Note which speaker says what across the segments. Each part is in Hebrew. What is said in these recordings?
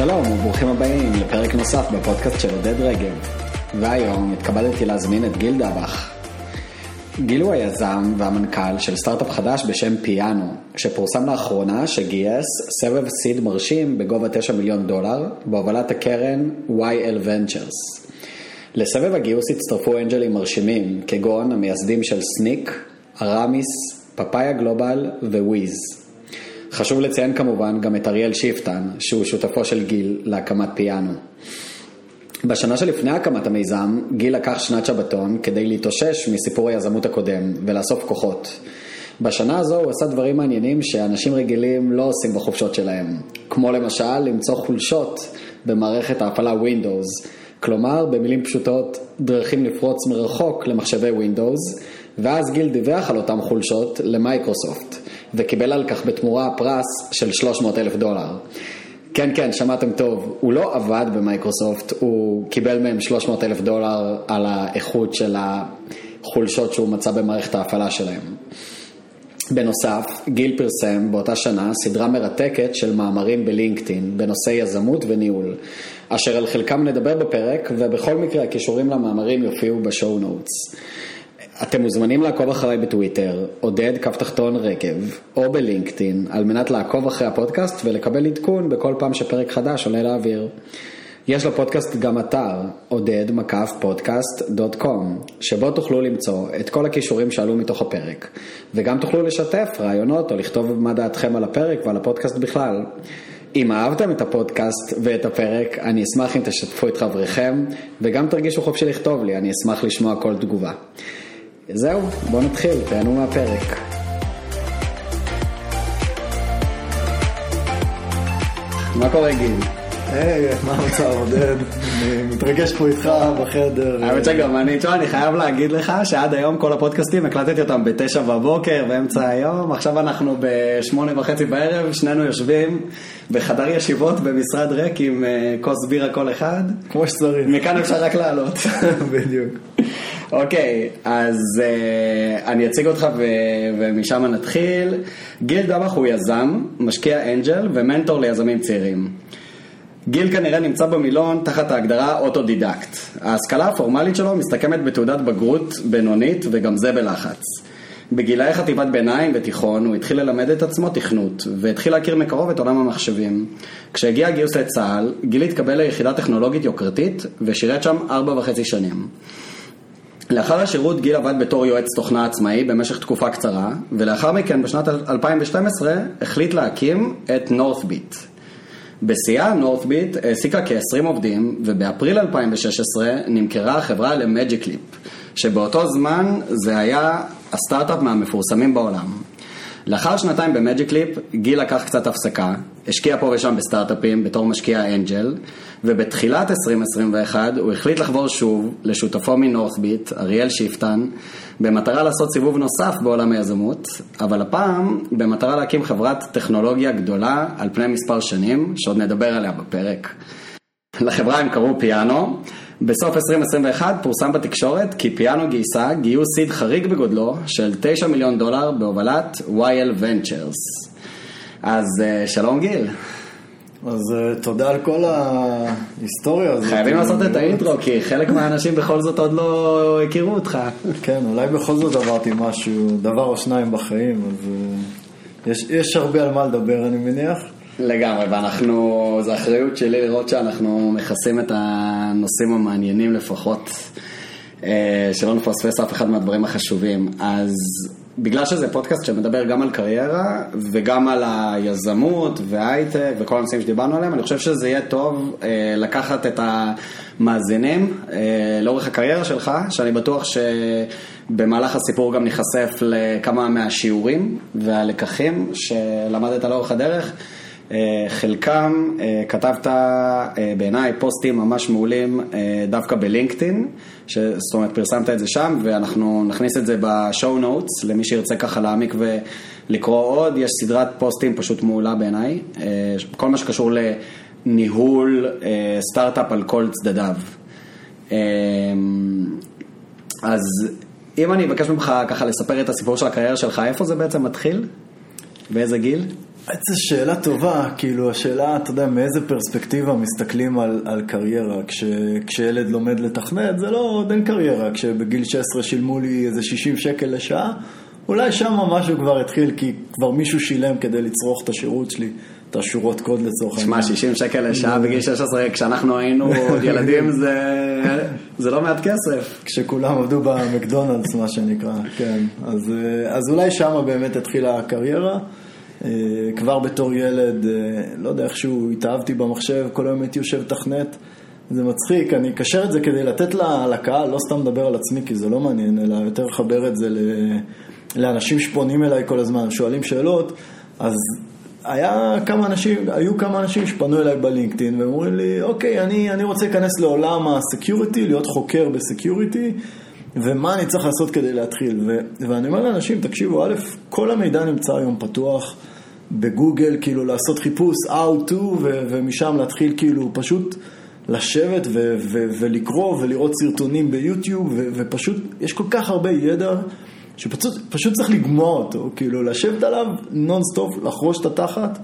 Speaker 1: שלום וברוכים הבאים לפרק נוסף בפודקאסט של עודד רגב. והיום התכבדתי להזמין את גיל דבח. גיל הוא היזם והמנכ"ל של סטארט-אפ חדש בשם פיאנו, שפורסם לאחרונה שגייס סבב seed מרשים בגובה 9 מיליון דולר, בהובלת הקרן YL Ventures. לסבב הגיוס הצטרפו אנג'לים מרשימים, כגון המייסדים של Snyk, Armis, Papaya Global ו Wiz. חשוב לציין כמובן גם את אריאל שיפטן, שהוא שותפו של גיל להקמת פיאנו. בשנה שלפני הקמת המיזם, גיל לקח שנת שבתון כדי להתאושש מסיפור היזמות הקודם ולאסוף כוחות. בשנה הזו הוא עשה דברים מעניינים שאנשים רגילים לא עושים בחופשות שלהם, כמו למשל למצוא חולשות במערכת ההפעלה Windows, כלומר במילים פשוטות דרכים לפרוץ מרחוק למחשבי Windows, ואז גיל דיווח על אותם חולשות למייקרוסופט, וקיבל על כך בתמורה פרס של 300 אלף דולר. כן, כן, שמעתם טוב, הוא לא עבד במייקרוסופט, הוא קיבל מהם 300 אלף דולר על האיכות של החולשות שהוא מצא במערכת ההפעלה שלהם. בנוסף, גיל פרסם באותה שנה סדרה מרתקת של מאמרים בלינקדאין בנושא יזמות וניהול, אשר על חלקם נדבר בפרק, ובכל מקרה הקישורים למאמרים יופיעו ב show notes. אתם מוזמנים לעקוב אחריי בטוויטר, עודד כף תחתון רגב, או בלינקדאין, על מנת לעקוב אחרי הפודקאסט ולקבל עדכון בכל פעם שפרק חדש עולה לאוויר. יש לפודקאסט גם אתר, עודד מקף פודקאסט דוט קום, שבו תוכלו למצוא את כל הכישורים שעלו מתוך הפרק, וגם תוכלו לשתף רעיונות או לכתוב מה דעתכם על הפרק ועל הפודקאסט בכלל. אם אהבתם את הפודקאסט ואת הפרק, אני אשמח אם תשתפו את חבריכם, וגם תרגישו חופשי לכתוב לי, אני אשמח לשמוע כל תגובה. זהו, בואו נתחיל, תהנו מהפרק. מה קורה גיל?
Speaker 2: היי, מה המצב עודד? אני מתרגש פה איתך בחדר.
Speaker 1: האמת שגם אני, תשמע, אני חייב להגיד לך שעד היום כל הפודקאסטים הקלטתי אותם בתשע בבוקר, באמצע היום, עכשיו אנחנו בשמונה וחצי בערב, שנינו יושבים בחדר ישיבות במשרד, ריק עם אה, כוס בירה כל אחד.
Speaker 2: כמו שצריך.
Speaker 1: מכאן אפשר רק לעלות.
Speaker 2: בדיוק.
Speaker 1: אוקיי, אז uh, אני אציג אותך ומשם נתחיל. גיל דבח הוא יזם, משקיע אנג'ל ומנטור ליזמים צעירים. גיל כנראה נמצא במילון תחת ההגדרה אוטודידקט. ההשכלה הפורמלית שלו מסתכמת בתעודת בגרות בינונית וגם זה בלחץ. בגילאי חטיבת ביניים ותיכון הוא התחיל ללמד את עצמו תכנות והתחיל להכיר מקרוב את עולם המחשבים. כשהגיע הגיוס לצה"ל, גיל התקבל ליחידה טכנולוגית יוקרתית ושירת שם ארבע וחצי שנים. לאחר השירות גיל עבד בתור יועץ תוכנה עצמאי במשך תקופה קצרה, ולאחר מכן בשנת 2012 החליט להקים את NorthBit. בשיאה NorthBit העסיקה כ-20 עובדים, ובאפריל 2016 נמכרה החברה ל Magic Leap, שבאותו זמן זה היה הסטארט-אפ מהמפורסמים בעולם. לאחר שנתיים ב Magic Leap, גיל לקח קצת הפסקה, השקיע פה ושם בסטארט-אפים בתור משקיע אנג'ל, ובתחילת 2021 הוא החליט לחבור שוב לשותפו מ NorthBit, אריאל שיפטן, במטרה לעשות סיבוב נוסף בעולם היזמות, אבל הפעם במטרה להקים חברת טכנולוגיה גדולה על פני מספר שנים, שעוד נדבר עליה בפרק. לחברה הם קראו פיאנו. בסוף 2021 פורסם בתקשורת כי פיאנו גייסה גיוס seed חריג בגודלו של 9 מיליון דולר בהובלת YL Ventures. אז אה, שלום גיל.
Speaker 2: אז אה, תודה על כל ההיסטוריה הזאת.
Speaker 1: חייבים לעשות את האינטרו כי חלק מהאנשים בכל זאת עוד לא הכירו אותך.
Speaker 2: כן, אולי בכל זאת עברתי משהו, דבר או שניים בחיים, אז אה, יש, יש הרבה על מה לדבר אני מניח.
Speaker 1: לגמרי, ואנחנו, זו אחריות שלי לראות שאנחנו מכסים את הנושאים המעניינים לפחות, אה, שלא נפספס אף אחד מהדברים החשובים. אז בגלל שזה פודקאסט שמדבר גם על קריירה וגם על היזמות והייטק וכל הנושאים שדיברנו עליהם, אני חושב שזה יהיה טוב אה, לקחת את המאזינים אה, לאורך הקריירה שלך, שאני בטוח שבמהלך הסיפור גם ניחשף לכמה מהשיעורים והלקחים שלמדת לאורך הדרך. אה, חלקם אה, כתבת אה, בעיניי פוסטים ממש מעולים דווקא בלינקדאין, זאת אומרת פרסמת את זה שם ואנחנו נכניס את זה בשואו נוטס למי שירצה ככה להעמיק ולקרוא עוד, יש סדרת פוסטים פשוט מעולה בעיניי, כל מה שקשור לניהול סטארט-אפ על כל צדדיו. אז אם אני אבקש ממך ככה לספר את הסיפור של הקריירה שלך, איפה זה בעצם מתחיל? באיזה גיל?
Speaker 2: זו שאלה טובה, כאילו השאלה, אתה יודע, מאיזה פרספקטיבה מסתכלים על, על קריירה. כש, כשילד לומד לתכנת, זה לא, עוד אין קריירה. כשבגיל 16 שילמו לי איזה 60 שקל לשעה, אולי שם משהו כבר התחיל, כי כבר מישהו שילם כדי לצרוך את השירות שלי, את השורות קוד לצורך
Speaker 1: העניין. שמע, 60 שקל לשעה בגיל 16, כשאנחנו היינו עוד ילדים, זה, זה לא מעט כסף.
Speaker 2: כשכולם עבדו במקדונלדס, מה שנקרא, כן. אז, אז אולי שם באמת התחילה הקריירה. אה, כבר בתור ילד, אה, לא יודע איכשהו התאהבתי במחשב, כל היום הייתי יושב תכנת. זה מצחיק, אני אקשר את זה כדי לתת לקהל, לא סתם לדבר על עצמי כי זה לא מעניין, אלא יותר לחבר את זה לאנשים שפונים אליי כל הזמן, שואלים שאלות, אז היה כמה אנשים, היו כמה אנשים שפנו אליי בלינקדאין ואומרים לי, אוקיי, אני, אני רוצה להיכנס לעולם ה security, להיות חוקר ב security, ומה אני צריך לעשות כדי להתחיל. ו, ואני אומר לאנשים, תקשיבו, א', כל המידע נמצא היום פתוח. בגוגל, כאילו לעשות חיפוש how to, ו- ומשם להתחיל כאילו פשוט לשבת ו- ו- ולקרוא ולראות סרטונים ביוטיוב, ו- ופשוט, יש כל כך הרבה ידע שפשוט צריך לגמוע אותו, כאילו לשבת עליו נונסטופ, לחרוש את התחת.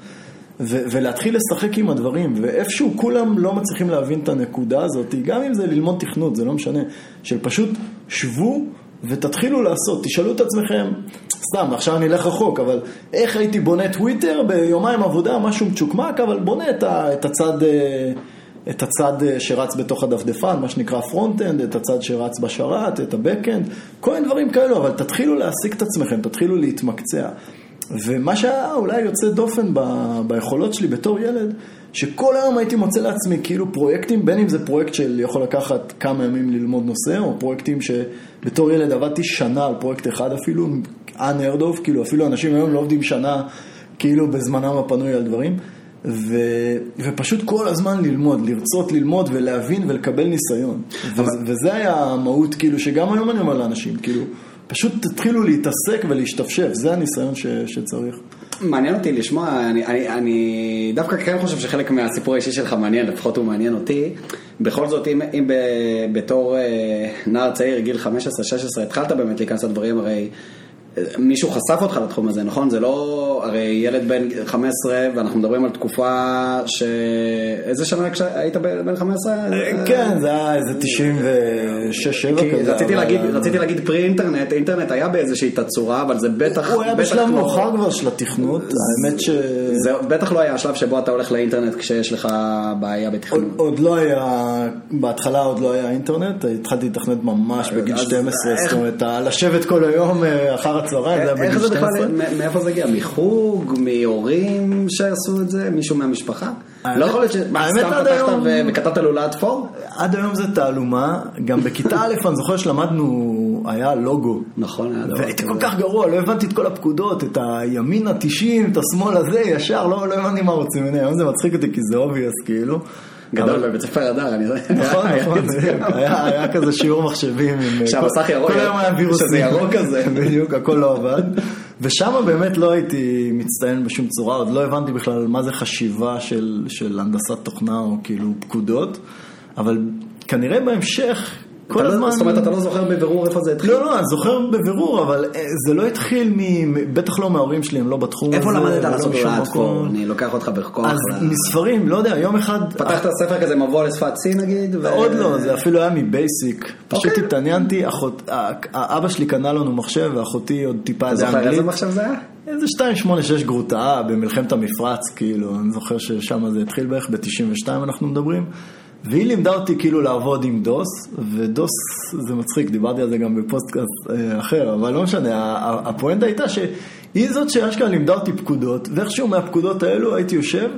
Speaker 2: ו- ולהתחיל לשחק עם הדברים, ואיפשהו כולם לא מצליחים להבין את הנקודה הזאת, גם אם זה ללמוד תכנות, זה לא משנה, של פשוט שבו ותתחילו לעשות, תשאלו את עצמכם, סתם, עכשיו אני אלך רחוק, אבל איך הייתי בונה טוויטר ביומיים עבודה, משהו מצ'וקמק, אבל בונה את, ה, את הצד... אה, את הצד אה, שרץ בתוך הדפדפן, מה שנקרא front-end, את הצד שרץ בשרת, את ה back-end, כל מיני דברים כאלו, אבל תתחילו להעסיק את עצמכם, תתחילו להתמקצע. ומה שהיה אולי יוצא דופן ב, ביכולות שלי בתור ילד, שכל היום הייתי מוצא לעצמי כאילו פרויקטים, בין אם זה פרויקט של יכול לקחת כמה ימים ללמוד נושא, או פרויקטים שבתור ילד עבדתי שנה על פרויקט אחד אפילו, unheard of, כאילו אפילו אנשים היום לא עובדים שנה כאילו בזמנם הפנוי על דברים. ו, ופשוט כל הזמן ללמוד, לרצות ללמוד ולהבין ולקבל ניסיון. אבל... וזה היה המהות, כאילו, שגם היום אני אומר לאנשים, כאילו, פשוט תתחילו להתעסק ולהשתפשף, זה הניסיון ש, שצריך.
Speaker 1: מעניין אותי לשמוע, אני, אני, אני דווקא כן חושב שחלק מהסיפור האישי שלך מעניין, לפחות הוא מעניין אותי. בכל זאת, אם, אם ב, בתור אה, נער צעיר, גיל 15-16, התחלת באמת להיכנס לדברים, הרי מישהו חשף אותך לתחום הזה, נכון? זה לא, הרי ילד בן 15 ואנחנו מדברים על תקופה ש... איזה שנה היית בן 15?
Speaker 2: כן, זה היה איזה 96-7 כזה.
Speaker 1: רציתי להגיד, רציתי להגיד פרי אינטרנט, אינטרנט היה באיזושהי תצורה, אבל זה בטח...
Speaker 2: הוא היה בשלב מאוחר כבר של התכנות, האמת ש...
Speaker 1: זה בטח לא היה השלב שבו אתה הולך לאינטרנט כשיש לך בעיה בתכנות.
Speaker 2: עוד לא היה, בהתחלה עוד לא היה אינטרנט, התחלתי לתכנת ממש בגיל 12, זאת אומרת, לשבת כל היום אה, אחר הצהריים, זה היה בגיל 12.
Speaker 1: מאיפה זה הגיע? מחוג? מהורים שעשו את זה? מישהו מהמשפחה? לא יכול להיות שסתם פתחת וכתבת לולאת for?
Speaker 2: עד היום זה תעלומה, גם בכיתה א' אני זוכר שלמדנו, היה לוגו.
Speaker 1: נכון, היה לוגו.
Speaker 2: והייתי כל כך גרוע, לא הבנתי את כל הפקודות, את הימין ה-90, את השמאל הזה, ישר, לא, לא הבנתי מה רוצים ממני, היום זה מצחיק אותי כי זה obvious, כאילו.
Speaker 1: גדול בבית ספר הדר, אני יודע.
Speaker 2: נכון, נכון, היה כזה שיעור מחשבים.
Speaker 1: שהמסך ירוק, שזה ירוק כזה.
Speaker 2: בדיוק, הכל לא עבד. ושם באמת לא הייתי מצטיין בשום צורה, עוד לא הבנתי בכלל מה זה חשיבה של הנדסת תוכנה או כאילו פקודות, אבל כנראה בהמשך כל
Speaker 1: לא-
Speaker 2: הזמן...
Speaker 1: זאת אומרת, אתה לא זוכר בבירור איפה זה התחיל?
Speaker 2: לא, לא, אני זוכר בבירור, אבל אה, זה לא התחיל מ... בטח לא מההורים שלי, הם לא בתחום הזה.
Speaker 1: איפה למדת לעשות הוראת קור? אני לוקח אותך בכוח.
Speaker 2: אז מספרים, לא יודע, יום אחד...
Speaker 1: פתחת ספר כזה מבוא לשפת C נגיד?
Speaker 2: עוד לא, זה אפילו היה מבייסיק. פשוט אוקיי. התעניינתי, אבא שלי קנה לנו מחשב, ואחותי עוד טיפה.
Speaker 1: אתה זוכר איזה מחשב זה היה?
Speaker 2: איזה 286 גרוטאה במלחמת המפרץ, כאילו, אני זוכר ששם זה התחיל בערך, ב-92 אנחנו מדברים. והיא לימדה אותי כאילו לעבוד עם דוס, ודוס זה מצחיק, דיברתי על זה גם בפודקאסט אה, אחר, אבל לא משנה, הפואנטה הייתה שהיא זאת שאשכרה לימדה אותי פקודות, ואיכשהו מהפקודות האלו הייתי יושב.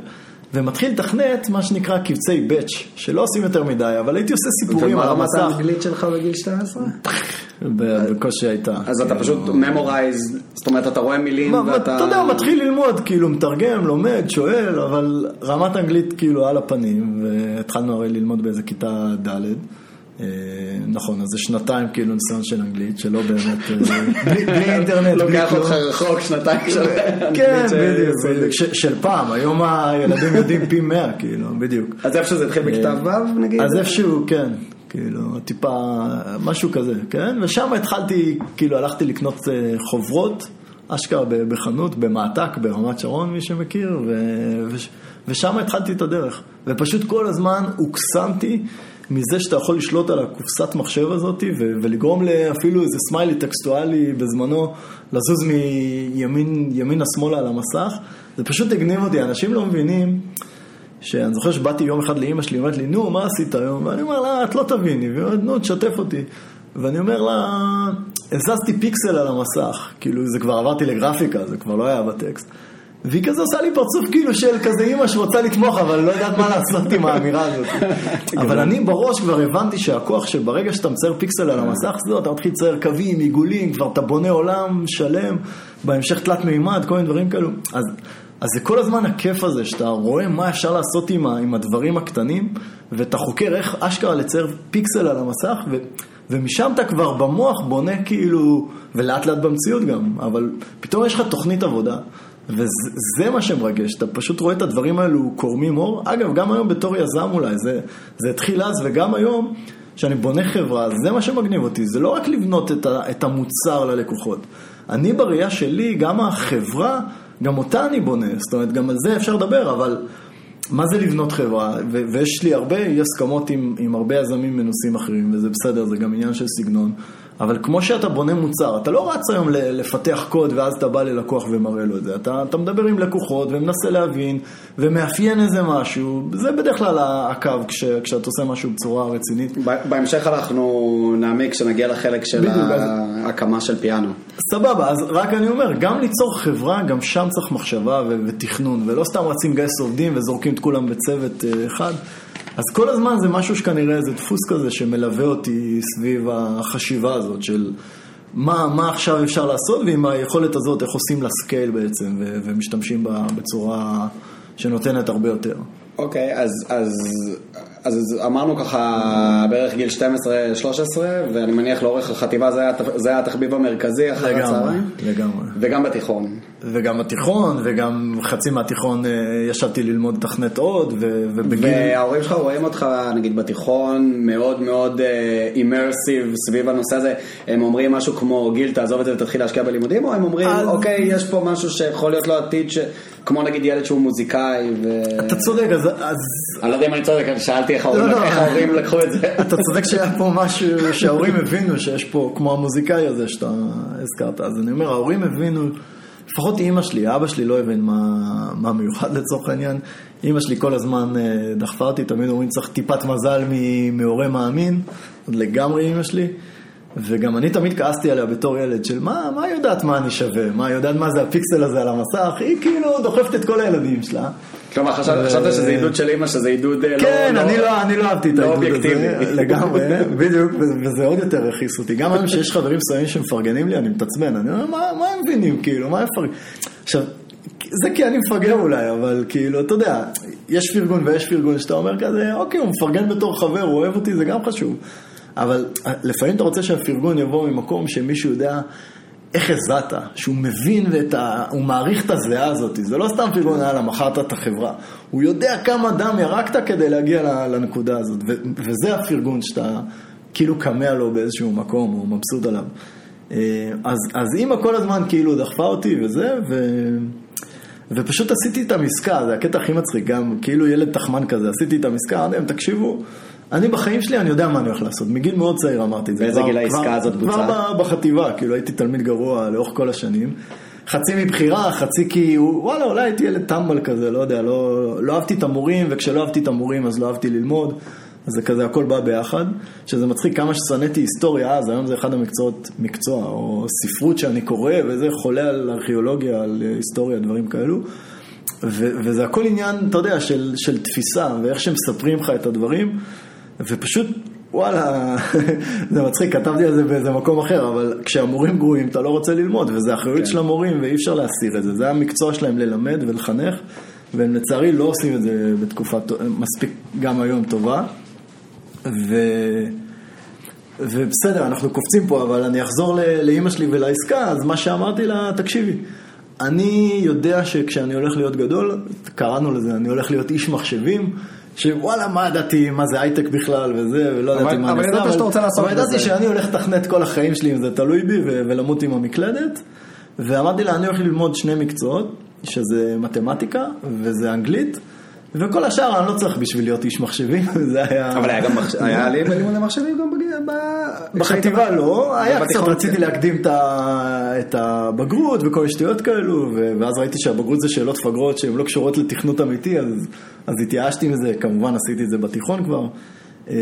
Speaker 2: ומתחיל לתכנת מה שנקרא קבצי batch, שלא עושים יותר מדי, אבל הייתי עושה סיפורים
Speaker 1: על המסך. ומה רמת האנגלית שלך בגיל 12?
Speaker 2: בקושי הייתה.
Speaker 1: אז אתה פשוט memorize, זאת אומרת אתה רואה מילים ואתה...
Speaker 2: אתה יודע, מתחיל ללמוד, כאילו מתרגם, לומד, שואל, אבל רמת אנגלית כאילו על הפנים, והתחלנו הרי ללמוד באיזה כיתה ד'. אה, נכון, אז זה שנתיים כאילו ניסיון של אנגלית, שלא באמת, אה, בלי אינטרנט.
Speaker 1: לוקח אותך רחוק שנתיים של אנגלית.
Speaker 2: כן, בדיוק, של פעם, היום הילדים יודעים פי מאה, כאילו, בדיוק.
Speaker 1: אז איפה שזה התחיל בכיתה
Speaker 2: אה,
Speaker 1: ו' נגיד?
Speaker 2: אז איפשהו, כן. כאילו, טיפה, משהו כזה, כן? ושם התחלתי, כאילו, הלכתי לקנות חוברות אשכרה בחנות, במעתק, ברמת שרון, מי שמכיר. ושם התחלתי את הדרך. ופשוט כל הזמן הוקסמתי מזה שאתה יכול לשלוט על הקופסת מחשב הזאת ו- ולגרום לאפילו איזה סמיילי טקסטואלי בזמנו לזוז מימינה שמאלה על המסך, זה פשוט הגניב אותי, אנשים לא מבינים. שאני זוכר שבאתי יום אחד לאימא שלי, היא אומרת לי, נו, מה עשית היום? ואני אומר לה, את לא תביני, והיא אומרת, נו, תשתף אותי. ואני אומר לה, הזזתי פיקסל על המסך, כאילו זה כבר עברתי לגרפיקה, זה כבר לא היה בטקסט. והיא כזה עושה לי פרצוף כאילו של כזה אימא שרוצה לתמוך, אבל לא יודעת מה לעשות עם האמירה הזאת. אבל אני בראש כבר הבנתי שהכוח שברגע שאתה מצייר פיקסל על המסך, זהו, אתה מתחיל לצייר קווים, עיגולים, כבר אתה בונה עולם שלם, בהמשך תלת מימד, כל מיני דברים כאלו. אז, אז זה כל הזמן הכיף הזה, שאתה רואה מה אפשר לעשות עם, עם הדברים הקטנים, ואתה חוקר איך אשכרה לצייר פיקסל על המסך, ו... ומשם אתה כבר במוח בונה כאילו, ולאט לאט במציאות גם, אבל פתאום יש לך תוכנית עבודה. וזה מה שמרגש, אתה פשוט רואה את הדברים האלו קורמים אור. אגב, גם היום בתור יזם אולי, זה, זה התחיל אז, וגם היום, כשאני בונה חברה, זה מה שמגניב אותי, זה לא רק לבנות את, ה, את המוצר ללקוחות. אני בראייה שלי, גם החברה, גם אותה אני בונה, זאת אומרת, גם על זה אפשר לדבר, אבל מה זה לבנות חברה? ו- ויש לי הרבה אי הסכמות עם, עם הרבה יזמים מנושאים אחרים, וזה בסדר, זה גם עניין של סגנון. אבל כמו שאתה בונה מוצר, אתה לא רץ היום לפתח קוד ואז אתה בא ללקוח ומראה לו את זה. אתה, אתה מדבר עם לקוחות ומנסה להבין ומאפיין איזה משהו. זה בדרך כלל הקו כש, כשאתה עושה משהו בצורה רצינית.
Speaker 1: בהמשך אנחנו נעמיק כשנגיע לחלק של ההקמה של פיאנו.
Speaker 2: סבבה, אז רק אני אומר, גם ליצור חברה, גם שם צריך מחשבה ותכנון, ולא סתם רצים לגייס עובדים וזורקים את כולם בצוות אה, אחד. אז כל הזמן זה משהו שכנראה זה דפוס כזה שמלווה אותי סביב החשיבה הזאת של מה, מה עכשיו אפשר לעשות ועם היכולת הזאת איך עושים לה scale בעצם ו- ומשתמשים בה בצורה שנותנת הרבה יותר.
Speaker 1: אוקיי, אז, אז, אז אמרנו ככה בערך גיל 12-13, ואני מניח לאורך החטיבה זה היה, זה היה התחביב המרכזי אחר הצהריים?
Speaker 2: לגמרי.
Speaker 1: וגם בתיכון.
Speaker 2: וגם בתיכון, וגם חצי מהתיכון אה, ישבתי ללמוד תכנת עוד, ובגיל...
Speaker 1: וההורים שלך רואים אותך, נגיד בתיכון, מאוד מאוד אימרסיב uh, סביב הנושא הזה. הם אומרים משהו כמו, גיל, תעזוב את זה ותתחיל להשקיע בלימודים, או הם אומרים, אז... אוקיי, יש פה משהו שיכול להיות לו עתיד, ש... כמו נגיד ילד שהוא מוזיקאי. ו...
Speaker 2: אתה צודק, אז...
Speaker 1: אני לא יודע אם אני צודק, אני שאלתי איך ההורים, לא, לא. איך ההורים לקחו את זה.
Speaker 2: אתה צודק שהיה פה משהו שההורים הבינו שיש פה, כמו המוזיקאי הזה שאתה הזכרת, אז אני אומר, ההורים הבינו... לפחות אימא שלי, אבא שלי לא הבין מה, מה מיוחד לצורך העניין. אימא שלי כל הזמן אה, דחפה אותי, תמיד אומרים צריך טיפת מזל מהורה מאמין, לגמרי אימא שלי. וגם אני תמיד כעסתי עליה בתור ילד, של מה, מה יודעת מה אני שווה, מה יודעת מה זה הפיקסל הזה על המסך, היא כאילו דוחפת את כל הילדים שלה.
Speaker 1: כלומר, חשבת שזה עידוד של אימא, שזה עידוד
Speaker 2: לא... כן, לא- לא- אני לא אהבתי את העידוד הזה, לגמרי, בדיוק, וזה עוד יותר הכעיס אותי. גם היום שיש חברים מסוימים שמפרגנים לי, אני מתעצבן, אני אומר, מה הם מבינים, כאילו, מה הם מפרגנים? עכשיו, זה כי אני מפגר אולי, אבל כאילו, אתה יודע, יש פרגון ויש פרגון שאתה אומר כזה, אוקיי, הוא מפרגן בתור חבר, הוא אוהב אותי, זה גם חשוב. אבל לפעמים אתה רוצה שהפרגון יבוא ממקום שמישהו יודע איך הזעת, שהוא מבין ה... הוא מעריך את הזיעה הזאת, זה לא סתם פרגון, יאללה, מכרת את החברה. הוא יודע כמה דם ירקת כדי להגיע לנקודה הזאת. וזה הפרגון שאתה כאילו קמע לו באיזשהו מקום, או מבסוט עליו. אה, אז, אז אימא כל הזמן כאילו דחפה אותי וזה, ו... ופשוט עשיתי את המסקה, זה הקטע הכי מצחיק, גם כאילו ילד תחמן כזה, עשיתי את המסקה, אמרתי להם, תקשיבו, אני בחיים שלי, אני יודע מה אני הולך לעשות. מגיל מאוד צעיר אמרתי את זה.
Speaker 1: באיזה גיל העסקה הזאת בוצעה?
Speaker 2: כבר בחטיבה, כאילו הייתי תלמיד גרוע לאורך כל השנים. חצי מבחירה, חצי כי, וואלה, אולי הייתי ילד טמבל כזה, לא יודע, לא, לא אהבתי את המורים, וכשלא אהבתי את המורים אז לא אהבתי ללמוד. אז זה כזה הכל בא ביחד, שזה מצחיק כמה ששנאתי היסטוריה אז, היום זה אחד המקצועות, מקצוע, או ספרות שאני קורא, וזה חולה על ארכיאולוגיה, על היסטוריה, דברים כאלו. ו- וזה הכל עניין, אתה יודע, של, של תפיסה, ואיך שמספרים לך את הדברים. ופשוט, וואלה, זה מצחיק, כתבתי על זה באיזה מקום אחר, אבל כשהמורים גרועים אתה לא רוצה ללמוד, וזה אחריות כן. של המורים ואי אפשר להסתיר את זה. זה המקצוע שלהם ללמד ולחנך, והם לצערי לא עושים את זה בתקופה מספיק גם היום טובה. ו... ובסדר, אנחנו קופצים פה, אבל אני אחזור לאימא שלי ולעסקה, אז מה שאמרתי לה, תקשיבי, אני יודע שכשאני הולך להיות גדול, קראנו לזה, אני הולך להיות איש מחשבים, שוואלה, מה ידעתי, מה זה הייטק בכלל וזה, ולא ידעתי מה
Speaker 1: אני עושה. אבל ידעת שאתה.
Speaker 2: אבל ידעתי שאני הולך לתכנת כל החיים שלי אם זה תלוי בי ולמות עם המקלדת. ואמרתי לה, אני הולך ללמוד שני מקצועות, שזה מתמטיקה וזה אנגלית. וכל השאר אני לא צריך בשביל להיות איש מחשבים, זה היה...
Speaker 1: אבל היה גם היה לי לימודי מחשבים גם
Speaker 2: בחטיבה לא, היה קצת, רציתי להקדים את הבגרות וכל מיני שטויות כאלו, ואז ראיתי שהבגרות זה שאלות פגרות שהן לא קשורות לתכנות אמיתי, אז התייאשתי מזה, כמובן עשיתי את זה בתיכון כבר. אה,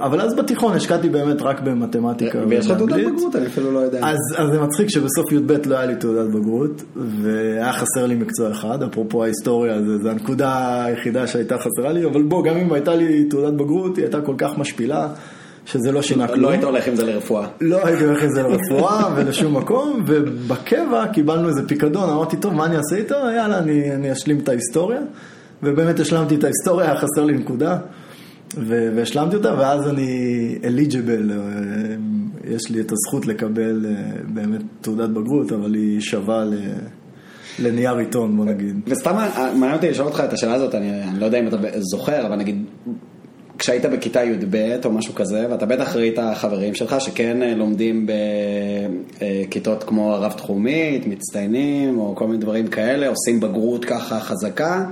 Speaker 2: אבל אז בתיכון השקעתי באמת רק במתמטיקה.
Speaker 1: ויש לך תעודת בגרות, אני אפילו לא יודע.
Speaker 2: אז זה מצחיק שבסוף י"ב לא היה לי תעודת בגרות, והיה חסר לי מקצוע אחד, אפרופו ההיסטוריה, זו הנקודה היחידה שהייתה חסרה לי, אבל בוא, גם אם הייתה לי תעודת בגרות, היא הייתה כל כך משפילה. שזה לא שינה כלום.
Speaker 1: לא היית הולך עם זה לרפואה.
Speaker 2: לא הייתי הולך עם זה לרפואה ולשום מקום, ובקבע קיבלנו איזה פיקדון, אמרתי, טוב, מה אני אעשה איתו? יאללה, אני, אני אשלים את ההיסטוריה. ובאמת השלמתי את ההיסטוריה, היה חסר לי נקודה. והשלמתי אותה, ואז אני אליג'יבל, אה, יש לי את הזכות לקבל אה, באמת תעודת בגרות, אבל היא שווה ל... לנייר עיתון, בוא נגיד.
Speaker 1: וסתם מעניין אותי לשאול אותך את השאלה הזאת, אני, אני לא יודע אם אתה זוכר, אבל נגיד, כשהיית בכיתה י"ב או משהו כזה, ואתה בטח ראית חברים שלך שכן אה, לומדים בכיתות כמו הרב-תחומית, מצטיינים, או כל מיני דברים כאלה, עושים בגרות ככה חזקה.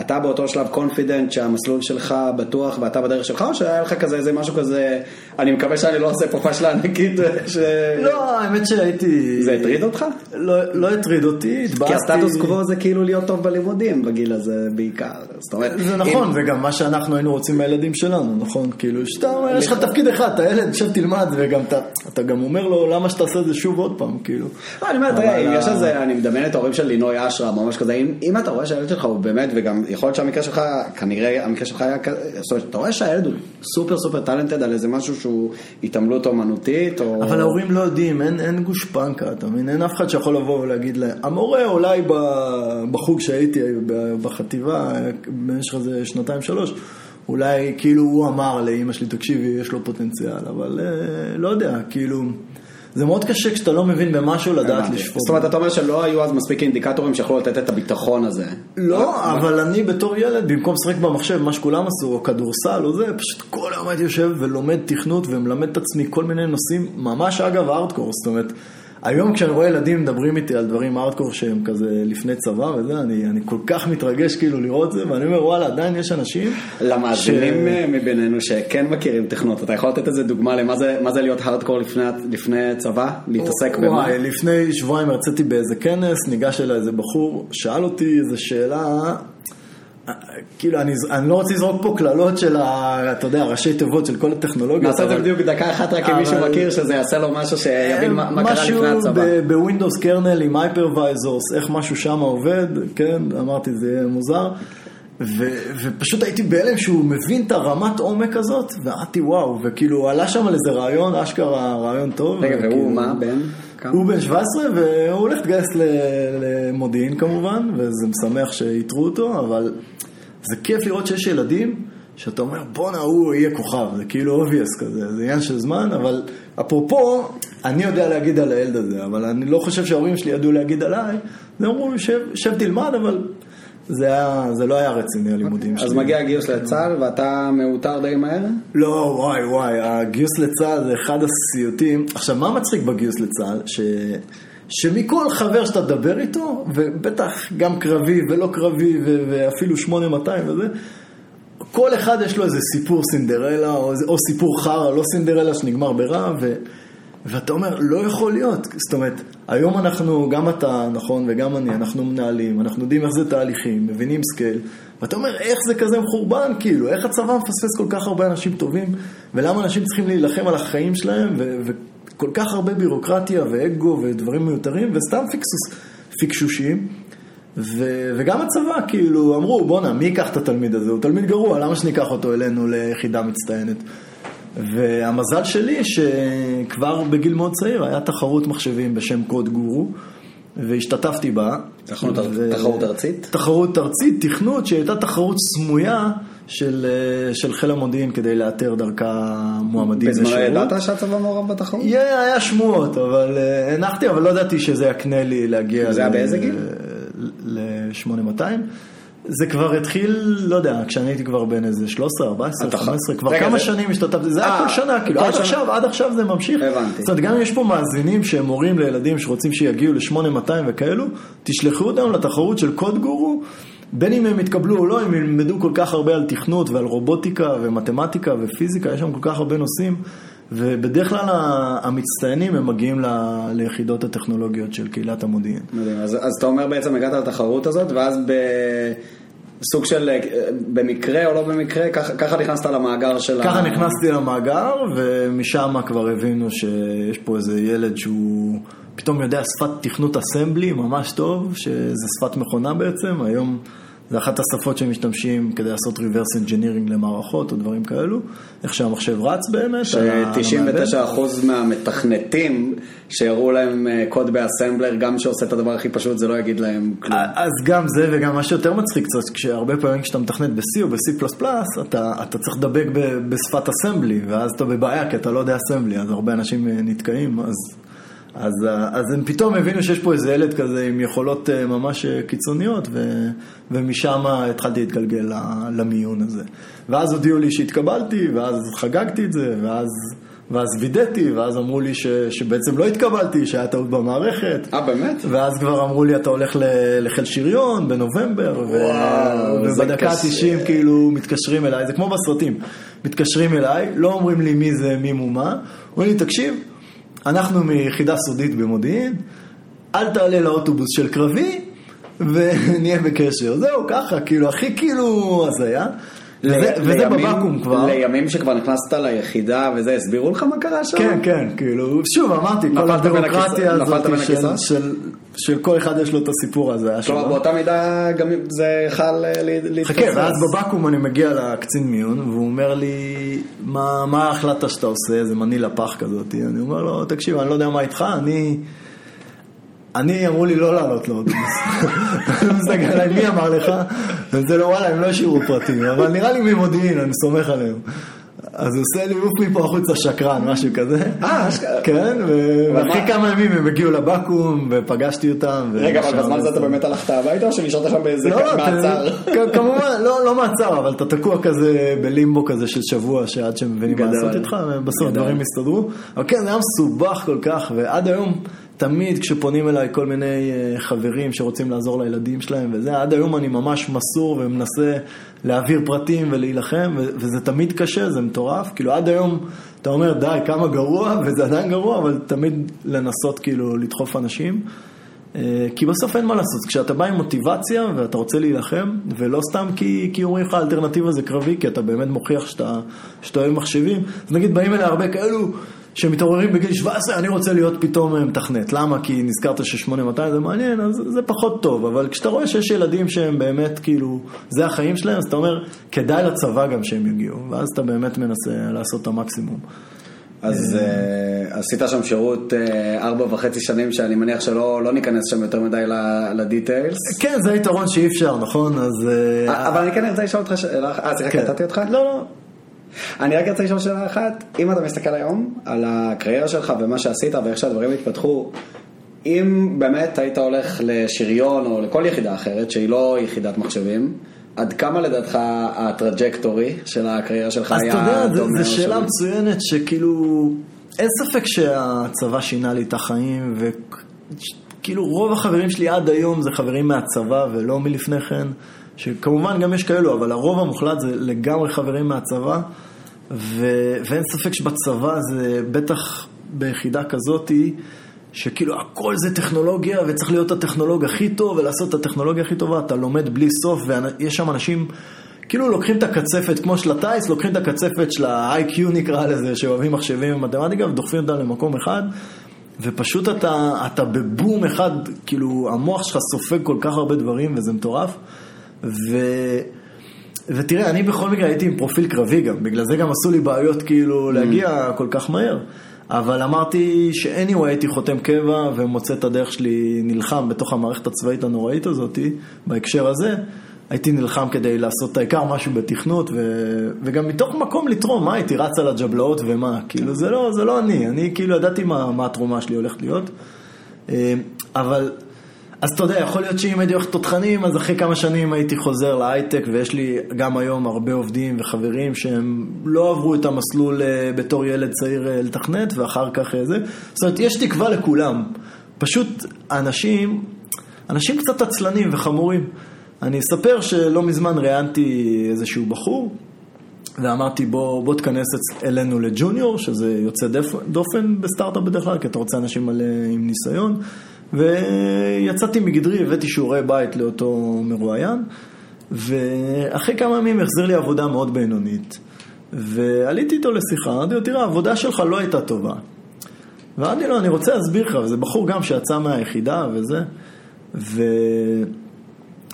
Speaker 1: אתה באותו שלב קונפידנט שהמסלול שלך בטוח ואתה בדרך שלך, או שהיה לך כזה איזה משהו כזה, אני מקווה שאני לא עושה פה פשלה ענקית? ש...
Speaker 2: לא, האמת שהייתי...
Speaker 1: זה הטריד אותך?
Speaker 2: לא, לא הטריד אותי, התבאסתי.
Speaker 1: כי הסטטוס קוו זה כאילו להיות טוב בלימודים בגיל הזה בעיקר. זאת אומרת...
Speaker 2: זה נכון, אם... וגם מה שאנחנו היינו רוצים מהילדים שלנו, נכון? כאילו, שאתה, יש לך תפקיד אחד, אתה ילד, שב תלמד, וגם אתה, אתה גם אומר לו, למה שאתה עושה את זה שוב עוד פעם, כאילו.
Speaker 1: לא, אני אומר, תראה, אם יש איזה, אני מדמיין את ההורים של לינוי אשרה, ממש כזה, אם אתה רואה שהילד שלך הוא באמת, וגם יכול להיות שהמקרה שלך, כנראה המקרה שלך היה כזה, זאת אומרת, אתה רואה שהילד הוא סופר סופר טאלנטד על איזה משהו שהוא התעמלות אומנותית, או...
Speaker 2: אבל ההורים לא יודעים, אין, אין גושפנקה, אתה מבין? אין אף אחד שיכול לבוא ולהגיד להם, המורה אולי בחוג שהייתי בחטיבה, במשך איזה שנתיים שלוש, אולי כאילו הוא אמר לאימא שלי, תקשיבי, יש לו פוטנציאל, אבל אה, לא יודע, כאילו... זה מאוד קשה כשאתה לא מבין במשהו לדעת לשפוט.
Speaker 1: זאת אומרת, אתה אומר שלא היו אז מספיק אינדיקטורים שיכולו לתת את הביטחון הזה.
Speaker 2: לא, אבל אני בתור ילד, במקום לשחק במחשב, מה שכולם עשו, או כדורסל או זה, פשוט כל היום הייתי יושב ולומד תכנות ומלמד את עצמי כל מיני נושאים, ממש אגב הארדקור, זאת אומרת... היום כשאני רואה ילדים מדברים איתי על דברים ארדקור שהם כזה לפני צבא וזה, אני, אני כל כך מתרגש כאילו לראות זה, ואני אומר וואלה, עדיין יש אנשים...
Speaker 1: למאזינים ש... אה, מבינינו שכן מכירים תכנות, אתה יכול לתת איזה דוגמה למה זה, זה להיות הארדקור לפני, לפני צבא? להתעסק במה?
Speaker 2: וואי, לפני שבועיים הרציתי באיזה כנס, ניגש אליי איזה בחור, שאל אותי איזה שאלה... כאילו, אני, אני לא רוצה לזרוק פה קללות של, ה, אתה יודע, ראשי תיבות של כל הטכנולוגיות.
Speaker 1: נעשה את זה בדיוק דקה אחת רק אם מישהו מכיר, שזה יעשה לו משהו שיבין מה, מה קרה לפני הצבא.
Speaker 2: משהו ב Windows kernel עם hypervisors, איך משהו שם עובד, כן, אמרתי זה יהיה מוזר. ו, ופשוט הייתי בהלם שהוא מבין את הרמת עומק הזאת, ואמרתי וואו, וכאילו עלה שם על איזה רעיון, אשכרה רעיון טוב.
Speaker 1: רגע, והוא מה, בן?
Speaker 2: הוא בן 17 והוא הולך להתגייס למודיעין כמובן, וזה משמח שאיתרו אותו, אבל זה כיף לראות שיש ילדים שאתה אומר בואנה הוא יהיה כוכב, זה כאילו obvious כזה, זה עניין של זמן, אבל אפרופו, אני יודע להגיד על הילד הזה, אבל אני לא חושב שההורים שלי ידעו להגיד עליי, הם אמרו שב, שב תלמד, אבל זה, היה, זה לא היה רציני הלימודים
Speaker 1: שלי. אז מגיע הגיוס לצה"ל ואתה מאותר די מהר?
Speaker 2: לא, וואי וואי, הגיוס לצה"ל זה אחד הסיוטים. עכשיו, מה מצחיק בגיוס לצה"ל? ש... שמכל חבר שאתה תדבר איתו, ובטח גם קרבי ולא קרבי ואפילו 8200 וזה, כל אחד יש לו איזה סיפור סינדרלה או, או סיפור חרא, לא סינדרלה שנגמר ברע, ו... ואתה אומר, לא יכול להיות. זאת אומרת, היום אנחנו, גם אתה, נכון, וגם אני, אנחנו מנהלים, אנחנו יודעים איך זה תהליכים, מבינים scale, ואתה אומר, איך זה כזה מחורבן, כאילו, איך הצבא מפספס כל כך הרבה אנשים טובים, ולמה אנשים צריכים להילחם על החיים שלהם, וכל כך הרבה בירוקרטיה ואגו ודברים מיותרים, וסתם פיקסוס, פיקשושים. ו- וגם הצבא, כאילו, אמרו, בואנה, מי ייקח את התלמיד הזה? הוא תלמיד גרוע, למה שניקח אותו אלינו ליחידה מצטיינת? והמזל שלי שכבר בגיל מאוד צעיר היה תחרות מחשבים בשם קוד גורו, והשתתפתי בה.
Speaker 1: תחרות, ו... תחרות ארצית?
Speaker 2: תחרות ארצית, תכנות, שהייתה תחרות סמויה של, של חיל המודיעין כדי לאתר דרכה מועמדים
Speaker 1: לשירות. בזמן ידעת שהצבא מעורב בתחרות?
Speaker 2: Yeah, היה שמועות, אבל אה, הנחתי, אבל לא ידעתי שזה יקנה לי להגיע.
Speaker 1: זה היה באיזה גיל?
Speaker 2: ל-8200. זה כבר התחיל, לא יודע, כשאני הייתי כבר בן איזה 13, 14,
Speaker 1: אתה
Speaker 2: 15, כבר כמה שנים השתתפתי, זה היה
Speaker 1: אה,
Speaker 2: כל שנה, כאילו, עד. עכשיו, עד עכשיו זה ממשיך.
Speaker 1: הבנתי.
Speaker 2: זאת אומרת, גם אם יש פה מאזינים שהם הורים לילדים שרוצים שיגיעו ל-8200 וכאלו, תשלחו אותם לתחרות של קוד גורו. בין אם הם יתקבלו או לא, הם ילמדו כל כך הרבה על תכנות ועל רובוטיקה ומתמטיקה ופיזיקה, יש שם כל כך הרבה נושאים, ובדרך כלל המצטיינים הם מגיעים ל- ליחידות הטכנולוגיות של קהילת המודיעין.
Speaker 1: מדהים. אז, אז אתה אומר בעצם הגעת לתחרות הזאת, ואז בסוג של, אה, במקרה או לא במקרה, ככה, ככה נכנסת למאגר של
Speaker 2: ככה
Speaker 1: ה...
Speaker 2: נכנסתי למאגר, ומשם כבר הבינו שיש פה איזה ילד שהוא פתאום יודע שפת תכנות אסמבלי ממש טוב, שזה שפת מכונה בעצם, היום זה אחת השפות שמשתמשים כדי לעשות reverse engineering למערכות או דברים כאלו, איך שהמחשב רץ באמת. על ה- על המעבד.
Speaker 1: ש-99% מהמתכנתים שיראו להם אה, קוד באסמבלר, גם שעושה את הדבר הכי פשוט, זה לא יגיד להם כלום.
Speaker 2: אז גם זה וגם מה שיותר מצחיק קצת, כשהרבה פעמים כשאתה מתכנת ב-C או ב-C++, אתה, אתה צריך לדבק בשפת אסמבלי, ואז אתה בבעיה כי אתה לא יודע אסמבלי, אז הרבה אנשים אה, נתקעים, אז, אז, אה, אז הם פתאום הבינו שיש פה איזה ילד כזה עם יכולות אה, ממש אה, קיצוניות, ו, ומשם התחלתי להתגלגל למיון הזה. ואז הודיעו לי שהתקבלתי, ואז חגגתי את זה, ואז... ואז וידאתי, ואז אמרו לי ש, שבעצם לא התקבלתי, שהיה טעות במערכת.
Speaker 1: אה, באמת?
Speaker 2: ואז כבר אמרו לי, אתה הולך לחיל שריון בנובמבר, ו-
Speaker 1: וואו, זה
Speaker 2: ובדקה
Speaker 1: קשה.
Speaker 2: ה-90 כאילו מתקשרים אליי, זה כמו בסרטים, מתקשרים אליי, לא אומרים לי מי זה, מי מו מה, אומרים לי, תקשיב, אנחנו מיחידה סודית במודיעין, אל תעלה לאוטובוס של קרבי, ונהיה בקשר. זהו, ככה, כאילו, הכי כאילו הזיה. וזה, וזה
Speaker 1: לימים-
Speaker 2: בבקו"ם כבר.
Speaker 1: לימים שכבר נכנסת ליחידה וזה, הסבירו לך מה קרה שם?
Speaker 2: כן, כן, כאילו, שוב, אמרתי, כל הבירוקרטיה
Speaker 1: נפלת
Speaker 2: הזאת של,
Speaker 1: הכיסאות?
Speaker 2: של, של כל אחד יש לו את הסיפור הזה.
Speaker 1: כלומר. באותה מידה גם זה יכל אה, ל- להתפוצץ.
Speaker 2: חכה, ואז בבקו"ם אני מגיע לקצין מיון, והוא אומר לי, מה, מה החלטת שאתה עושה? איזה מנילה פח כזאת. אני אומר לו, תקשיב, אני לא יודע מה איתך, אני... אני, אמרו לי לא לעלות לאוטובוס. אני מסתכל עליי, מי אמר לך? אני אומר לו, וואלה, הם לא השאירו פרטים, אבל נראה לי ממודיעין, אני סומך עליהם. אז הוא עושה לי עוף מפה החוצה שקרן, משהו כזה.
Speaker 1: אה, אשכרה.
Speaker 2: כן, ואחרי
Speaker 1: מה-
Speaker 2: כמה ימים הם הגיעו לבקו"ם, ופגשתי אותם.
Speaker 1: רגע, אבל בזמן הזה
Speaker 2: זה-
Speaker 1: אתה באמת הלכת הביתה או שנשארת שם באיזה
Speaker 2: לא, אתה-
Speaker 1: מעצר?
Speaker 2: כמובן, לא, לא מעצר, אבל אתה תקוע כזה בלימבו כזה של שבוע, שעד שהם מבינים מה. לעשות איתך,
Speaker 1: גדול.
Speaker 2: דברים יסתדרו. אבל כן, זה היה מסובך כל כך, ועד היום, תמיד כשפונים אליי כל מיני אה, חברים שרוצים לעזור לילדים שלהם וזה, עד היום אני ממש מסור ומנסה להעביר פרטים ולהילחם, וזה תמיד קשה, זה מטורף. כאילו, עד היום אתה אומר, די, כמה גרוע, וזה עדיין גרוע, אבל תמיד לנסות כאילו לדחוף אנשים. אה, כי בסוף אין מה לעשות, כשאתה בא עם מוטיבציה ואתה רוצה להילחם, ולא סתם כי, כי אומרים לך האלטרנטיבה זה קרבי, כי אתה באמת מוכיח שאתה, שאתה אוהב מחשבים, אז נגיד באים אליי הרבה כאלו שמתעוררים בגיל 17, אני רוצה להיות פתאום אה, מתכנת, למה? כי נזכרת ש-8200 זה מעניין, אז זה פחות טוב, אבל כשאתה רואה שיש ילדים שהם באמת כאילו, זה החיים שלהם, אז אתה אומר, כדאי לצבא גם שהם יגיעו, ואז אתה באמת מנסה לעשות את המקסימום.
Speaker 1: אז אה, עשית שם שירות אה, ארבע וחצי שנים, שאני מניח שלא לא ניכנס שם יותר מדי לדיטיילס.
Speaker 2: כן, זה היתרון שאי אפשר, נכון? אז... אה,
Speaker 1: אה, אבל אני כן ארצה לשאול אותך שאלה אחת, אה סליחה,
Speaker 2: כן.
Speaker 1: קטעתי אותך?
Speaker 2: לא, לא.
Speaker 1: אני רק רוצה לשאול שאלה אחת, אם אתה מסתכל היום על הקריירה שלך ומה שעשית ואיך שהדברים התפתחו, אם באמת היית הולך לשריון או לכל יחידה אחרת שהיא לא יחידת מחשבים, עד כמה לדעתך הטראג'קטורי של הקריירה שלך
Speaker 2: אז
Speaker 1: היה
Speaker 2: אתה יודע,
Speaker 1: דומה
Speaker 2: זו שאלה? מצוינת שכאילו, אין ספק שהצבא שינה לי את החיים, וכאילו רוב החברים שלי עד היום זה חברים מהצבא ולא מלפני כן, שכמובן גם יש כאלו, אבל הרוב המוחלט זה לגמרי חברים מהצבא, ו... ואין ספק שבצבא זה בטח ביחידה כזאתי, שכאילו הכל זה טכנולוגיה וצריך להיות הטכנולוג הכי טוב ולעשות את הטכנולוגיה הכי טובה, אתה לומד בלי סוף ויש שם אנשים כאילו לוקחים את הקצפת כמו של הטייס, לוקחים את הקצפת של ה-IQ נקרא לזה, שאוהבים מחשבים ומתמטיקה ודוחפים אותה למקום אחד ופשוט אתה, אתה בבום אחד, כאילו המוח שלך סופג כל כך הרבה דברים וזה מטורף ו... ותראה, אני בכל מקרה הייתי עם פרופיל קרבי גם, בגלל זה גם עשו לי בעיות כאילו להגיע כל כך מהר. אבל אמרתי ש-anyway הייתי חותם קבע ומוצא את הדרך שלי נלחם בתוך המערכת הצבאית הנוראית הזאתי, בהקשר הזה. הייתי נלחם כדי לעשות את העיקר משהו בתכנות, ו... וגם מתוך מקום לתרום, מה הייתי רץ על הג'בלאות ומה, כאילו זה לא, זה לא אני, אני כאילו ידעתי מה, מה התרומה שלי הולכת להיות. אה, אבל אז אתה יודע, יכול להיות שאם הייתי הולך תותחנים, אז אחרי כמה שנים הייתי חוזר להייטק, ויש לי גם היום הרבה עובדים וחברים שהם לא עברו את המסלול אה, בתור ילד צעיר אה, לתכנת, ואחר כך אה, זה. זאת אומרת, יש תקווה לכולם. פשוט אנשים, אנשים קצת עצלנים וחמורים. אני אספר שלא מזמן ראיינתי איזשהו בחור, ואמרתי בוא, בוא תכנס אלינו לג'וניור, שזה יוצא דופן בסטארט-אפ בדרך כלל, כי אתה רוצה אנשים מלא עם ניסיון. ויצאתי מגדרי, הבאתי שיעורי בית לאותו מרואיין, ואחרי כמה ימים החזיר לי עבודה מאוד בינונית. ועליתי איתו לשיחה, אמרתי לו, תראה, העבודה שלך לא הייתה טובה. ואמרתי לו, אני רוצה להסביר לך, וזה בחור גם שיצא מהיחידה וזה, ו...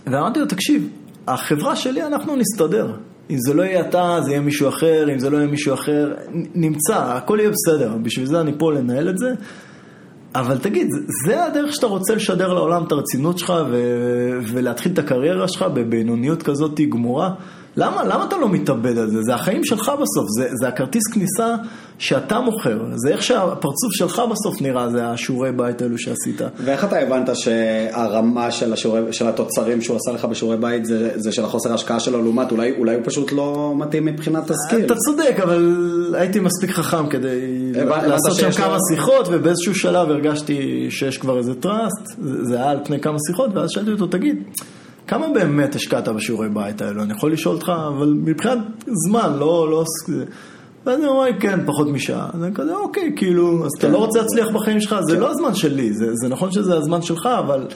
Speaker 2: ואמרתי לו, תקשיב, החברה שלי, אנחנו נסתדר. אם זה לא יהיה אתה, זה יהיה מישהו אחר, אם זה לא יהיה מישהו אחר, נמצא, הכל יהיה בסדר. בשביל זה אני פה לנהל את זה. אבל תגיד, זה הדרך שאתה רוצה לשדר לעולם את הרצינות שלך ו- ולהתחיל את הקריירה שלך בבינוניות כזאת גמורה? למה, למה אתה לא מתאבד על זה? זה החיים שלך בסוף, זה, זה הכרטיס כניסה שאתה מוכר, זה איך שהפרצוף שלך בסוף נראה, זה השיעורי בית האלו שעשית.
Speaker 1: ואיך אתה הבנת שהרמה של, השיעורי, של התוצרים שהוא עשה לך בשיעורי בית זה, זה של החוסר השקעה שלו לעומת, אולי, אולי הוא פשוט לא מתאים מבחינת הסקיל.
Speaker 2: אתה צודק, אבל הייתי מספיק חכם כדי לעשות שם כמה שיחות, ובאיזשהו שלב הרגשתי שיש כבר איזה טראסט, זה היה על פני כמה שיחות, ואז שאלתי אותו, תגיד, כמה באמת השקעת בשיעורי בית האלו? אני יכול לשאול אותך, אבל מבחינת זמן, לא... לא... ואז אני אומר, כן, פחות משעה. אז אני כזה, אוקיי, כאילו, אז אתה לא רוצה להצליח בחיים שלך, זה לא הזמן שלי, זה, זה נכון שזה הזמן שלך, אבל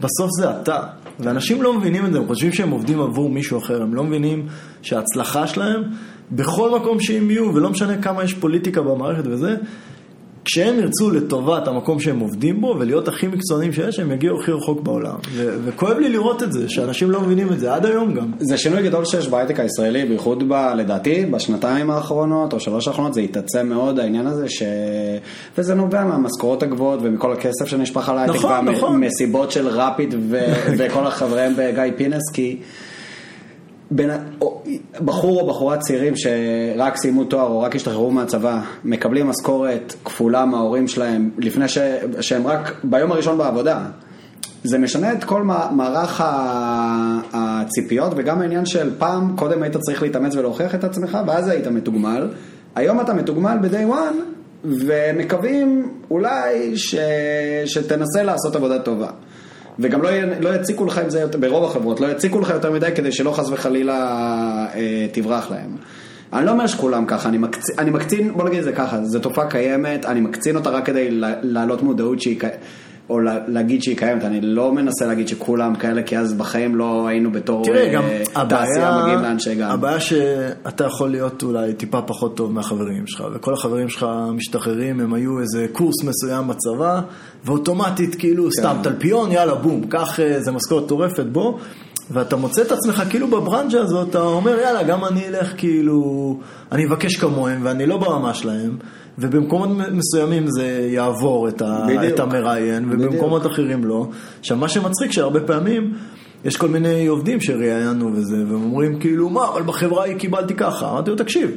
Speaker 2: בסוף זה אתה. ואנשים לא מבינים את זה, הם חושבים שהם עובדים עבור מישהו אחר, הם לא מבינים שההצלחה שלהם, בכל מקום שהם יהיו, ולא משנה כמה יש פוליטיקה במערכת וזה, כשהם ירצו לטובת המקום שהם עובדים בו ולהיות הכי מקצוענים שיש, הם יגיעו הכי רחוק בעולם. ו- וכואב לי לראות את זה, שאנשים לא מבינים את זה, עד היום גם.
Speaker 1: זה שינוי גדול שיש בהייטק הישראלי, בייחוד ב, לדעתי, בשנתיים האחרונות או שלוש האחרונות, זה התעצם מאוד העניין הזה, ש... וזה נובע מהמשכורות הגבוהות ומכל הכסף שנשפך על ההייטק,
Speaker 2: נכון, נכון.
Speaker 1: והמסיבות של רפיד ו... וכל החבריהם בגיא פינס, כי... בין, או, בחור או בחורה צעירים שרק סיימו תואר או רק השתחררו מהצבא, מקבלים משכורת כפולה מההורים שלהם לפני ש, שהם רק ביום הראשון בעבודה. זה משנה את כל מערך הציפיות וגם העניין של פעם, קודם היית צריך להתאמץ ולהוכיח את עצמך ואז היית מתוגמל. היום אתה מתוגמל ב-day one ומקווים אולי ש, שתנסה לעשות עבודה טובה. וגם לא, לא יציקו לך עם זה, ברוב החברות, לא יציקו לך יותר מדי כדי שלא חס וחלילה אה, תברח להם. אני לא אומר שכולם ככה, אני, מקצ... אני מקצין, בוא נגיד את זה ככה, זו תופעה קיימת, אני מקצין אותה רק כדי להעלות מודעות שהיא קיימת. או להגיד שהיא קיימת, אני לא מנסה להגיד שכולם כאלה, כי אז בחיים לא היינו בתור
Speaker 2: תראה, גם
Speaker 1: uh, תעשייה מגיעים לאן שהגענו.
Speaker 2: הבעיה שאתה יכול להיות אולי טיפה פחות טוב מהחברים שלך, וכל החברים שלך משתחררים, הם היו איזה קורס מסוים בצבא, ואוטומטית כאילו כן. סתם תלפיון, יאללה בום, קח איזה משכורת טורפת בו. ואתה מוצא את עצמך כאילו בברנג'ה הזאת, אתה אומר יאללה, גם אני אלך כאילו, אני אבקש כמוהם ואני לא ברמה שלהם. ובמקומות מסוימים זה יעבור את, ה, את המראיין, ובמקומות בדיוק. אחרים לא. עכשיו, מה שמצחיק שהרבה פעמים... יש כל מיני עובדים שראיינו וזה, והם אומרים כאילו, מה, אבל בחברה ההיא קיבלתי ככה. אמרתי לו, תקשיב,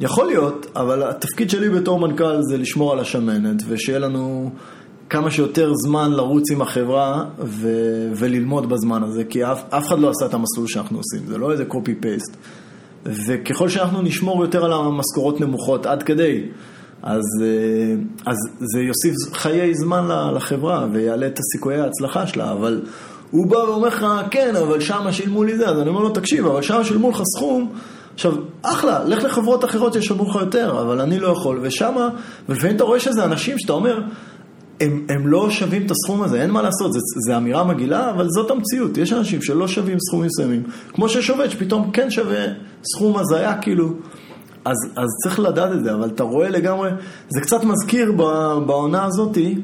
Speaker 2: יכול להיות, אבל התפקיד שלי בתור מנכ"ל זה לשמור על השמנת, ושיהיה לנו כמה שיותר זמן לרוץ עם החברה ו- וללמוד בזמן הזה, כי אף, אף אחד לא עשה את המסלול שאנחנו עושים, זה לא איזה copy-paste. וככל שאנחנו נשמור יותר על המשכורות נמוכות עד כדי אז, אה, אז זה יוסיף חיי זמן לחברה ויעלה את הסיכויי ההצלחה שלה, אבל הוא בא ואומר לך, כן, אבל שמה שילמו לי זה, אז אני אומר לו, תקשיב, אבל שמה שילמו לך סכום, עכשיו, אחלה, לך לחברות אחרות שישלמו לך יותר, אבל אני לא יכול, ושמה, ולפעמים אתה רואה שזה אנשים שאתה אומר, הם, הם לא שווים את הסכום הזה, אין מה לעשות, זו אמירה מגעילה, אבל זאת המציאות, יש אנשים שלא שווים סכומים מסוימים, כמו שיש עובד שפתאום כן שווה סכום הזיה, כאילו. אז, אז צריך לדעת את זה, אבל אתה רואה לגמרי, זה קצת מזכיר בעונה הזאתי,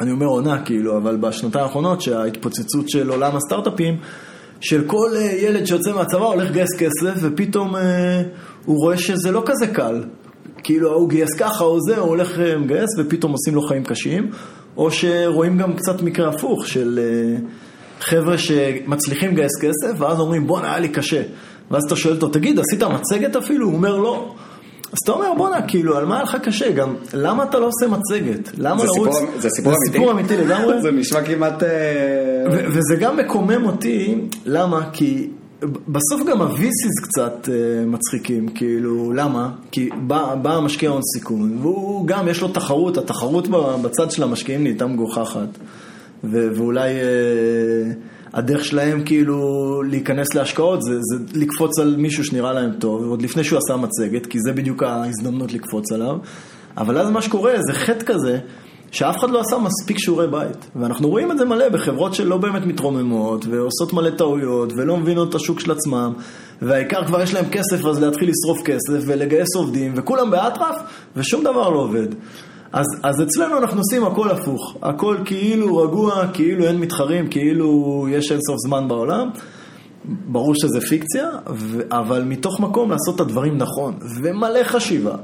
Speaker 2: אני אומר עונה כאילו, אבל בשנתיים האחרונות שההתפוצצות של עולם הסטארט-אפים, של כל אה, ילד שיוצא מהצבא הולך לגייס כסף, ופתאום אה, הוא רואה שזה לא כזה קל. כאילו הוא גייס ככה או זה, הוא הולך אה, ופתאום עושים לו חיים קשים, או שרואים גם קצת מקרה הפוך של אה, חבר'ה שמצליחים לגייס כסף, ואז אומרים בואנה היה לי קשה. ואז אתה שואל אותו, תגיד, עשית מצגת אפילו? הוא אומר לא. אז אתה אומר, בואנה, כאילו, על מה היה לך קשה? גם, למה אתה לא עושה מצגת? למה
Speaker 1: זה
Speaker 2: לרוץ?
Speaker 1: סיפור- זה סיפור אמיתי?
Speaker 2: זה סיפור אמיתי לגמרי.
Speaker 1: זה נשמע כמעט... אה,
Speaker 2: וזה גם מקומם אותי, למה? כי בסוף גם ה-VCs קצת uh, מצחיקים, כאילו, למה? כי בא, בא המשקיע הון סיכון, והוא גם, יש לו תחרות, התחרות בצד של המשקיעים נהייתה מגוחכת, ו- ואולי uh, הדרך שלהם כאילו להיכנס להשקעות זה, זה לקפוץ על מישהו שנראה להם טוב, עוד לפני שהוא עשה מצגת, כי זה בדיוק ההזדמנות לקפוץ עליו, אבל אז מה שקורה זה חטא כזה, שאף אחד לא עשה מספיק שיעורי בית. ואנחנו רואים את זה מלא בחברות שלא באמת מתרוממות, ועושות מלא טעויות, ולא מבינות את השוק של עצמם, והעיקר כבר יש להם כסף, אז להתחיל לשרוף כסף, ולגייס עובדים, וכולם באטרף, ושום דבר לא עובד. אז, אז אצלנו אנחנו עושים הכל הפוך, הכל כאילו רגוע, כאילו אין מתחרים, כאילו יש אינסוף זמן בעולם. ברור שזה פיקציה, ו- אבל מתוך מקום לעשות את הדברים נכון, ומלא חשיבה.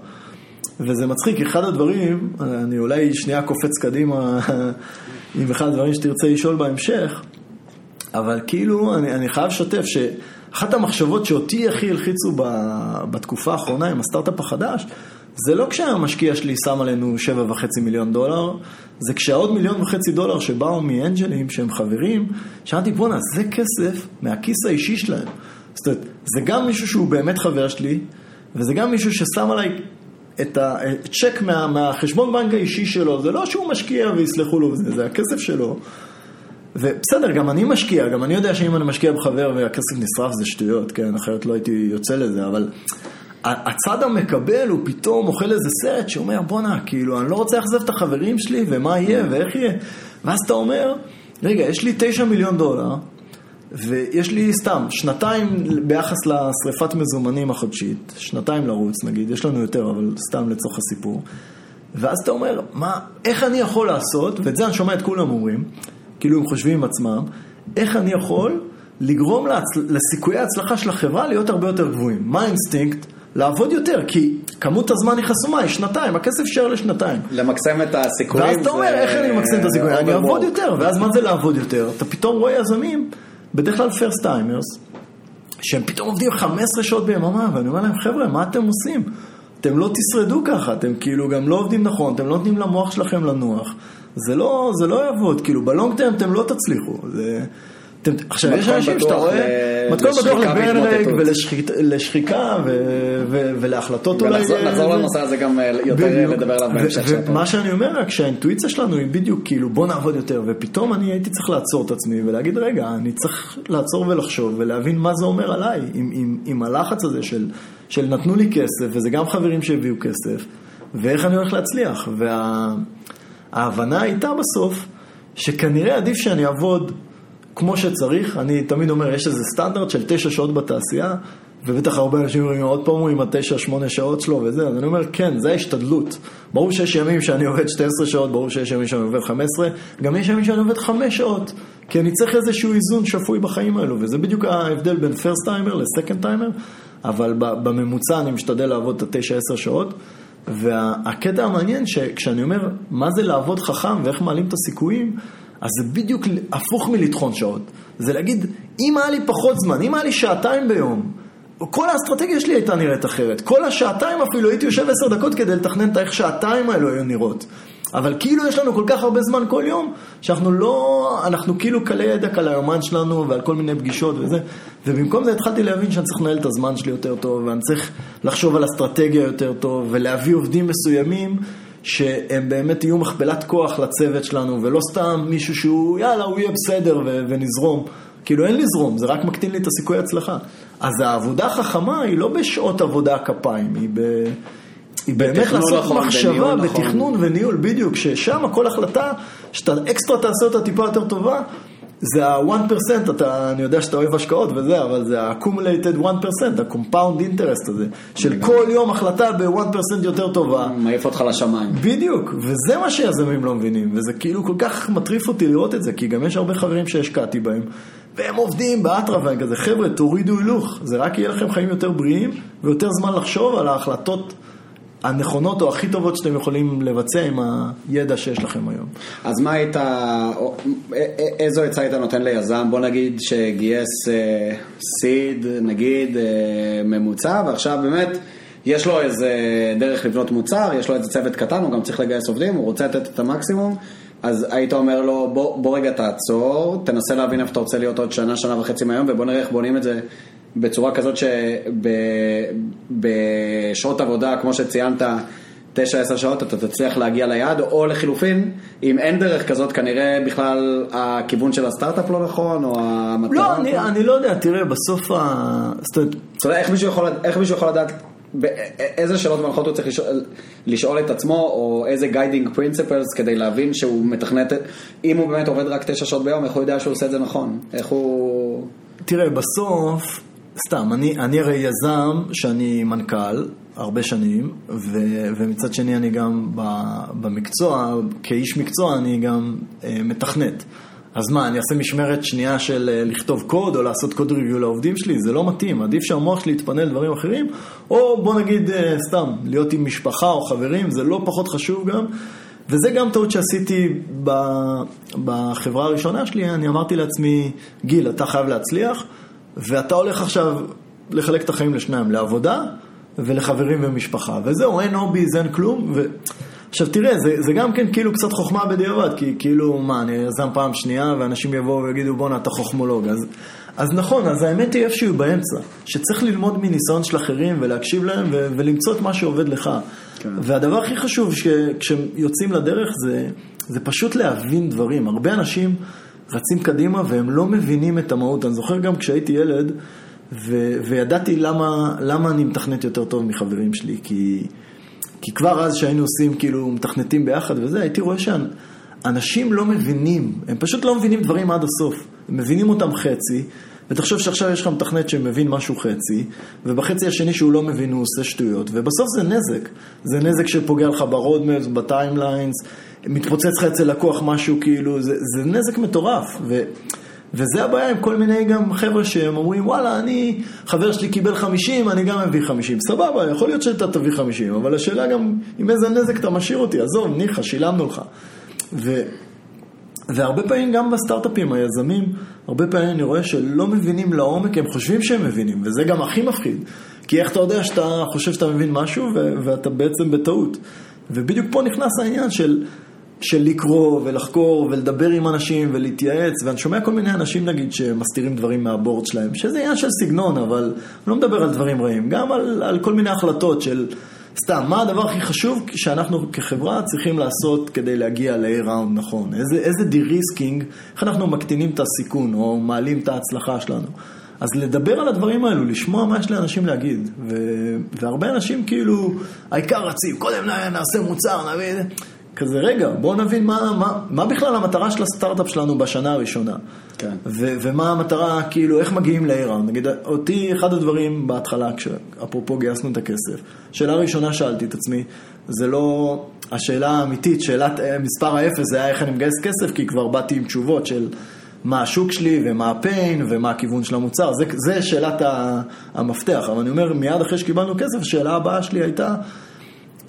Speaker 2: וזה מצחיק, אחד הדברים, אני אולי שנייה קופץ קדימה עם אחד הדברים שתרצה לשאול בהמשך, אבל כאילו, אני, אני חייב לשתף שאחת המחשבות שאותי הכי הלחיצו ב, בתקופה האחרונה עם הסטארט-אפ החדש, זה לא כשהמשקיע שלי שם עלינו שבע וחצי מיליון דולר, זה כשהעוד מיליון וחצי דולר שבאו מאנג'לים שהם חברים, שאלתי בואנה, זה כסף מהכיס האישי שלהם. זאת אומרת, זה גם מישהו שהוא באמת חבר שלי, וזה גם מישהו ששם עליי את הצ'ק מה, מהחשבון בנק האישי שלו, זה לא שהוא משקיע ויסלחו לו, זה, זה הכסף שלו. ובסדר, גם אני משקיע, גם אני יודע שאם אני משקיע בחבר והכסף נשרף זה שטויות, כן, אחרת לא הייתי יוצא לזה, אבל הצד המקבל הוא פתאום אוכל איזה סרט שאומר, בואנה, כאילו, אני לא רוצה לאכזב את החברים שלי, ומה יהיה, ואיך יהיה. ואז אתה אומר, רגע, יש לי תשע מיליון דולר, ויש לי סתם שנתיים ביחס לשריפת מזומנים החודשית, שנתיים לרוץ נגיד, יש לנו יותר, אבל סתם לצורך הסיפור. ואז אתה אומר, מה, איך אני יכול לעשות, ואת זה אני שומע את כולם אומרים, כאילו הם חושבים עם עצמם, איך אני יכול לגרום להצ... לסיכויי ההצלחה של החברה להיות הרבה יותר גבוהים. מה האינסטינקט? לעבוד יותר, כי כמות הזמן היא חסומה, היא שנתיים, הכסף יישאר לשנתיים.
Speaker 1: למקסם את הסיכויים.
Speaker 2: ואז אתה אומר, איך אני ממקסם את הסיכויים? אני אעבוד יותר, ואז מה זה לעבוד יותר? אתה פתאום רואה יזמים, בדרך כלל first timers, שהם פתאום עובדים 15 שעות ביממה, ואני אומר להם, חבר'ה, מה אתם עושים? אתם לא תשרדו ככה, אתם כאילו גם לא עובדים נכון, אתם לא נותנים למוח שלכם לנוח. זה לא, זה לא יעבוד, כאילו בלונג טרם אתם לא תצליחו. זה... אתם, עכשיו, יש אנשים שאתה רואה, מתכון בטוח
Speaker 1: והתמוטטות.
Speaker 2: ולשחיקה ולהחלטות אולי...
Speaker 1: ונחזור נחזור
Speaker 2: זה-
Speaker 1: לנושא הזה גם אה, יותר. לדבר עליו בהמשך.
Speaker 2: ומה שאני אומר רק שהאינטואיציה שלנו היא בדיוק כאילו בוא נעבוד יותר ופתאום אני הייתי צריך לעצור את עצמי ולהגיד רגע אני צריך לעצור ולחשוב ולהבין מה זה אומר עליי עם, עם, עם הלחץ הזה של, של נתנו לי כסף וזה גם חברים שהביאו כסף ואיך אני הולך להצליח וההבנה הייתה בסוף שכנראה עדיף שאני אעבוד כמו שצריך, אני תמיד אומר, יש איזה סטנדרט של תשע שעות בתעשייה, ובטח הרבה אנשים אומרים, עוד פעם הוא עם התשע, שמונה שעות שלו וזה, אז אני אומר, כן, זה ההשתדלות. ברור שיש ימים שאני עובד 12 שעות, ברור שיש ימים שאני עובד 15, גם יש ימים שאני עובד 5 שעות, כי אני צריך איזשהו איזון שפוי בחיים האלו, וזה בדיוק ההבדל בין פרסט טיימר לסקנד טיימר, אבל בממוצע אני משתדל לעבוד את התשע, עשר שעות. והקטע המעניין שכשאני אומר מה זה לעבוד חכם ואיך מעלים את הסיכויים, אז זה בדיוק הפוך מלטחון שעות. זה להגיד, אם היה לי פחות זמן, אם היה לי שעתיים ביום, כל האסטרטגיה שלי הייתה נראית אחרת. כל השעתיים אפילו הייתי יושב עשר דקות כדי לתכנן את איך שעתיים האלו היו נראות. אבל כאילו יש לנו כל כך הרבה זמן כל יום, שאנחנו לא, אנחנו כאילו קלי ידק על היומן שלנו ועל כל מיני פגישות וזה, ובמקום זה התחלתי להבין שאני צריך לנהל את הזמן שלי יותר טוב, ואני צריך לחשוב על אסטרטגיה יותר טוב, ולהביא עובדים מסוימים שהם באמת יהיו מכפלת כוח לצוות שלנו, ולא סתם מישהו שהוא, יאללה, הוא יהיה בסדר ו- ונזרום. כאילו אין לזרום, זה רק מקטין לי את הסיכוי הצלחה. אז העבודה החכמה היא לא בשעות עבודה כפיים, היא ב... היא באמת לעשות
Speaker 1: נכון,
Speaker 2: מחשבה,
Speaker 1: בניהול נכון.
Speaker 2: בתכנון וניהול, בדיוק, ששם כל החלטה, שאתה אקסטרה תעשה אותה טיפה יותר טובה, זה ה-1%, אתה, אני יודע שאתה אוהב השקעות וזה, אבל זה ה-accumulated 1%, ה-compound interest הזה, של כל יום החלטה ב-1% יותר טובה.
Speaker 1: מעיף אותך לשמיים.
Speaker 2: בדיוק, וזה מה שיזמים לא מבינים, וזה כאילו כל כך מטריף אותי לראות את זה, כי גם יש הרבה חברים שהשקעתי בהם, והם עובדים באטרה והם כזה, חבר'ה, תורידו הילוך, זה רק יהיה לכם חיים יותר בריאים, ויותר זמן לחשוב על ההחלטות הנכונות או הכי טובות שאתם יכולים לבצע עם הידע שיש לכם היום.
Speaker 1: אז מה היית, איזו עצה היית נותן ליזם, בוא נגיד שגייס סיד, נגיד, אה, ממוצע, ועכשיו באמת יש לו איזה דרך לבנות מוצר, יש לו איזה צוות קטן, הוא גם צריך לגייס עובדים, הוא רוצה לתת את המקסימום, אז היית אומר לו, בוא, בוא רגע תעצור, תנסה להבין איפה אתה רוצה להיות עוד שנה, שנה וחצי מהיום, ובוא נראה איך בונים את זה בצורה כזאת שבשעות עבודה, כמו שציינת, 9-10 שעות אתה תצליח להגיע ליעד, או לחילופין, אם אין דרך כזאת, כנראה בכלל הכיוון של הסטארט-אפ לא נכון, או המטרה...
Speaker 2: לא, אני, אני לא יודע, תראה, בסוף ה... זאת אומרת...
Speaker 1: אתה יודע, איך מישהו יכול, איך מישהו יכול לדעת איזה שאלות מנחות הוא צריך לשאול, לשאול את עצמו, או איזה guiding principles כדי להבין שהוא מתכנת, אם הוא באמת עובד רק 9 שעות ביום, איך הוא יודע שהוא עושה את זה נכון? איך הוא...
Speaker 2: תראה, בסוף, סתם, אני, אני הרי יזם שאני מנכ"ל הרבה שנים, ו, ומצד שני אני גם במקצוע, כאיש מקצוע אני גם אה, מתכנת. אז מה, אני אעשה משמרת שנייה של אה, לכתוב קוד או לעשות קוד ריוויו לעובדים שלי? זה לא מתאים, עדיף שהמוח שלי יתפנה לדברים אחרים, או בוא נגיד אה, סתם, להיות עם משפחה או חברים, זה לא פחות חשוב גם. וזה גם טעות שעשיתי בחברה הראשונה שלי, אני אמרתי לעצמי, גיל, אתה חייב להצליח, ואתה הולך עכשיו לחלק את החיים לשניים, לעבודה ולחברים ומשפחה. וזהו, אין הוביז, אין כלום. ו... עכשיו תראה, זה, זה גם כן כאילו קצת חוכמה בדיעבד, כי כאילו, מה, אני יזם פעם שנייה, ואנשים יבואו ויגידו, בואנה, אתה חוכמולוג. אז, אז נכון, אז האמת היא איפשהו באמצע, שצריך ללמוד מניסיון של אחרים ולהקשיב להם ו- ולמצוא את מה שעובד לך. כן. והדבר הכי חשוב, שכשיוצאים לדרך, זה, זה פשוט להבין דברים. הרבה אנשים רצים קדימה והם לא מבינים את המהות. אני זוכר גם כשהייתי ילד, ו- וידעתי למה, למה אני מתכנת יותר טוב מחברים שלי, כי... כי כבר אז שהיינו עושים, כאילו, מתכנתים ביחד וזה, הייתי רואה שאנשים לא מבינים, הם פשוט לא מבינים דברים עד הסוף. הם מבינים אותם חצי, ותחשוב שעכשיו יש לך מתכנת שמבין משהו חצי, ובחצי השני שהוא לא מבין הוא עושה שטויות, ובסוף זה נזק. זה נזק שפוגע לך ב roadmaps, ב timelines, מתפוצץ לך אצל לקוח משהו, כאילו, זה, זה נזק מטורף. ו... וזה הבעיה עם כל מיני גם חבר'ה שהם אומרים, וואלה, אני, חבר שלי קיבל 50, אני גם מביא 50. סבבה, יכול להיות שאתה תביא 50, אבל השאלה גם עם איזה נזק אתה משאיר אותי, עזוב, ניחא, שילמנו לך. ו... והרבה פעמים גם בסטארט-אפים, היזמים, הרבה פעמים אני רואה שלא מבינים לעומק, הם חושבים שהם מבינים, וזה גם הכי מפחיד. כי איך אתה יודע שאתה חושב שאתה מבין משהו, ו- ואתה בעצם בטעות. ובדיוק פה נכנס העניין של של לקרוא ולחקור ולדבר עם אנשים ולהתייעץ, ואני שומע כל מיני אנשים נגיד שמסתירים דברים מה board שלהם, שזה עניין של סגנון, אבל אני לא מדבר על דברים רעים, גם על, על כל מיני החלטות של סתם, מה הדבר הכי חשוב שאנחנו כחברה צריכים לעשות כדי להגיע ל-A round נכון, איזה, איזה de-risking, איך אנחנו מקטינים את הסיכון או מעלים את ההצלחה שלנו. אז לדבר על הדברים האלו, לשמוע מה יש לאנשים להגיד. ו... והרבה אנשים כאילו, העיקר רצים, קודם נעשה מוצר, נביא... כזה, רגע, בואו נבין מה, מה, מה בכלל המטרה של הסטארט-אפ שלנו בשנה הראשונה. כן. ו- ומה המטרה, כאילו, איך מגיעים ל-A-Round. נגיד, אותי, אחד הדברים בהתחלה, כשאפרופו גייסנו את הכסף, שאלה ראשונה שאלתי את עצמי, זה לא השאלה האמיתית, שאלת אה, מספר האפס, זה היה איך אני מגייס כסף, כי כבר באתי עם תשובות של מה השוק שלי ומה הפיין ומה הכיוון של המוצר. זה, זה שאלת המפתח. אבל אני אומר, מיד אחרי שקיבלנו כסף, השאלה הבאה שלי הייתה...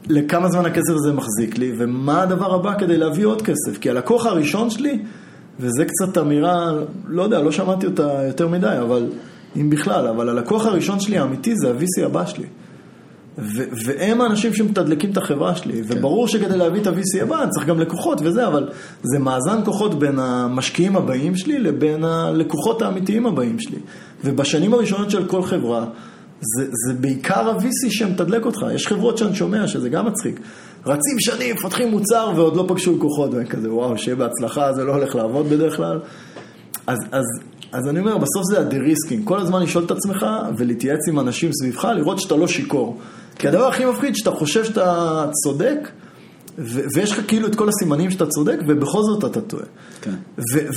Speaker 2: לכמה זמן הכסף הזה מחזיק לי, ומה הדבר הבא כדי להביא עוד כסף. כי הלקוח הראשון שלי, וזה קצת אמירה, לא יודע, לא שמעתי אותה יותר מדי, אבל אם בכלל, אבל הלקוח הראשון שלי האמיתי זה ה-VC הבא שלי. ו- והם האנשים שמתדלקים את החברה שלי, כן. וברור שכדי להביא את ה-VC הבא אני צריך גם לקוחות וזה, אבל זה מאזן כוחות בין המשקיעים הבאים שלי לבין הלקוחות האמיתיים הבאים שלי. ובשנים הראשונות של כל חברה, זה, זה בעיקר ה-VC שמתדלק אותך. יש חברות שאני שומע שזה גם מצחיק. רצים שנים, מפתחים מוצר ועוד לא פגשו לקוחות, ואני כזה, וואו, שיהיה בהצלחה, זה לא הולך לעבוד בדרך כלל. אז, אז, אז אני אומר, בסוף זה ה de-risking. כל הזמן לשאול את עצמך ולהתייעץ עם אנשים סביבך, לראות שאתה לא שיכור. כי הדבר הכי מפחיד, שאתה חושב שאתה צודק, ו- ויש לך כאילו את כל הסימנים שאתה צודק, ובכל זאת אתה טועה. כן.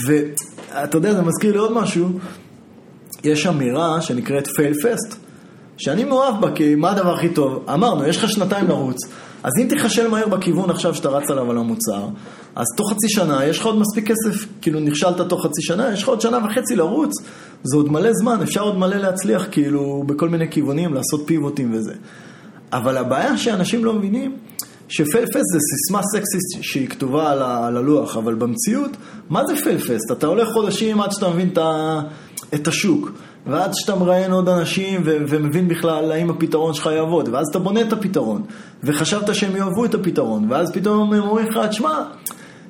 Speaker 2: ואתה יודע, זה מזכיר לי עוד משהו. יש אמירה שנקראת fail fast. שאני מאוהב בה, כי מה הדבר הכי טוב? אמרנו, יש לך שנתיים לרוץ, אז אם תיכשל מהר בכיוון עכשיו שאתה רץ עליו על המוצר, אז תוך חצי שנה יש לך עוד מספיק כסף, כאילו נכשלת תוך חצי שנה, יש לך עוד שנה וחצי לרוץ, זה עוד מלא זמן, אפשר עוד מלא להצליח כאילו בכל מיני כיוונים, לעשות פיבוטים וזה. אבל הבעיה שאנשים לא מבינים, שפלפסט זה סיסמה סקסיסט שהיא כתובה על, ה, על הלוח, אבל במציאות, מה זה פלפסט? אתה הולך חודשים עד שאתה מבין את, ה, את השוק. ועד שאתה מראיין עוד אנשים ו- ומבין בכלל האם הפתרון שלך יעבוד, ואז אתה בונה את הפתרון, וחשבת שהם יאהבו את הפתרון, ואז פתאום הם אומרים לך, תשמע,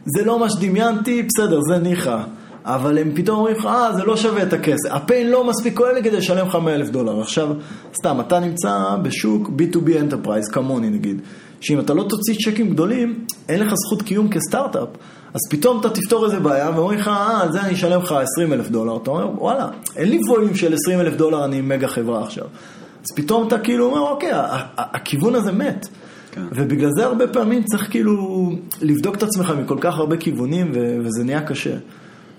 Speaker 2: זה לא מה שדמיינתי, בסדר, זה ניחא. אבל הם פתאום אומרים לך, אה, זה לא שווה את הכסף. הפיין לא מספיק כואב לי כדי לשלם לך 100 אלף דולר. עכשיו, סתם, אתה נמצא בשוק B2B Enterprise, כמוני נגיד, שאם אתה לא תוציא צ'קים גדולים, אין לך זכות קיום כסטארט-אפ. אז פתאום אתה תפתור איזה בעיה, ואומרים לך, אה, על זה אני אשלם לך 20 אלף דולר. אתה אומר, וואלה, אין לי ווליום של 20 אלף דולר, אני מגה חברה עכשיו. אז פתאום אתה כאילו אומר, אוקיי, הכיוון הזה מת. כן. ובגלל זה הרבה פעמים צריך כאילו לבדוק את עצמך מכל כך הרבה כיוונים, וזה נהיה קשה.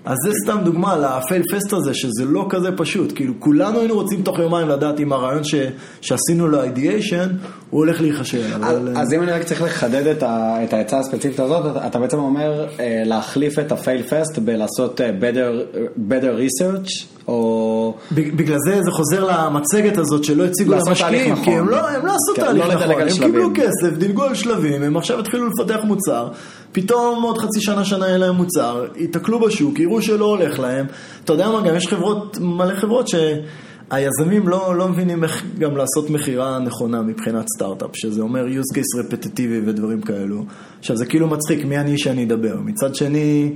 Speaker 2: אז זה סתם דוגמה לפייל פסט הזה, שזה לא כזה פשוט. כאילו, כולנו היינו רוצים תוך יומיים לדעת אם הרעיון ש, שעשינו לו אידיאשן, הוא הולך להיכשל.
Speaker 1: אבל... אז אם אני רק צריך לחדד את, ה, את העצה הספציפית הזאת, אתה בעצם אומר אה, להחליף את הפייל פסט בלעשות אה, better, better research, או...
Speaker 2: בגלל זה זה חוזר למצגת הזאת שלא הציגו למשקיעים, נכון. כי הם לא, הם לא עשו כן, תהליך לא נכון, הם. קיבלו כסף, דילגו על שלבים, הם עכשיו התחילו לפתח מוצר, פתאום עוד חצי שנה, שנה יהיה להם מוצר, ייתקלו בשוק, יראו שלא הולך להם. אתה יודע מה, גם יש חברות, מלא חברות שהיזמים לא, לא מבינים איך גם לעשות מכירה נכונה מבחינת סטארט-אפ, שזה אומר use case רפטיטיבי ודברים כאלו. עכשיו זה כאילו מצחיק, מי אני שאני אדבר? מצד שני...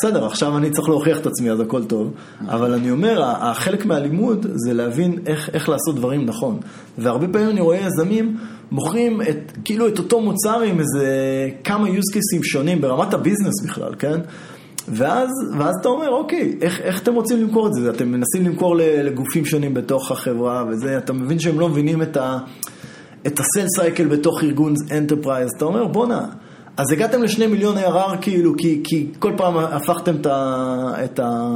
Speaker 2: בסדר, עכשיו אני צריך להוכיח את עצמי, אז הכל טוב. אבל אני אומר, החלק מהלימוד זה להבין איך, איך לעשות דברים נכון. והרבה פעמים אני רואה יזמים מוכרים את, כאילו את אותו מוצר עם איזה כמה use cases שונים ברמת הביזנס בכלל, כן? ואז, ואז אתה אומר, אוקיי, איך, איך אתם רוצים למכור את זה? אתם מנסים למכור לגופים שונים בתוך החברה וזה, אתה מבין שהם לא מבינים את ה... את ה-sell cycle בתוך ארגון enterprise, אתה אומר בואנה, אז הגעתם לשני מיליון ARR כאילו, כי, כי כל פעם הפכתם את, ה, את, ה,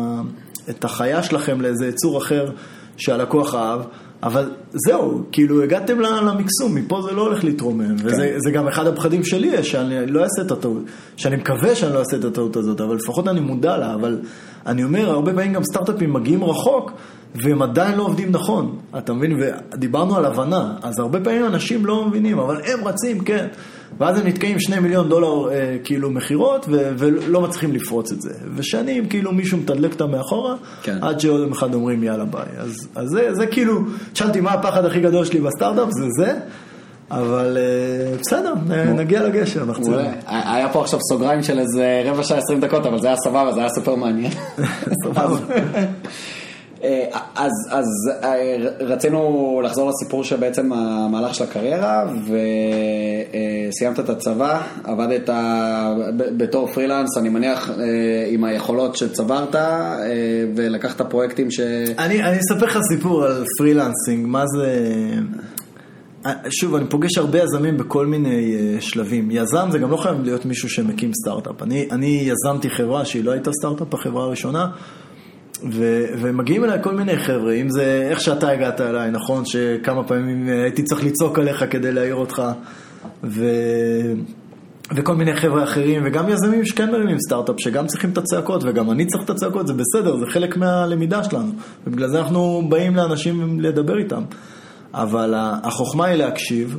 Speaker 2: את החיה שלכם לאיזה יצור אחר שהלקוח אהב, אבל זהו, כאילו הגעתם למקסימום, מפה זה לא הולך להתרומם, כן. וזה גם אחד הפחדים שלי, שאני לא אעשה את הטעות, שאני מקווה שאני לא אעשה את הטעות הזאת, אבל לפחות אני מודע לה, אבל אני אומר, הרבה פעמים גם סטארט-אפים מגיעים רחוק, והם עדיין לא עובדים נכון, אתה מבין? ודיברנו על הבנה, אז הרבה פעמים אנשים לא מבינים, אבל הם רצים, כן. ואז הם נתקעים שני מיליון דולר אה, כאילו מכירות, ולא מצליחים לפרוץ את זה. ושנים כאילו מישהו מתדלק אותם מאחורה, כן. עד שעוד יום אחד אומרים יאללה ביי. אז, אז זה, זה כאילו, שאלתי מה הפחד הכי גדול שלי בסטארט-אפ, זה זה. אבל אה, בסדר, נגיע לגשר, נחצה.
Speaker 1: היה פה עכשיו סוגריים של איזה רבע שעה, עשרים דקות, אבל זה היה סבבה, זה היה סופר מעניין. סבבה. אה, אז, אז אה, רצינו לחזור לסיפור שבעצם המהלך של הקריירה וסיימת את הצבא, עבדת בתור פרילנס, אני מניח עם היכולות שצברת ולקחת פרויקטים ש...
Speaker 2: אני, אני אספר לך סיפור על פרילנסינג, מה זה... שוב, אני פוגש הרבה יזמים בכל מיני שלבים. יזם זה גם לא חייב להיות מישהו שמקים סטארט-אפ. אני, אני יזמתי חברה שהיא לא הייתה סטארט-אפ, החברה הראשונה. ו- ומגיעים אליי כל מיני חבר'ה, אם זה איך שאתה הגעת אליי, נכון? שכמה פעמים הייתי צריך לצעוק עליך כדי להעיר אותך, ו- וכל מיני חבר'ה אחרים, וגם יזמים שכן מרימים סטארט-אפ, שגם צריכים את הצעקות, וגם אני צריך את הצעקות, זה בסדר, זה חלק מהלמידה שלנו, ובגלל זה אנחנו באים לאנשים לדבר איתם. אבל החוכמה היא להקשיב,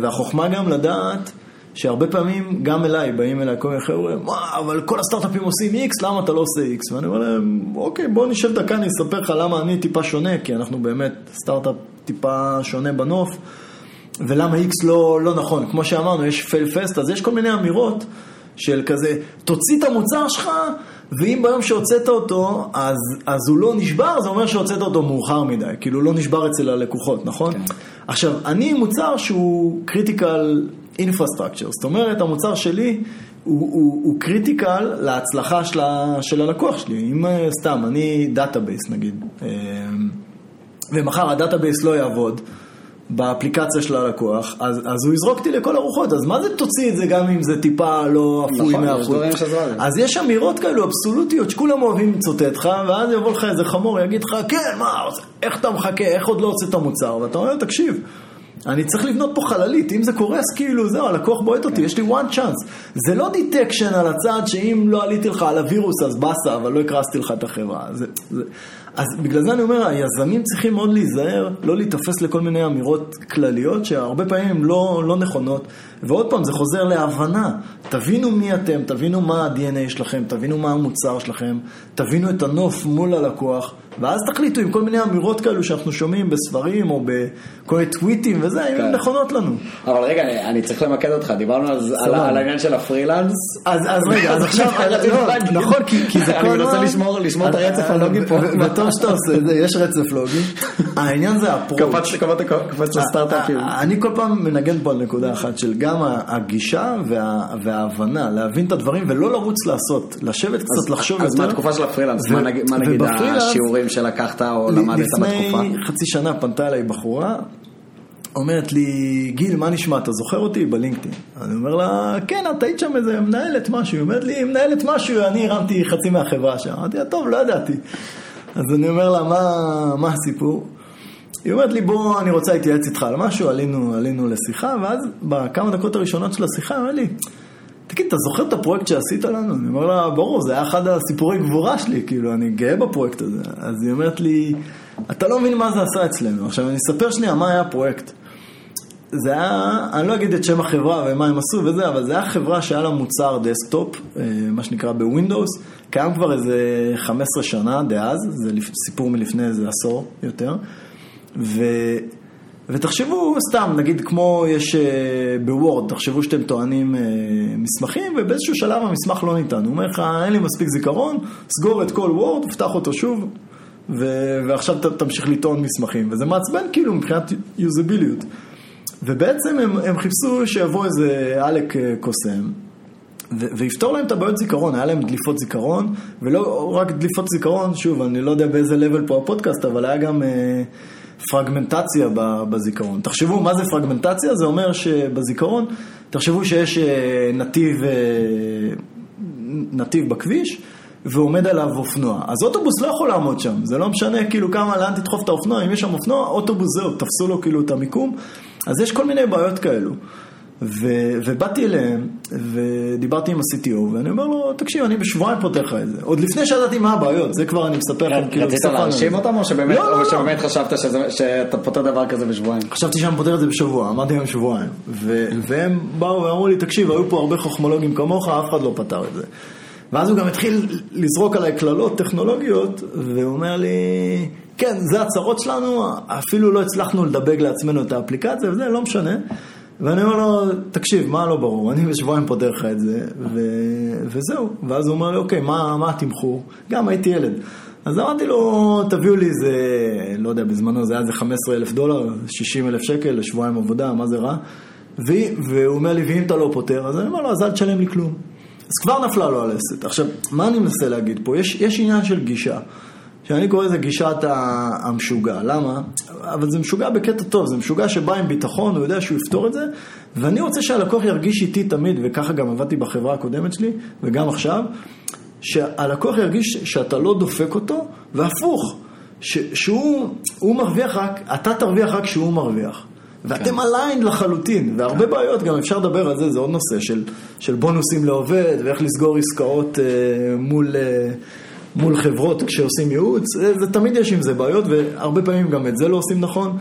Speaker 2: והחוכמה גם לדעת שהרבה פעמים, גם אליי, באים אליי כל מיני חבר'ה, מה, אבל כל הסטארט-אפים עושים X, למה אתה לא עושה X? ואני אומר להם, אוקיי, בוא נשב דקה, אני אספר לך למה אני טיפה שונה, כי אנחנו באמת סטארט-אפ טיפה שונה בנוף, ולמה X לא, לא נכון. כמו שאמרנו, יש פייל פסט, אז יש כל מיני אמירות של כזה, תוציא את המוצר שלך, ואם ביום שהוצאת אותו, אז, אז הוא לא נשבר, זה אומר שהוצאת אותו מאוחר מדי, כאילו לא נשבר אצל הלקוחות, נכון? כן. עכשיו, אני מוצר שהוא critical infrastructure, זאת אומרת המוצר שלי הוא, הוא, הוא critical להצלחה של, של הלקוח שלי, אם אה, סתם אני database נגיד, אה, ומחר ה-database לא יעבוד באפליקציה של הלקוח, אז, אז הוא יזרוק אותי לכל הרוחות, אז מה זה תוציא את זה גם אם זה טיפה לא אפוי נכון, מה, חרטא? אז יש אמירות כאלו אבסולוטיות שכולם אוהבים לצטט לך, ואז יבוא לך איזה חמור, יגיד לך, כן, מה, איך אתה מחכה, איך עוד לא הוצאת מוצר? ואתה אומר, תקשיב. אני צריך לבנות פה חללית, אם זה קורס כאילו זהו, הלקוח בועט אותי, יש לי one chance. זה לא detection על הצד שאם לא עליתי לך על הווירוס אז באסה, אבל לא הקרסתי לך את החברה. זה, זה... אז בגלל זה אני אומר, היזמים צריכים מאוד להיזהר, לא להיתפס לכל מיני אמירות כלליות, שהרבה פעמים הן לא, לא נכונות. ועוד פעם, זה חוזר להבנה. תבינו מי אתם, תבינו מה ה-DNA שלכם, תבינו מה המוצר שלכם, תבינו את הנוף מול הלקוח, ואז תחליטו עם כל מיני אמירות כאלו שאנחנו שומעים בספרים או בכל מיני טוויטים וזה, אם
Speaker 1: כן.
Speaker 2: הן נכונות לנו.
Speaker 1: אבל רגע, אני, אני צריך למקד אותך, דיברנו על, על. על העניין של הפרילנס.
Speaker 2: אז, אז רגע, אז עכשיו, לא. נכון, כי, כי זה כל
Speaker 1: אני מנסה
Speaker 2: הזמן-
Speaker 1: לשמור, לשמור את הרצף הלוגי פה.
Speaker 2: וטוב שאתה עושה את זה, יש רצף לוגי. העניין זה הפרוץ'.
Speaker 1: קפץ, קפץ, קפץ לסטארט-אפים.
Speaker 2: אני כל פעם מנגן פה על נקודה אחת של גם הגישה וה, וההבנה, להבין את הדברים ולא לרוץ לעשות, לשבת קצת, לחשוב
Speaker 1: אז
Speaker 2: יותר.
Speaker 1: מהתקופה של הפרילנס,
Speaker 2: ו-
Speaker 1: מה נגיד- מה נגיד
Speaker 2: ובפרילנס-
Speaker 1: השיעורים שלקחת או למדת בתקופה?
Speaker 2: לפני חצי שנה פנתה אליי בחורה, אומרת לי, גיל, מה נשמע, אתה זוכר אותי בלינקדאין? אני אומר לה, כן, את היית שם איזה מנהלת משהו. היא אומרת לי, מנהלת משהו, אני הרמתי חצי מהחברה שם. אמרתי לה, טוב, לא ידעתי. אז אני אומר לה, מה, מה הסיפור? היא אומרת לי, בוא, אני רוצה להתייעץ איתך על משהו, עלינו, עלינו לשיחה, ואז בכמה דקות הראשונות של השיחה, היא אומרת לי, תגיד, אתה זוכר את הפרויקט שעשית לנו? אני אומר לה, ברור, זה היה אחד הסיפורי גבורה שלי, כאילו, אני גאה בפרויקט הזה. אז היא אומרת לי, אתה לא מבין מה זה עשה אצלנו. עכשיו, אני אספר שנייה מה היה הפרויקט. זה היה, אני לא אגיד את שם החברה ומה הם עשו וזה, אבל זה היה חברה שהיה לה מוצר desktop, אה, מה שנקרא בווינדוס, קיים כבר איזה 15 שנה דאז, זה סיפור מלפני איזה עשור יותר, ו... ותחשבו סתם, נגיד כמו יש אה, בוורד, תחשבו שאתם טוענים אה, מסמכים ובאיזשהו שלב המסמך לא ניתן. הוא אומר לך, אין לי מספיק זיכרון, סגור את כל וורד, פתח אותו שוב, ו- ועכשיו ת- תמשיך לטעון מסמכים. וזה מעצבן כאילו מבחינת יוזביליות. ובעצם הם, הם חיפשו שיבוא איזה עלק אה, קוסם. ו- ויפתור להם את הבעיות זיכרון, היה להם דליפות זיכרון, ולא רק דליפות זיכרון, שוב, אני לא יודע באיזה לבל פה הפודקאסט, אבל היה גם אה, פרגמנטציה בזיכרון. תחשבו, מה זה פרגמנטציה? זה אומר שבזיכרון, תחשבו שיש אה, נתיב, אה, נתיב בכביש, ועומד עליו אופנוע. אז אוטובוס לא יכול לעמוד שם, זה לא משנה כאילו כמה, לאן תדחוף את האופנוע, אם יש שם אופנוע, אוטובוס זהו, תפסו לו כאילו את המיקום. אז יש כל מיני בעיות כאלו. ו- ובאתי אליהם, ודיברתי עם ה-CTO, ואני אומר לו, תקשיב, אני בשבועיים פותר לך את זה. עוד לפני שידעתי מה הבעיות, זה כבר אני מספר לכם כאילו...
Speaker 1: רצית להרשים. אותם או שבאמת
Speaker 2: לא, לא,
Speaker 1: או
Speaker 2: לא.
Speaker 1: שבאמת חשבת שזה- שאתה פותר דבר כזה בשבועיים?
Speaker 2: חשבתי שאני פותר את זה בשבוע, אמרתי להם שבועיים. ו- והם באו ואמרו לי, תקשיב, היו פה הרבה חכמולוגים כמוך, אף אחד לא פתר את זה. ואז הוא גם התחיל לזרוק עליי קללות טכנולוגיות, והוא אומר לי, כן, זה הצרות שלנו, אפילו לא הצלחנו לדבק לעצמנו את האפליקציה וזה, לא משנה. ואני אומר לו, תקשיב, מה לא ברור? אני בשבועיים פותר לך את זה, ו... וזהו. ואז הוא אומר לי, אוקיי, מה, מה התמחור? גם הייתי ילד. אז אמרתי לו, תביאו לי איזה, לא יודע, בזמנו זה היה איזה 15 אלף דולר, 60 אלף שקל לשבועיים עבודה, מה זה רע? ו... והוא אומר לי, ואם אתה לא פותר, אז אני אומר לו, אז אל תשלם לי כלום. אז כבר נפלה לו הלסת. עכשיו, מה אני מנסה להגיד פה? יש, יש עניין של גישה. שאני קורא לזה גישת המשוגע. למה? אבל זה משוגע בקטע טוב, זה משוגע שבא עם ביטחון, הוא יודע שהוא יפתור את זה, ואני רוצה שהלקוח ירגיש איתי תמיד, וככה גם עבדתי בחברה הקודמת שלי, וגם עכשיו, שהלקוח ירגיש שאתה לא דופק אותו, והפוך, ש- שהוא הוא מרוויח רק, אתה תרוויח רק כשהוא מרוויח. ואתם aligned לחלוטין, והרבה בעיות, גם אפשר לדבר על זה, זה עוד נושא של, של בונוסים לעובד, ואיך לסגור עסקאות אה, מול, אה, מול חברות כשעושים ייעוץ, זה, זה תמיד יש עם זה בעיות, והרבה פעמים גם את זה לא עושים נכון,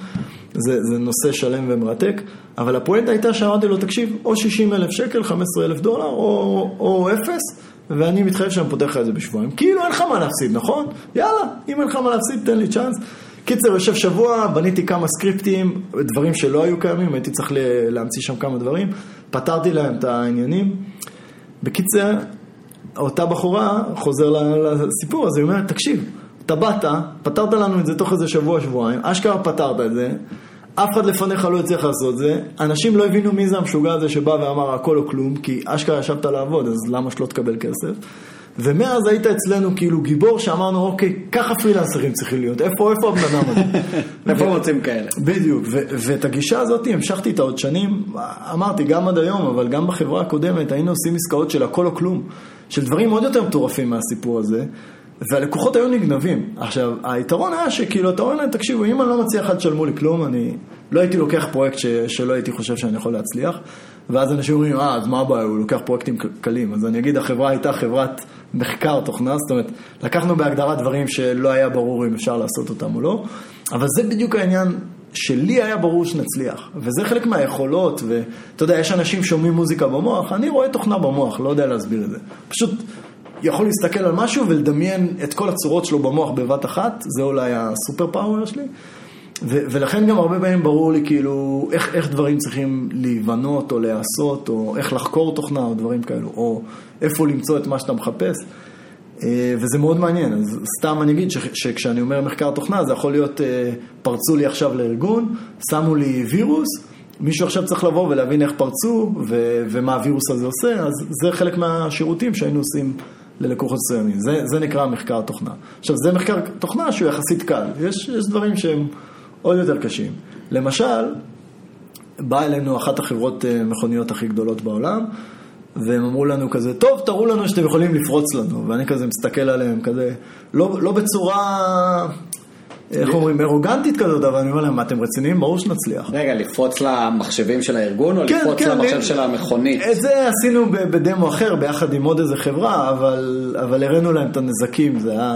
Speaker 2: זה, זה נושא שלם ומרתק, אבל הפואנטה הייתה שאמרתי לו, תקשיב, או 60 אלף שקל, 15 אלף דולר, או, או אפס, ואני מתחייב שאני פותח לך את זה בשבועיים. כאילו אין לך מה להפסיד, נכון? יאללה, אם אין לך מה להפסיד, תן לי צ'אנס. קיצר, יושב שבוע, בניתי כמה סקריפטים, דברים שלא היו קיימים, הייתי צריך להמציא שם כמה דברים, פתרתי להם את העניינים. בקיצר, אותה בחורה, חוזר לסיפור הזה, היא אומרת, תקשיב, אתה באת, פתרת לנו את זה תוך איזה שבוע, שבועיים, אשכרה פתרת את זה, אף אחד לפניך לא הצליח לעשות את זה, אנשים לא הבינו מי זה המשוגע הזה שבא ואמר הכל או כלום, כי אשכרה ישבת לעבוד, אז למה שלא תקבל כסף? ומאז היית אצלנו כאילו גיבור שאמרנו, אוקיי, ככה פרילנסרים צריכים להיות, איפה, איפה הבן אדם הזה?
Speaker 1: איפה מוצאים כאלה?
Speaker 2: בדיוק, ואת הגישה הזאת המשכתי איתה עוד שנים, אמרתי, גם עד היום, אבל גם בחברה הקודמת היינו עושים עסקאות של הכל או כלום, של דברים עוד יותר מטורפים מהסיפור הזה, והלקוחות היו נגנבים. עכשיו, היתרון היה שכאילו, אתה אומר להם, תקשיבו, אם אני לא מצליח, אל תשלמו לי כלום, אני לא הייתי לוקח פרויקט ש- שלא הייתי חושב שאני יכול להצליח, ואז אנשים אומרים, אה, אז מה הבעיה, הוא לוקח פרויקטים קלים. אז אני אגיד, החברה הייתה חברת מחקר תוכנה, זאת אומרת, לקחנו בהגדרה דברים שלא היה ברור אם אפשר לעשות אותם או לא, אבל זה בדיוק העניין שלי היה ברור שנצליח, וזה חלק מהיכולות, ואתה יודע, יש אנשים שומעים מוזיקה במוח, אני רואה תוכנה במוח, לא יודע להסביר את זה. פשוט יכול להסתכל על משהו ולדמיין את כל הצורות שלו במוח בבת אחת, זה אולי הסופר פאוור שלי. ו- ולכן גם הרבה פעמים ברור לי כאילו איך, איך דברים צריכים להיבנות או להיעשות, או איך לחקור תוכנה או דברים כאלו, או איפה למצוא את מה שאתה מחפש. אה, וזה מאוד מעניין, אז סתם אני אגיד שכשאני אומר מחקר תוכנה זה יכול להיות, אה, פרצו לי עכשיו לארגון, שמו לי וירוס, מישהו עכשיו צריך לבוא ולהבין איך פרצו ו- ומה הווירוס הזה עושה, אז זה חלק מהשירותים שהיינו עושים ללקוחות מסוימים, זה, זה נקרא מחקר תוכנה. עכשיו זה מחקר תוכנה שהוא יחסית קל, יש, יש דברים שהם עוד יותר קשים. למשל, באה אלינו אחת החברות אה, מכוניות הכי גדולות בעולם, והם אמרו לנו כזה, טוב, תראו לנו שאתם יכולים לפרוץ לנו. ואני כזה מסתכל עליהם, כזה, לא, לא בצורה, איך אומרים, ארוגנטית כזאת, אבל אני אומר להם, מה, אתם רציניים? ברור שנצליח.
Speaker 1: רגע, לפרוץ למחשבים של הארגון, או
Speaker 2: כן,
Speaker 1: לפרוץ
Speaker 2: כן,
Speaker 1: למחשב
Speaker 2: לי-
Speaker 1: של המכונית?
Speaker 2: את זה עשינו בדמו אחר, ביחד עם עוד איזה חברה, אבל, אבל הראינו להם את הנזקים, זה היה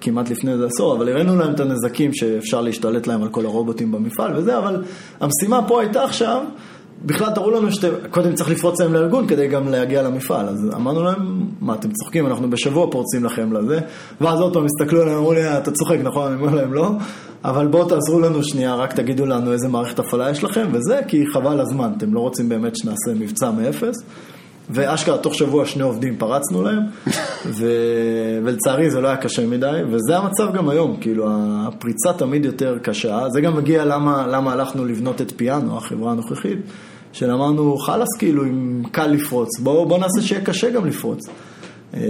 Speaker 2: כמעט לפני איזה עשור, אבל הראינו להם את הנזקים שאפשר להשתלט להם על כל הרובוטים במפעל וזה, אבל המשימה פה הייתה עכשיו, בכלל תראו לנו שאתם, קודם צריך לפרוץ להם לארגון כדי גם להגיע למפעל, אז אמרנו להם, מה אתם צוחקים, אנחנו בשבוע פורצים לכם לזה, ואז עוד פעם הסתכלו עליהם, אמרו לי, "אה, אתה צוחק, נכון? אני אומר להם, לא, אבל בואו תעזרו לנו שנייה, רק תגידו לנו איזה מערכת הפעלה יש לכם, וזה כי חבל הזמן, אתם לא רוצים באמת שנעשה מבצע מאפס. ואשכרה תוך שבוע שני עובדים פרצנו להם, ו... ולצערי זה לא היה קשה מדי, וזה המצב גם היום, כאילו הפריצה תמיד יותר קשה, זה גם מגיע למה, למה הלכנו לבנות את פיאנו, החברה הנוכחית, שאמרנו חלאס כאילו אם קל לפרוץ, בואו בוא נעשה שיהיה קשה גם לפרוץ. אה,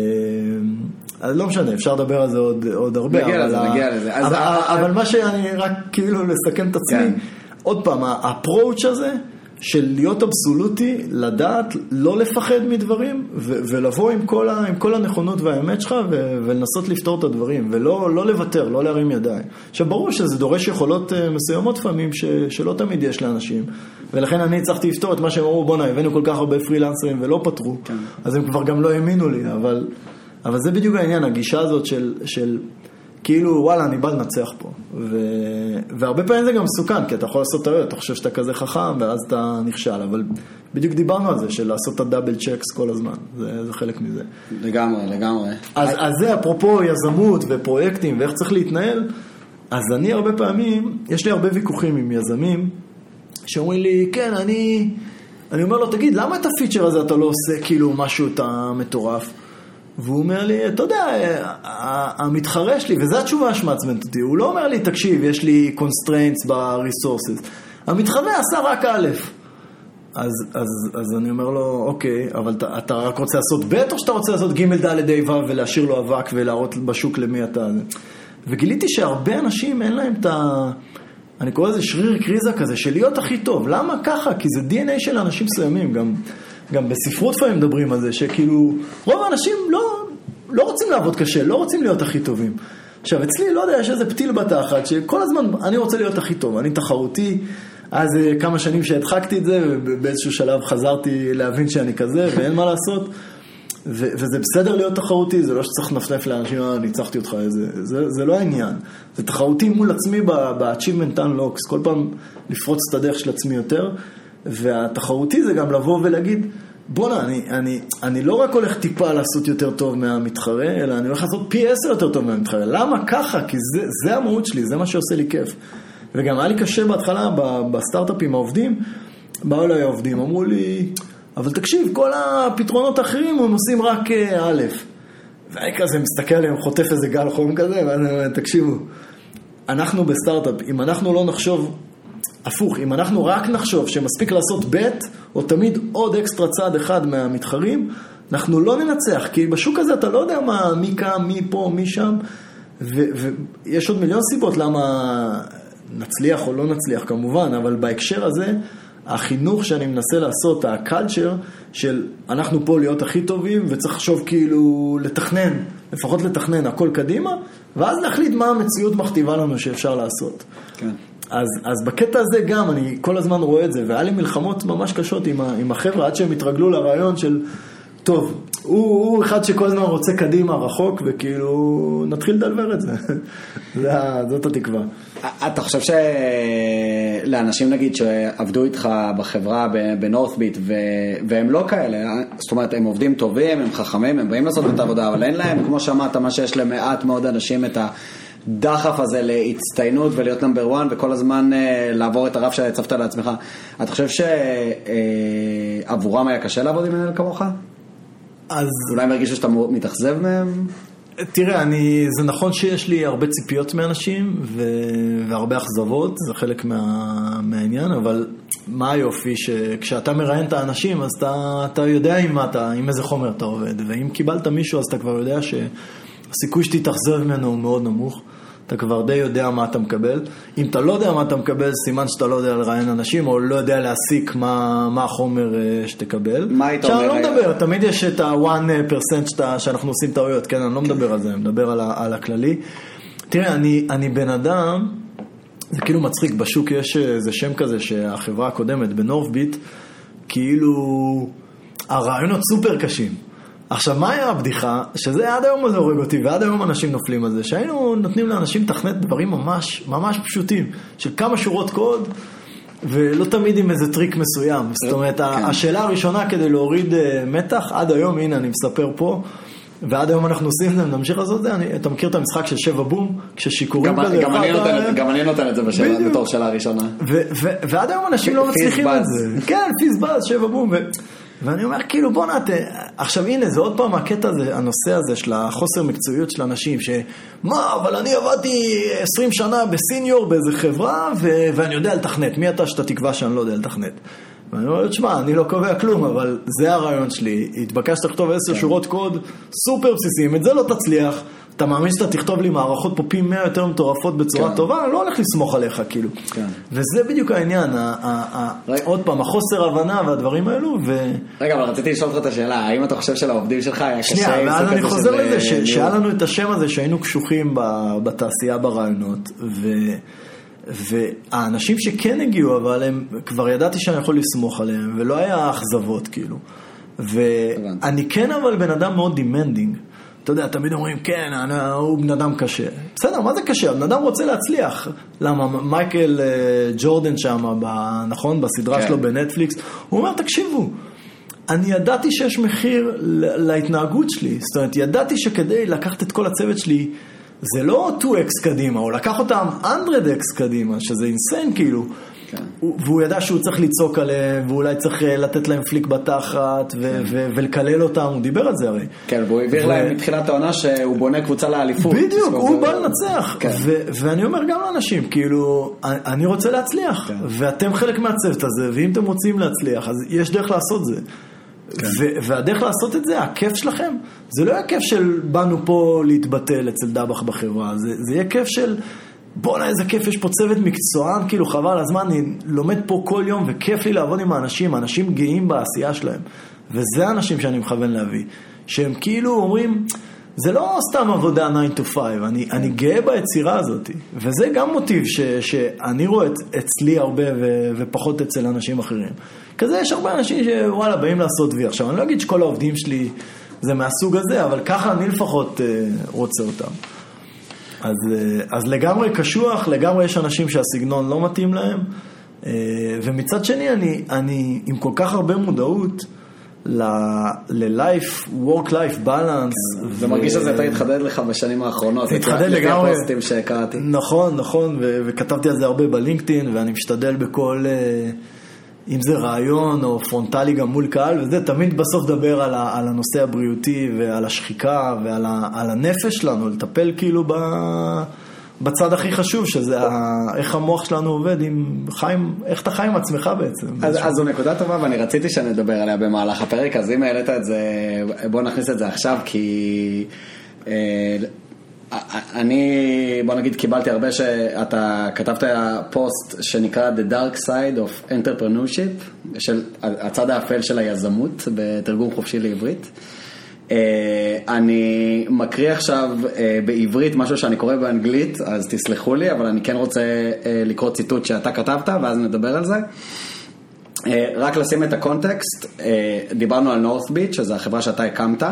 Speaker 2: אז לא משנה, אפשר לדבר על זה עוד, עוד הרבה.
Speaker 1: נגיע
Speaker 2: אבל
Speaker 1: לזה, נגיע לזה.
Speaker 2: אבל,
Speaker 1: ה-
Speaker 2: אבל מה שאני רק כאילו לסכם את עצמי,
Speaker 1: כן.
Speaker 2: עוד פעם, האפרוץ' הזה של להיות אבסולוטי, לדעת לא לפחד מדברים ו- ולבוא עם כל, ה- עם כל הנכונות והאמת שלך ו- ולנסות לפתור את הדברים ולא לא לוותר, לא להרים ידיים. עכשיו ברור שזה דורש יכולות אה, מסוימות לפעמים ש- שלא תמיד יש לאנשים ולכן אני הצלחתי לפתור את מה שהם אמרו, בואנה הבאנו כל כך הרבה פרילנסרים ולא פתרו,
Speaker 1: כן.
Speaker 2: אז הם כבר גם לא האמינו לי, אבל, אבל זה בדיוק העניין, הגישה הזאת של... של כאילו וואלה אני בא לנצח פה ו... והרבה פעמים זה גם מסוכן כי אתה יכול לעשות טעויות, אתה חושב שאתה כזה חכם ואז אתה נכשל אבל בדיוק דיברנו על זה של לעשות את הדאבל צ'קס כל הזמן, זה, זה חלק מזה.
Speaker 1: לגמרי, לגמרי.
Speaker 2: אז, אז זה אפרופו יזמות ופרויקטים ואיך צריך להתנהל, אז אני הרבה פעמים, יש לי הרבה ויכוחים עם יזמים שאומרים לי כן אני, אני אומר לו תגיד למה את הפיצ'ר הזה אתה לא עושה כאילו משהו אתה מטורף והוא אומר לי, אתה יודע, המתחרה שלי, וזו התשובה שמעצבנת אותי, הוא לא אומר לי, תקשיב, יש לי constraints ב-resources. המתחרה עשה רק א', אז, אז, אז אני אומר לו, אוקיי, אבל אתה, אתה רק רוצה לעשות ב' או שאתה רוצה לעשות ג' ד' ה' ו' ולהשאיר לו אבק ולהראות בשוק למי אתה... וגיליתי שהרבה אנשים אין להם את ה... אני קורא לזה שריר קריזה כזה, של להיות הכי טוב. למה ככה? כי זה DNA של אנשים מסוימים, גם, גם בספרות לפעמים מדברים על זה, שכאילו, רוב האנשים לא, לא רוצים לעבוד קשה, לא רוצים להיות הכי טובים. עכשיו, אצלי, לא יודע, יש איזה פתיל בתחת, שכל הזמן אני רוצה להיות הכי טוב, אני תחרותי. אז אה, כמה שנים שהדחקתי את זה, ובאיזשהו שלב חזרתי להבין שאני כזה, ואין מה לעשות. ו- וזה בסדר להיות תחרותי, זה לא שצריך לנפנף לאנשים, אה, ניצחתי אותך, זה, זה, זה לא העניין. זה תחרותי מול עצמי ב-achievement unlocks, כל פעם לפרוץ את הדרך של עצמי יותר, והתחרותי זה גם לבוא ולהגיד, בואנה, אני, אני, אני לא רק הולך טיפה לעשות יותר טוב מהמתחרה, אלא אני הולך לעשות פי עשר יותר טוב מהמתחרה. למה ככה? כי זה, זה המהות שלי, זה מה שעושה לי כיף. וגם היה לי קשה בהתחלה ב- בסטארט-אפים העובדים, באו אליי העובדים, אמרו לי, אבל תקשיב, כל הפתרונות האחרים הם עושים רק אה, א'. ואני כזה מסתכל עליהם, חוטף איזה גל חום כזה, ואני אומר, תקשיבו, אנחנו בסטארט-אפ, אם אנחנו לא נחשוב, הפוך, אם אנחנו רק נחשוב שמספיק לעשות ב', או תמיד עוד אקסטרה צעד אחד מהמתחרים, אנחנו לא ננצח, כי בשוק הזה אתה לא יודע מה, מי קם, מי פה, מי שם, ויש עוד מיליון סיבות למה נצליח או לא נצליח כמובן, אבל בהקשר הזה, החינוך שאני מנסה לעשות, הקלצ'ר של אנחנו פה להיות הכי טובים וצריך לחשוב כאילו לתכנן, לפחות לתכנן הכל קדימה, ואז להחליט מה המציאות מכתיבה לנו שאפשר לעשות.
Speaker 1: כן.
Speaker 2: אז, אז בקטע הזה גם, אני כל הזמן רואה את זה, והיה לי מלחמות ממש קשות עם, ה, עם החבר'ה, עד שהם התרגלו לרעיון של, טוב, הוא, הוא אחד שכל הזמן רוצה קדימה, רחוק, וכאילו, נתחיל לדלבר את זה. זה זאת התקווה.
Speaker 1: אתה חושב שלאנשים נגיד שעבדו איתך בחברה בנורת'ביט והם לא כאלה, זאת אומרת הם עובדים טובים, הם חכמים, הם באים לעשות את העבודה, אבל אין להם, כמו שאמרת, מה שיש למעט מאוד אנשים את הדחף הזה להצטיינות ולהיות נאמבר 1 וכל הזמן אה, לעבור את הרף שהצבת לעצמך. אתה חושב שעבורם היה קשה לעבוד עם מנהל כמוך? אז... אולי הם הרגישו שאתה מתאכזב מהם?
Speaker 2: תראה, אני, זה נכון שיש לי הרבה ציפיות מאנשים ו, והרבה אכזבות, זה חלק מה, מהעניין, אבל מה היופי שכשאתה מראיין את האנשים, אז אתה, אתה יודע עם, אתה, עם איזה חומר אתה עובד, ואם קיבלת מישהו אז אתה כבר יודע שהסיכוי שתתאכזב ממנו הוא מאוד נמוך. אתה כבר די יודע מה אתה מקבל. אם אתה לא יודע מה אתה מקבל, סימן שאתה לא יודע לראיין אנשים, או לא יודע להסיק מה, מה החומר אה, שתקבל.
Speaker 1: מה היית אומר?
Speaker 2: עכשיו, אני לא מדבר, תמיד יש את ה-1% שאתה, שאנחנו עושים טעויות, כן, אני לא מדבר על זה, אני מדבר על, על הכללי. תראה, אני, אני בן אדם, זה כאילו מצחיק, בשוק יש איזה שם כזה שהחברה הקודמת, בנורת'ביט, כאילו, הראיונות סופר קשים. עכשיו, מה היה הבדיחה? שזה עד היום זה הורג אותי, ועד היום אנשים נופלים על זה, שהיינו נותנים לאנשים לתכנת דברים ממש, ממש פשוטים, של כמה שורות קוד, ולא תמיד עם איזה טריק מסוים. זאת אומרת, כן. השאלה הראשונה כדי להוריד אה, מתח, עד היום, הנה, אני מספר פה. ועד היום אנחנו עושים את זה, נמשיך לעשות את זה, אני, אתה מכיר את המשחק של שבע בום? כששיכורים
Speaker 1: כזה, גם, אני נותן, גם אני נותן את זה בשאלה, בתור שאלה הראשונה.
Speaker 2: ועד היום אנשים לא מצליחים את זה. כן, פיזבאז, שבע בום. ואני אומר, כאילו, בוא נעט... עכשיו הנה, זה עוד פעם הקטע הזה, הנושא הזה של החוסר מקצועיות של אנשים, שמה, אבל אני עבדתי 20 שנה בסיניור באיזה חברה, ו... ואני יודע לתכנת. מי אתה שאתה תקבע שאני לא יודע לתכנת? ואני אומר, תשמע, אני לא קובע כלום, אבל זה הרעיון שלי. התבקשת לכתוב עשר כן. שורות קוד סופר בסיסיים, את זה לא תצליח. אתה מאמין שאתה תכתוב לי מערכות פה פי מאה יותר מטורפות בצורה כן. טובה, אני לא הולך לסמוך עליך, כאילו. כן. וזה בדיוק העניין, ה- ה- ה- עוד פעם, החוסר הבנה והדברים האלו, ו...
Speaker 1: רגע, אבל רציתי לשאול אותך את השאלה, האם אתה חושב שלעובדים שלך היה קשה...
Speaker 2: שנייה, ואז אני חוזר לזה, ש- שהיה לנו את השם הזה שהיינו קשוחים בתעשייה ברעיונות, ו... והאנשים שכן הגיעו, אבל הם, כבר ידעתי שאני יכול לסמוך עליהם, ולא היה אכזבות, כאילו. ואני כן אבל בן אדם מאוד demanding. אתה יודע, תמיד אומרים, כן, הוא בן אדם קשה. בסדר, מה זה קשה? הבן אדם רוצה להצליח. למה? מייקל אה, ג'ורדן שם, נכון? בסדרה כן. שלו בנטפליקס, הוא אומר, תקשיבו, אני ידעתי שיש מחיר להתנהגות שלי. זאת אומרת, ידעתי שכדי לקחת את כל הצוות שלי, זה לא 2x קדימה, הוא לקח אותם 100x קדימה, שזה insane כאילו. כן. והוא ידע שהוא צריך לצעוק עליהם, ואולי צריך אה, לתת להם פליק בתחת, ו- כן. ו- ולקלל אותם, הוא דיבר על זה הרי.
Speaker 1: כן, והוא העביר ו- להם מתחילת העונה שהוא בונה קבוצה לאליפות.
Speaker 2: בדיוק, הוא בא לנצח. כן. ו- ואני אומר גם לאנשים, כאילו, אני רוצה להצליח, כן. ואתם חלק מהצוות הזה, ואם אתם רוצים להצליח, אז יש דרך לעשות זה. כן. והדרך לעשות את זה, הכיף שלכם, זה לא יהיה כיף של באנו פה להתבטל אצל דבח בחברה, זה, זה יהיה כיף של בואנה איזה כיף, יש פה צוות מקצוען, כאילו חבל הזמן, אני לומד פה כל יום וכיף לי לעבוד עם האנשים, האנשים גאים בעשייה שלהם. וזה האנשים שאני מכוון להביא, שהם כאילו אומרים, זה לא סתם עבודה 9 to 5, אני, אני גאה ביצירה הזאת, וזה גם מוטיב ש, שאני רואה את, אצלי הרבה ו, ופחות אצל אנשים אחרים. כזה יש הרבה אנשים שוואלה באים לעשות וי. עכשיו, אני לא אגיד שכל העובדים שלי זה מהסוג הזה, אבל ככה אני לפחות אה, רוצה אותם. אז, אה, אז לגמרי קשוח, לגמרי יש אנשים שהסגנון לא מתאים להם, אה, ומצד שני אני, אני עם כל כך הרבה מודעות ל-life, work-life balance.
Speaker 1: כן, זה מרגיש שזה יותר התחדד לך בשנים האחרונות.
Speaker 2: זה התחדד לגמרי. לפי הפוסטים שקראתי. נכון, נכון, וכתבתי על זה הרבה בלינקדאין, ואני משתדל בכל... Uh, אם זה רעיון או פרונטלי גם מול קהל, וזה תמיד בסוף דבר על, ה, על הנושא הבריאותי ועל השחיקה ועל ה, על הנפש שלנו, לטפל כאילו ב, בצד הכי חשוב, שזה ה, איך המוח שלנו עובד, עם חיים, איך אתה חי עם עצמך בעצם.
Speaker 1: אז, אז זו נקודה טובה ואני רציתי שנדבר עליה במהלך הפרק, אז אם העלית את זה, בוא נכניס את זה עכשיו, כי... אני, בוא נגיד, קיבלתי הרבה שאתה כתבת פוסט שנקרא The Dark Side of Entrepreneurship, של הצד האפל של היזמות, בתרגום חופשי לעברית. אה, אני מקריא עכשיו אה, בעברית משהו שאני קורא באנגלית, אז תסלחו לי, אבל אני כן רוצה אה, לקרוא ציטוט שאתה כתבת, ואז נדבר על זה. רק לשים את הקונטקסט, דיברנו על נורת' ביט, שזו החברה שאתה הקמת.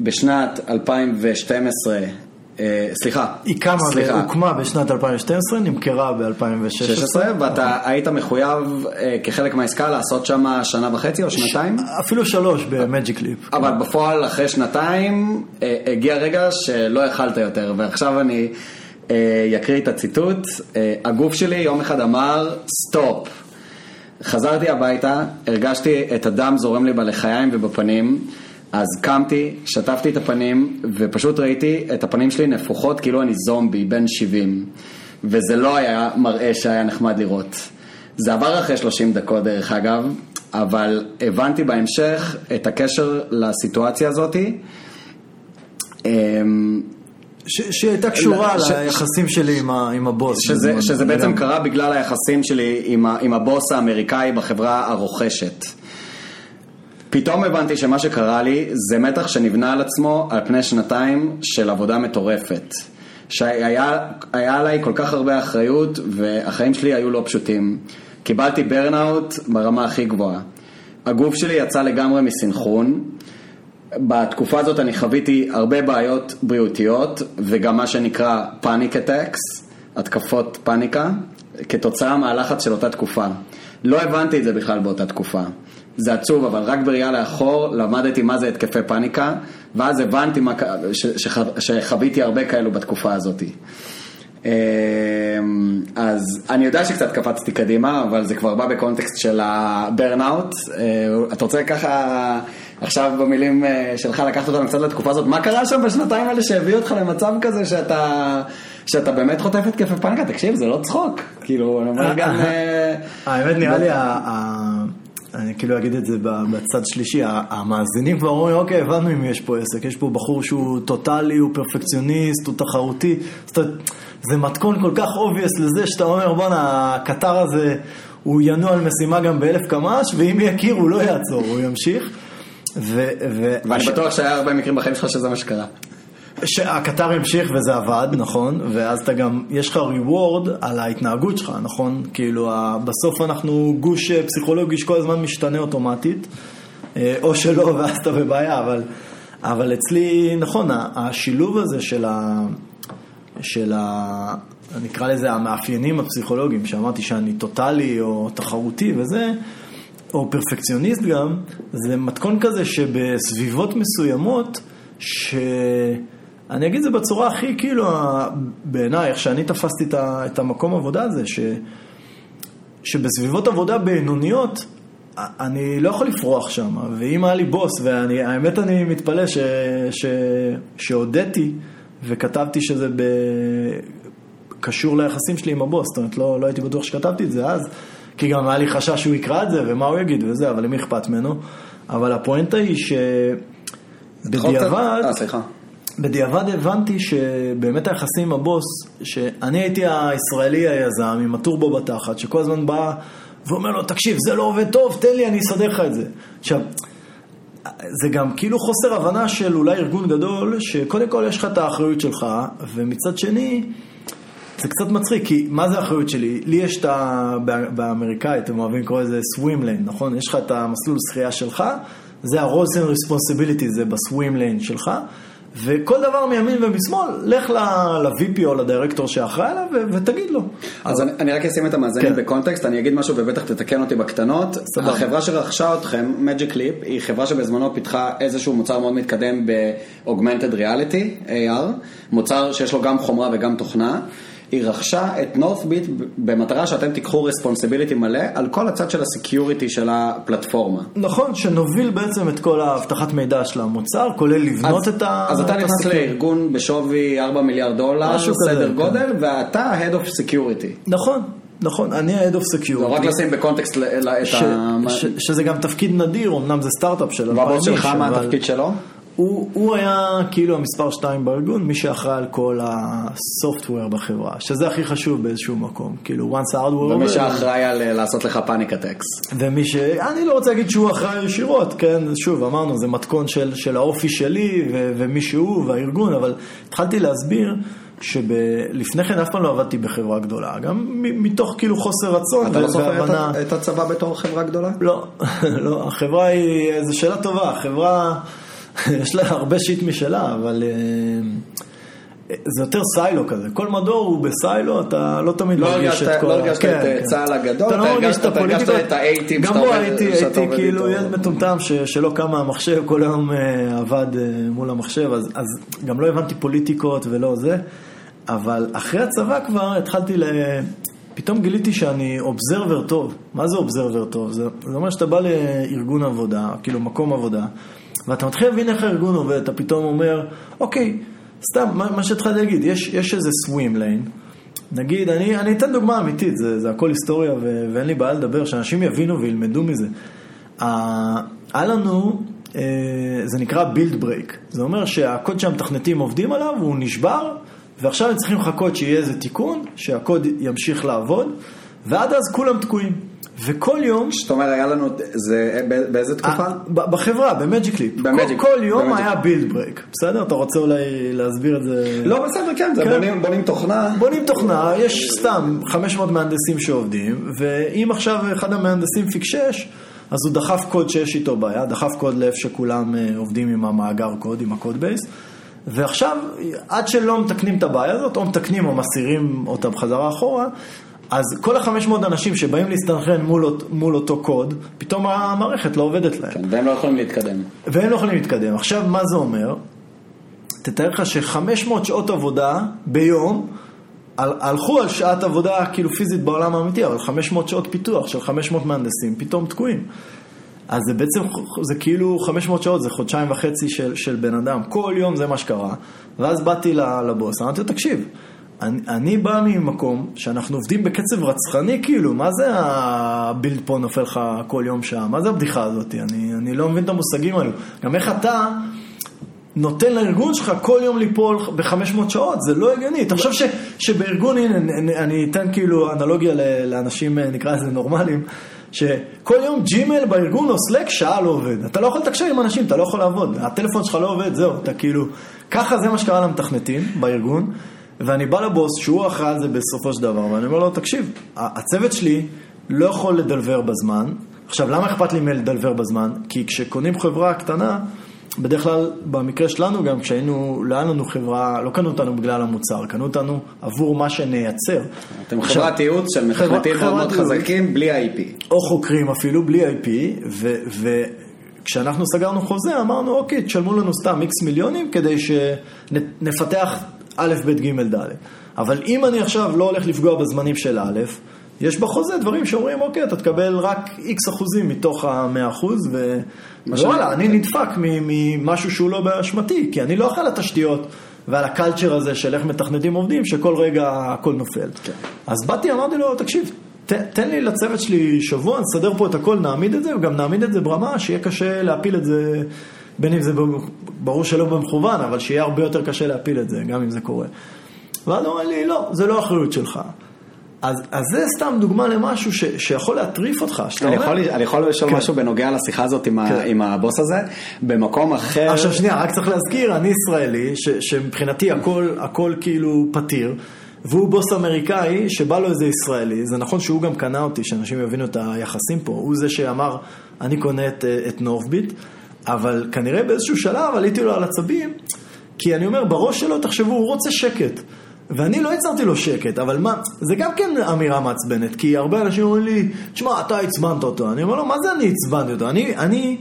Speaker 1: בשנת 2012, אה, סליחה,
Speaker 2: היא קמה,
Speaker 1: סליחה,
Speaker 2: הוקמה בשנת 2012, נמכרה ב-2016.
Speaker 1: 16, ואתה היית מחויב אה, כחלק מהעסקה לעשות שם שנה וחצי או שנתיים?
Speaker 2: אפילו שלוש במג'יק ליפ.
Speaker 1: אבל בפועל אחרי שנתיים אה, הגיע רגע שלא יכלת יותר, ועכשיו אני אה, אקריא את הציטוט. אה, הגוף שלי יום אחד אמר סטופ. חזרתי הביתה, הרגשתי את הדם זורם לי בלחיים ובפנים, אז קמתי, שטפתי את הפנים, ופשוט ראיתי את הפנים שלי נפוחות כאילו אני זומבי, בן 70. וזה לא היה מראה שהיה נחמד לראות. זה עבר אחרי 30 דקות דרך אגב, אבל הבנתי בהמשך את הקשר לסיטואציה הזאתי. אמ,
Speaker 2: שהיא הייתה קשורה
Speaker 1: ש-
Speaker 2: ליחסים שלי עם ה- עם הבוס.
Speaker 1: שזה. שזה בעצם. קרה בגלל היחסים שלי עם, ה, עם הבוס האמריקאי בחברה הרוכשת. פתאום הבנתי שמה שקרה לי זה מתח שנבנה על עצמו על פני שנתיים של עבודה מטורפת. שהיה היה עליי כל כך הרבה אחריות והחיים שלי היו לא פשוטים. קיבלתי ברנאוט ברמה הכי גבוהה. הגוף שלי יצא לגמרי מסנכרון. בתקופה הזאת אני חוויתי הרבה בעיות בריאותיות וגם מה שנקרא פאניק אטקס, התקפות פאניקה, כתוצאה מהלחץ של אותה תקופה. לא הבנתי את זה בכלל באותה תקופה. זה עצוב, אבל רק בראייה לאחור למדתי מה זה התקפי פאניקה, ואז הבנתי מה, ש, שח, שחוויתי הרבה כאלו בתקופה הזאת. אמ, אז אני יודע שקצת קפצתי קדימה, אבל זה כבר בא בקונטקסט של הברנאוט. אתה רוצה ככה עכשיו במילים אה, שלך לקחת אותנו קצת לתקופה הזאת, מה קרה שם בשנתיים האלה שהביא אותך למצב כזה שאתה, שאתה באמת חוטף התקפי פאניקה? תקשיב, זה לא צחוק. כאילו, אני אומר גם... אה,
Speaker 2: האמת נראה לי, אני כאילו אגיד את זה בצד שלישי, המאזינים כבר אומרים, אוקיי, הבנו אם יש פה עסק, יש פה בחור שהוא טוטאלי, הוא פרפקציוניסט, הוא תחרותי, זאת אומרת, זה מתכון כל כך obvious לזה שאתה אומר, בואנה, הקטר הזה, הוא ינוע על משימה גם באלף קמ"ש, ואם יכיר הוא לא יעצור, הוא ימשיך. ו- ו-
Speaker 1: ואני בטוח שהיה הרבה מקרים בחיים שלך שזה מה שקרה.
Speaker 2: שהקטר המשיך וזה עבד, נכון? ואז אתה גם, יש לך reward על ההתנהגות שלך, נכון? כאילו, בסוף אנחנו גוש אה, פסיכולוגי שכל הזמן משתנה אוטומטית, אה, או שלא, ואז אתה בבעיה, אבל, אבל אצלי, נכון, השילוב הזה של ה... של ה... נקרא לזה המאפיינים הפסיכולוגיים, שאמרתי שאני טוטאלי או תחרותי וזה, או פרפקציוניסט גם, זה מתכון כזה שבסביבות מסוימות, שאני אגיד את זה בצורה הכי, כאילו, בעיניי, איך שאני תפסתי את ה- את המקום עבודה הזה, ש... שבסביבות עבודה בינוניות, אני לא יכול לפרוח שם, ואם היה לי בוס, והאמת אני מתפלא ש... ש... שהודיתי וכתבתי שזה ב... קשור ליחסים שלי עם הבוס, זאת אומרת לא, לא הייתי בטוח שכתבתי את זה אז, כי גם היה לי חשש שהוא יקרא את זה ומה הוא יגיד וזה, אבל למי אכפת ממנו? אבל הפואנטה היא שבדיעבד,
Speaker 1: אה, סליחה.
Speaker 2: בדיעבד הבנתי שבאמת היחסים עם הבוס, שאני הייתי הישראלי היזם עם הטורבו בתחת, שכל הזמן בא ואומר לו, תקשיב, זה לא עובד טוב, תן לי, אני אסדר לך את זה. עכשיו, זה גם כאילו חוסר הבנה של אולי ארגון גדול, שקודם כל יש לך את האחריות שלך, ומצד שני, זה קצת מצחיק, כי מה זה האחריות שלי? לי יש את ה... בא- באמריקאית, הם אוהבים לקרוא לזה lane, נכון? יש לך את המסלול שחייה שלך, זה ה-roles and responsibility, זה ב-swim lane שלך, וכל דבר מימין ומשמאל, לך ל-VP או לדירקטור שאחראי עליו ותגיד לו.
Speaker 1: אז אני, אני רק אשים את המאזינים
Speaker 2: כן.
Speaker 1: בקונטקסט, אני אגיד משהו ובטח תתקן אותי בקטנות.
Speaker 2: סבבה.
Speaker 1: החברה שרכשה אתכם, Magic Leap, היא חברה שבזמנו פיתחה איזשהו מוצר מאוד מתקדם ב-Augmented Reality, AR, מוצר שיש לו גם חומרה וגם תוכנה. היא רכשה את Northbit במטרה שאתם תיקחו responsibility מלא על כל הצד של ה-security של הפלטפורמה.
Speaker 2: נכון, שנוביל בעצם את כל האבטחת מידע של המוצר, כולל לבנות
Speaker 1: אז,
Speaker 2: את ה...
Speaker 1: אז אתה
Speaker 2: את
Speaker 1: נכנס לארגון בשווי 4 מיליארד דולר,
Speaker 2: משהו כזה,
Speaker 1: סדר
Speaker 2: כן.
Speaker 1: גודל, ואתה Head of Security.
Speaker 2: נכון, נכון, אני ה-Head of Security.
Speaker 1: זה רק לשים בקונטקסט ל- את
Speaker 2: ש,
Speaker 1: ה...
Speaker 2: ש, שזה גם תפקיד נדיר, אמנם זה סטארט-אפ של
Speaker 1: והבוס שלך, מה התפקיד שלו?
Speaker 2: הוא, הוא היה כאילו המספר 2 בארגון, מי שאחראי על כל הסופטוור בחברה, שזה הכי חשוב באיזשהו מקום. כאילו, once hardware
Speaker 1: ומי שאחראי על אה, לעשות לך פאניק אטקס.
Speaker 2: ומי ש... אני לא רוצה להגיד שהוא אחראי ישירות, כן? שוב, אמרנו, זה מתכון של, של האופי שלי ו- ומי שהוא והארגון, אבל התחלתי להסביר שלפני כן אף פעם לא עבדתי בחברה גדולה, גם מתוך כאילו חוסר רצון
Speaker 1: אתה לא זוכר
Speaker 2: והבנה.
Speaker 1: את את הצבא בתור חברה גדולה?
Speaker 2: לא, לא, החברה היא, זו שאלה טובה, החברה, יש לה הרבה שיט משלה, אבל אה, זה יותר סיילו כזה, כל מדור הוא בסיילו, אתה לא תמיד
Speaker 1: לא
Speaker 2: מרגיש את כל...
Speaker 1: לא הרגשת
Speaker 2: כן,
Speaker 1: את, אה,
Speaker 2: כן.
Speaker 1: צה"ל הגדול,
Speaker 2: אתה לא
Speaker 1: אתה
Speaker 2: מרגיש
Speaker 1: הרגשת-
Speaker 2: את
Speaker 1: אתה הרגשת. את
Speaker 2: גם
Speaker 1: שאתה
Speaker 2: בו
Speaker 1: עובד-
Speaker 2: הייתי,
Speaker 1: שאתה
Speaker 2: הייתי
Speaker 1: עובד
Speaker 2: כאילו
Speaker 1: איתו.
Speaker 2: ילד מטומטם ש- שלא קם מהמחשב, כל היום אה, עבד מול המחשב, אז אז גם לא הבנתי פוליטיקות ולא זה, אבל אחרי הצבא כבר התחלתי ל... פתאום גיליתי שאני אובזרבר טוב. מה זה אובזרבר טוב? זה, זה אומר שאתה בא לארגון עבודה, כאילו מקום עבודה, ואתה מתחיל להבין איך הארגון עובד, אתה פתאום אומר, אוקיי, סתם, מה, מה שהתחלתי להגיד, יש, יש איזה swim lane, נגיד, אני, אני אתן דוגמה אמיתית, זה, זה הכל היסטוריה ו, ואין לי בעיה לדבר, שאנשים יבינו וילמדו מזה. היה לנו, אה, זה נקרא build break, זה אומר שהקוד שהמתכנתים עובדים עליו הוא נשבר, ועכשיו הם צריכים לחכות שיהיה איזה תיקון, שהקוד ימשיך לעבוד, ועד אז כולם תקועים. וכל יום,
Speaker 1: זאת אומרת, היה לנו, זה באיזה תקופה?
Speaker 2: אה, ב- בחברה, במג'יק ליפ,
Speaker 1: במג'יק-
Speaker 2: כל, יום היה build break, בסדר? אתה רוצה אולי להסביר את זה?
Speaker 1: לא, בסדר, כן, זה
Speaker 2: כן.
Speaker 1: בונים- תוכנה.
Speaker 2: בונים תוכנה, יש סתם 500 מהנדסים שעובדים, ואם עכשיו אחד המהנדסים פיקשש, אז הוא דחף קוד שיש איתו בעיה, דחף קוד לאיפה שכולם אה, עובדים עם המאגר קוד, עם הקוד בייס, ועכשיו, עד שלא מתקנים את הבעיה הזאת, או מתקנים או מסירים אותה בחזרה אחורה, אז כל ה-500 אנשים שבאים להסתנכרן מול, מול אותו קוד, פתאום המערכת לא עובדת להם.
Speaker 1: כן, והם לא יכולים להתקדם.
Speaker 2: והם לא יכולים להתקדם. עכשיו, מה זה אומר? תתאר לך ש-500 שעות עבודה ביום, הל- הלכו על שעת עבודה כאילו פיזית בעולם האמיתי, אבל 500 שעות פיתוח של 500 מהנדסים פתאום תקועים. אז זה בעצם, זה כאילו 500 שעות, זה חודשיים וחצי של, של בן אדם, כל יום זה מה שקרה. ואז באתי לבוס, אמרתי לו, תקשיב, אני, אני בא ממקום שאנחנו עובדים בקצב רצחני, כאילו, מה זה הבילד פה נופל לך כל יום שעה? מה זה הבדיחה הזאת? אני, אני לא מבין את המושגים האלו. גם איך אתה נותן לארגון שלך כל יום ליפול ב-500 שעות, זה לא הגיוני. תחשוב ש, שבארגון, הנה, אני, אני אתן כאילו אנלוגיה לאנשים, נקרא לזה נורמליים, שכל יום ג'ימל בארגון או סלק שעה לא עובד. אתה לא יכול לתקשר עם אנשים, אתה לא יכול לעבוד. הטלפון שלך לא עובד, זהו, אתה כאילו... ככה זה מה שקרה למתכנתים בארגון, ואני בא לבוס, שהוא אחראי על זה בסופו של דבר, ואני אומר לו, תקשיב, הצוות שלי לא יכול לדלבר בזמן. עכשיו, למה אכפת לי מלדלבר בזמן? כי כשקונים חברה קטנה, בדרך כלל, במקרה שלנו גם, כשהיינו, לא היה לנו חברה, לא קנו אותנו בגלל המוצר, קנו אותנו עבור מה שנייצר.
Speaker 1: אתם
Speaker 2: עכשיו,
Speaker 1: חברת ייעוץ של מתכנתים
Speaker 2: חברה-
Speaker 1: מאוד מאוד. חזקים, בלי IP.
Speaker 2: או חוקרים אפילו, בלי IP, וכשאנחנו סגרנו חוזה, אמרנו, אוקיי, תשלמו לנו סתם איקס מיליונים כדי שנפתח א', ב', ג', ד'. אבל אם אני עכשיו לא הולך לפגוע בזמנים של א', יש בחוזה דברים שאומרים, אוקיי, אתה תקבל רק איקס אחוזים מתוך המאה אחוז, ווואלה, אני נדפק ממשהו שהוא לא באשמתי, כי אני לא אחראי על התשתיות ועל הקלצ'ר הזה של איך מתכנתים עובדים, שכל רגע הכל נופל.
Speaker 1: כן.
Speaker 2: אז באתי, אמרתי לו, תקשיב, ת, תן לי לצוות שלי שבוע, נסדר פה את הכל, נעמיד את זה, וגם נעמיד את זה ברמה שיהיה קשה להפיל את זה, בין אם זה ברור שלא במכוון, אבל שיהיה הרבה יותר קשה להפיל את זה, גם אם זה קורה. ואז הוא אמר לי, לא, זה לא אחריות שלך. אז, אז זה סתם דוגמה למשהו ש, שיכול להטריף אותך.
Speaker 1: אני
Speaker 2: אומר-
Speaker 1: יכול, אני יכול לשאול
Speaker 2: כן.
Speaker 1: משהו בנוגע לשיחה הזאת עם, ה,
Speaker 2: כן.
Speaker 1: עם הבוס הזה? במקום אחר...
Speaker 2: עכשיו שנייה, רק צריך להזכיר, אני ישראלי, ש, שמבחינתי הכל, הכל כאילו פתיר, והוא בוס אמריקאי שבא לו איזה ישראלי, זה נכון שהוא גם קנה אותי, שאנשים יבינו את היחסים פה, הוא זה שאמר, אני קונה את, את נורבביט, אבל כנראה באיזשהו שלב עליתי לו על עצבים, כי אני אומר, בראש שלו, תחשבו, הוא רוצה שקט. ואני לא יצרתי לו שקט, אבל מה, זה גם כן אמירה מעצבנת, כי הרבה אנשים אומרים לי, תשמע, אתה עצבנת אותו. אני אומר לו, מה זה אני עצבנתי אותו? אני, אני,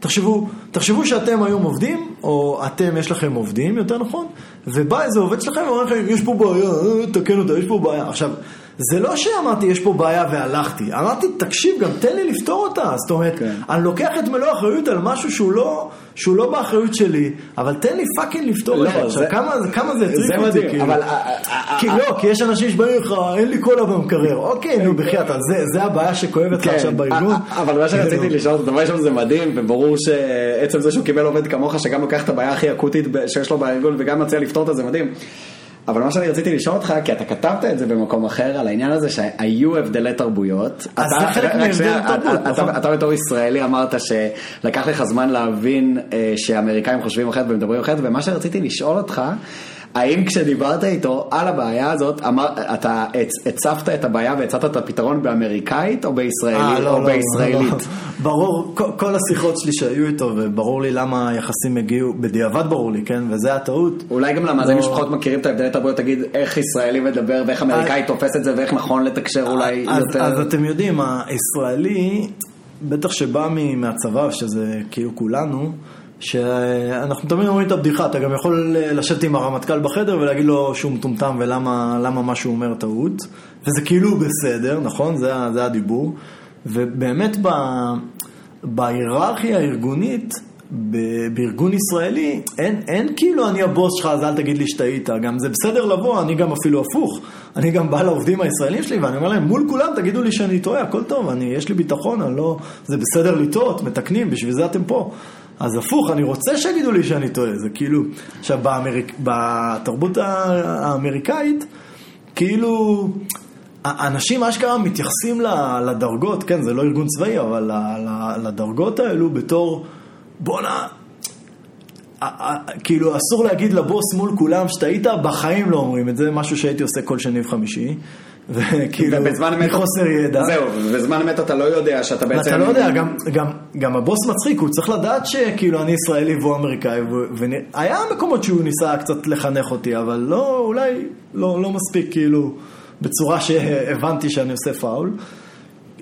Speaker 2: תחשבו, תחשבו שאתם היום עובדים, או אתם, יש לכם עובדים, יותר נכון, ובא איזה עובד שלכם ואומר לכם, יש פה בעיה, אה, תקן אותה, יש פה בעיה. עכשיו, זה לא שאמרתי, יש פה בעיה והלכתי, אמרתי, תקשיב, גם תן לי לפתור אותה. זאת אומרת,
Speaker 1: כן.
Speaker 2: אני לוקח את מלוא האחריות על משהו שהוא לא, שהוא לא באחריות שלי, אבל תן לי fucking לפתור
Speaker 1: לא,
Speaker 2: את זה. עכשיו,
Speaker 1: זה-
Speaker 2: כמה כמה זה
Speaker 1: זה
Speaker 2: הטריף אותי, כאילו.
Speaker 1: אבל... אה, אה,
Speaker 2: כי
Speaker 1: אה,
Speaker 2: לא, כי יש אנשים שבאים לך, אין לי קולה במקרר. אוקיי, נו, בחייאת, אז זה- זה הבעיה שכואבת לך
Speaker 1: כן,
Speaker 2: עכשיו בארגון.
Speaker 1: אבל מה שרציתי
Speaker 2: כאילו,
Speaker 1: לשאול, דבר ראשון זה מדהים, וברור שעצם זה שהוא קיבל עובד כמוך, שגם לוקח את הבעיה הכי אקוטית שיש לו בארגון וגם מציע לפתור אותה, זה מדהים. אבל מה שאני רציתי לשאול אותך, כי אתה כתבת את זה במקום אחר, על העניין הזה שהיו הבדלי תרבויות.
Speaker 2: אז זה חלק מהבדל תרבות,
Speaker 1: אתה-
Speaker 2: נכון.
Speaker 1: אתה בתור ישראלי אמרת שלקח לך זמן להבין אה, שהאמריקאים חושבים אחרת ומדברים אחרת, ומה שרציתי לשאול אותך, האם כשדיברת איתו על הבעיה הזאת, אמר, אתה הצ- הצפת את הבעיה והצעת את הפתרון באמריקאית או
Speaker 2: אה,
Speaker 1: בישראלית?
Speaker 2: לא,
Speaker 1: או
Speaker 2: לא,
Speaker 1: בישראלית?
Speaker 2: לא. ברור, כל- כל השיחות שלי שהיו איתו, וברור לי למה היחסים הגיעו, בדיעבד ברור לי, כן? וזה הטעות.
Speaker 1: אולי גם למאזינים
Speaker 2: לא.
Speaker 1: שפחות מכירים את ההבדלי תרבויות, תגיד איך ישראלי מדבר ואיך אמריקאי תופס את זה ואיך נכון לתקשר אולי
Speaker 2: אז,
Speaker 1: יותר.
Speaker 2: אז אתם יודעים, הישראלי, בטח שבא מהצבא, שזה כאילו כולנו, שאנחנו תמיד אומרים את הבדיחה, אתה גם יכול לשבת עם הרמטכ"ל בחדר ולהגיד לו שהוא מטומטם ולמה למה מה שהוא אומר טעות, וזה כאילו בסדר, נכון? זה, זה הדיבור. ובאמת בהיררכיה הארגונית, בארגון ישראלי, אין, אין כאילו אני הבוס שלך אז אל תגיד לי שטעית, גם זה בסדר לבוא, אני גם אפילו הפוך, אני גם בא לעובדים הישראלים שלי ואני אומר להם מול כולם תגידו לי שאני טועה, הכל טוב, אני, יש לי ביטחון, לא, זה בסדר לטעות, מתקנים, בשביל זה אתם פה. אז הפוך, אני רוצה שיגידו לי שאני טועה, זה כאילו, עכשיו באמריק, בתרבות האמריקאית, כאילו, אנשים אשכרה מתייחסים לדרגות, כן, זה לא ארגון צבאי, אבל לדרגות האלו בתור, בואנה, כאילו אסור להגיד לבוס מול כולם שטעית, בחיים לא אומרים את זה, משהו שהייתי עושה כל שני וחמישי, וכאילו, מחוסר ידע.
Speaker 1: זהו, בזמן אמת אתה לא יודע שאתה בעצם...
Speaker 2: ואתה לא יודע, גם, גם, גם הבוס מצחיק, הוא צריך לדעת שכאילו אני ישראלי והוא אמריקאי, והיה מקומות שהוא ניסה קצת לחנך אותי, אבל לא, אולי לא, לא מספיק כאילו בצורה שהבנתי שאני עושה פאול.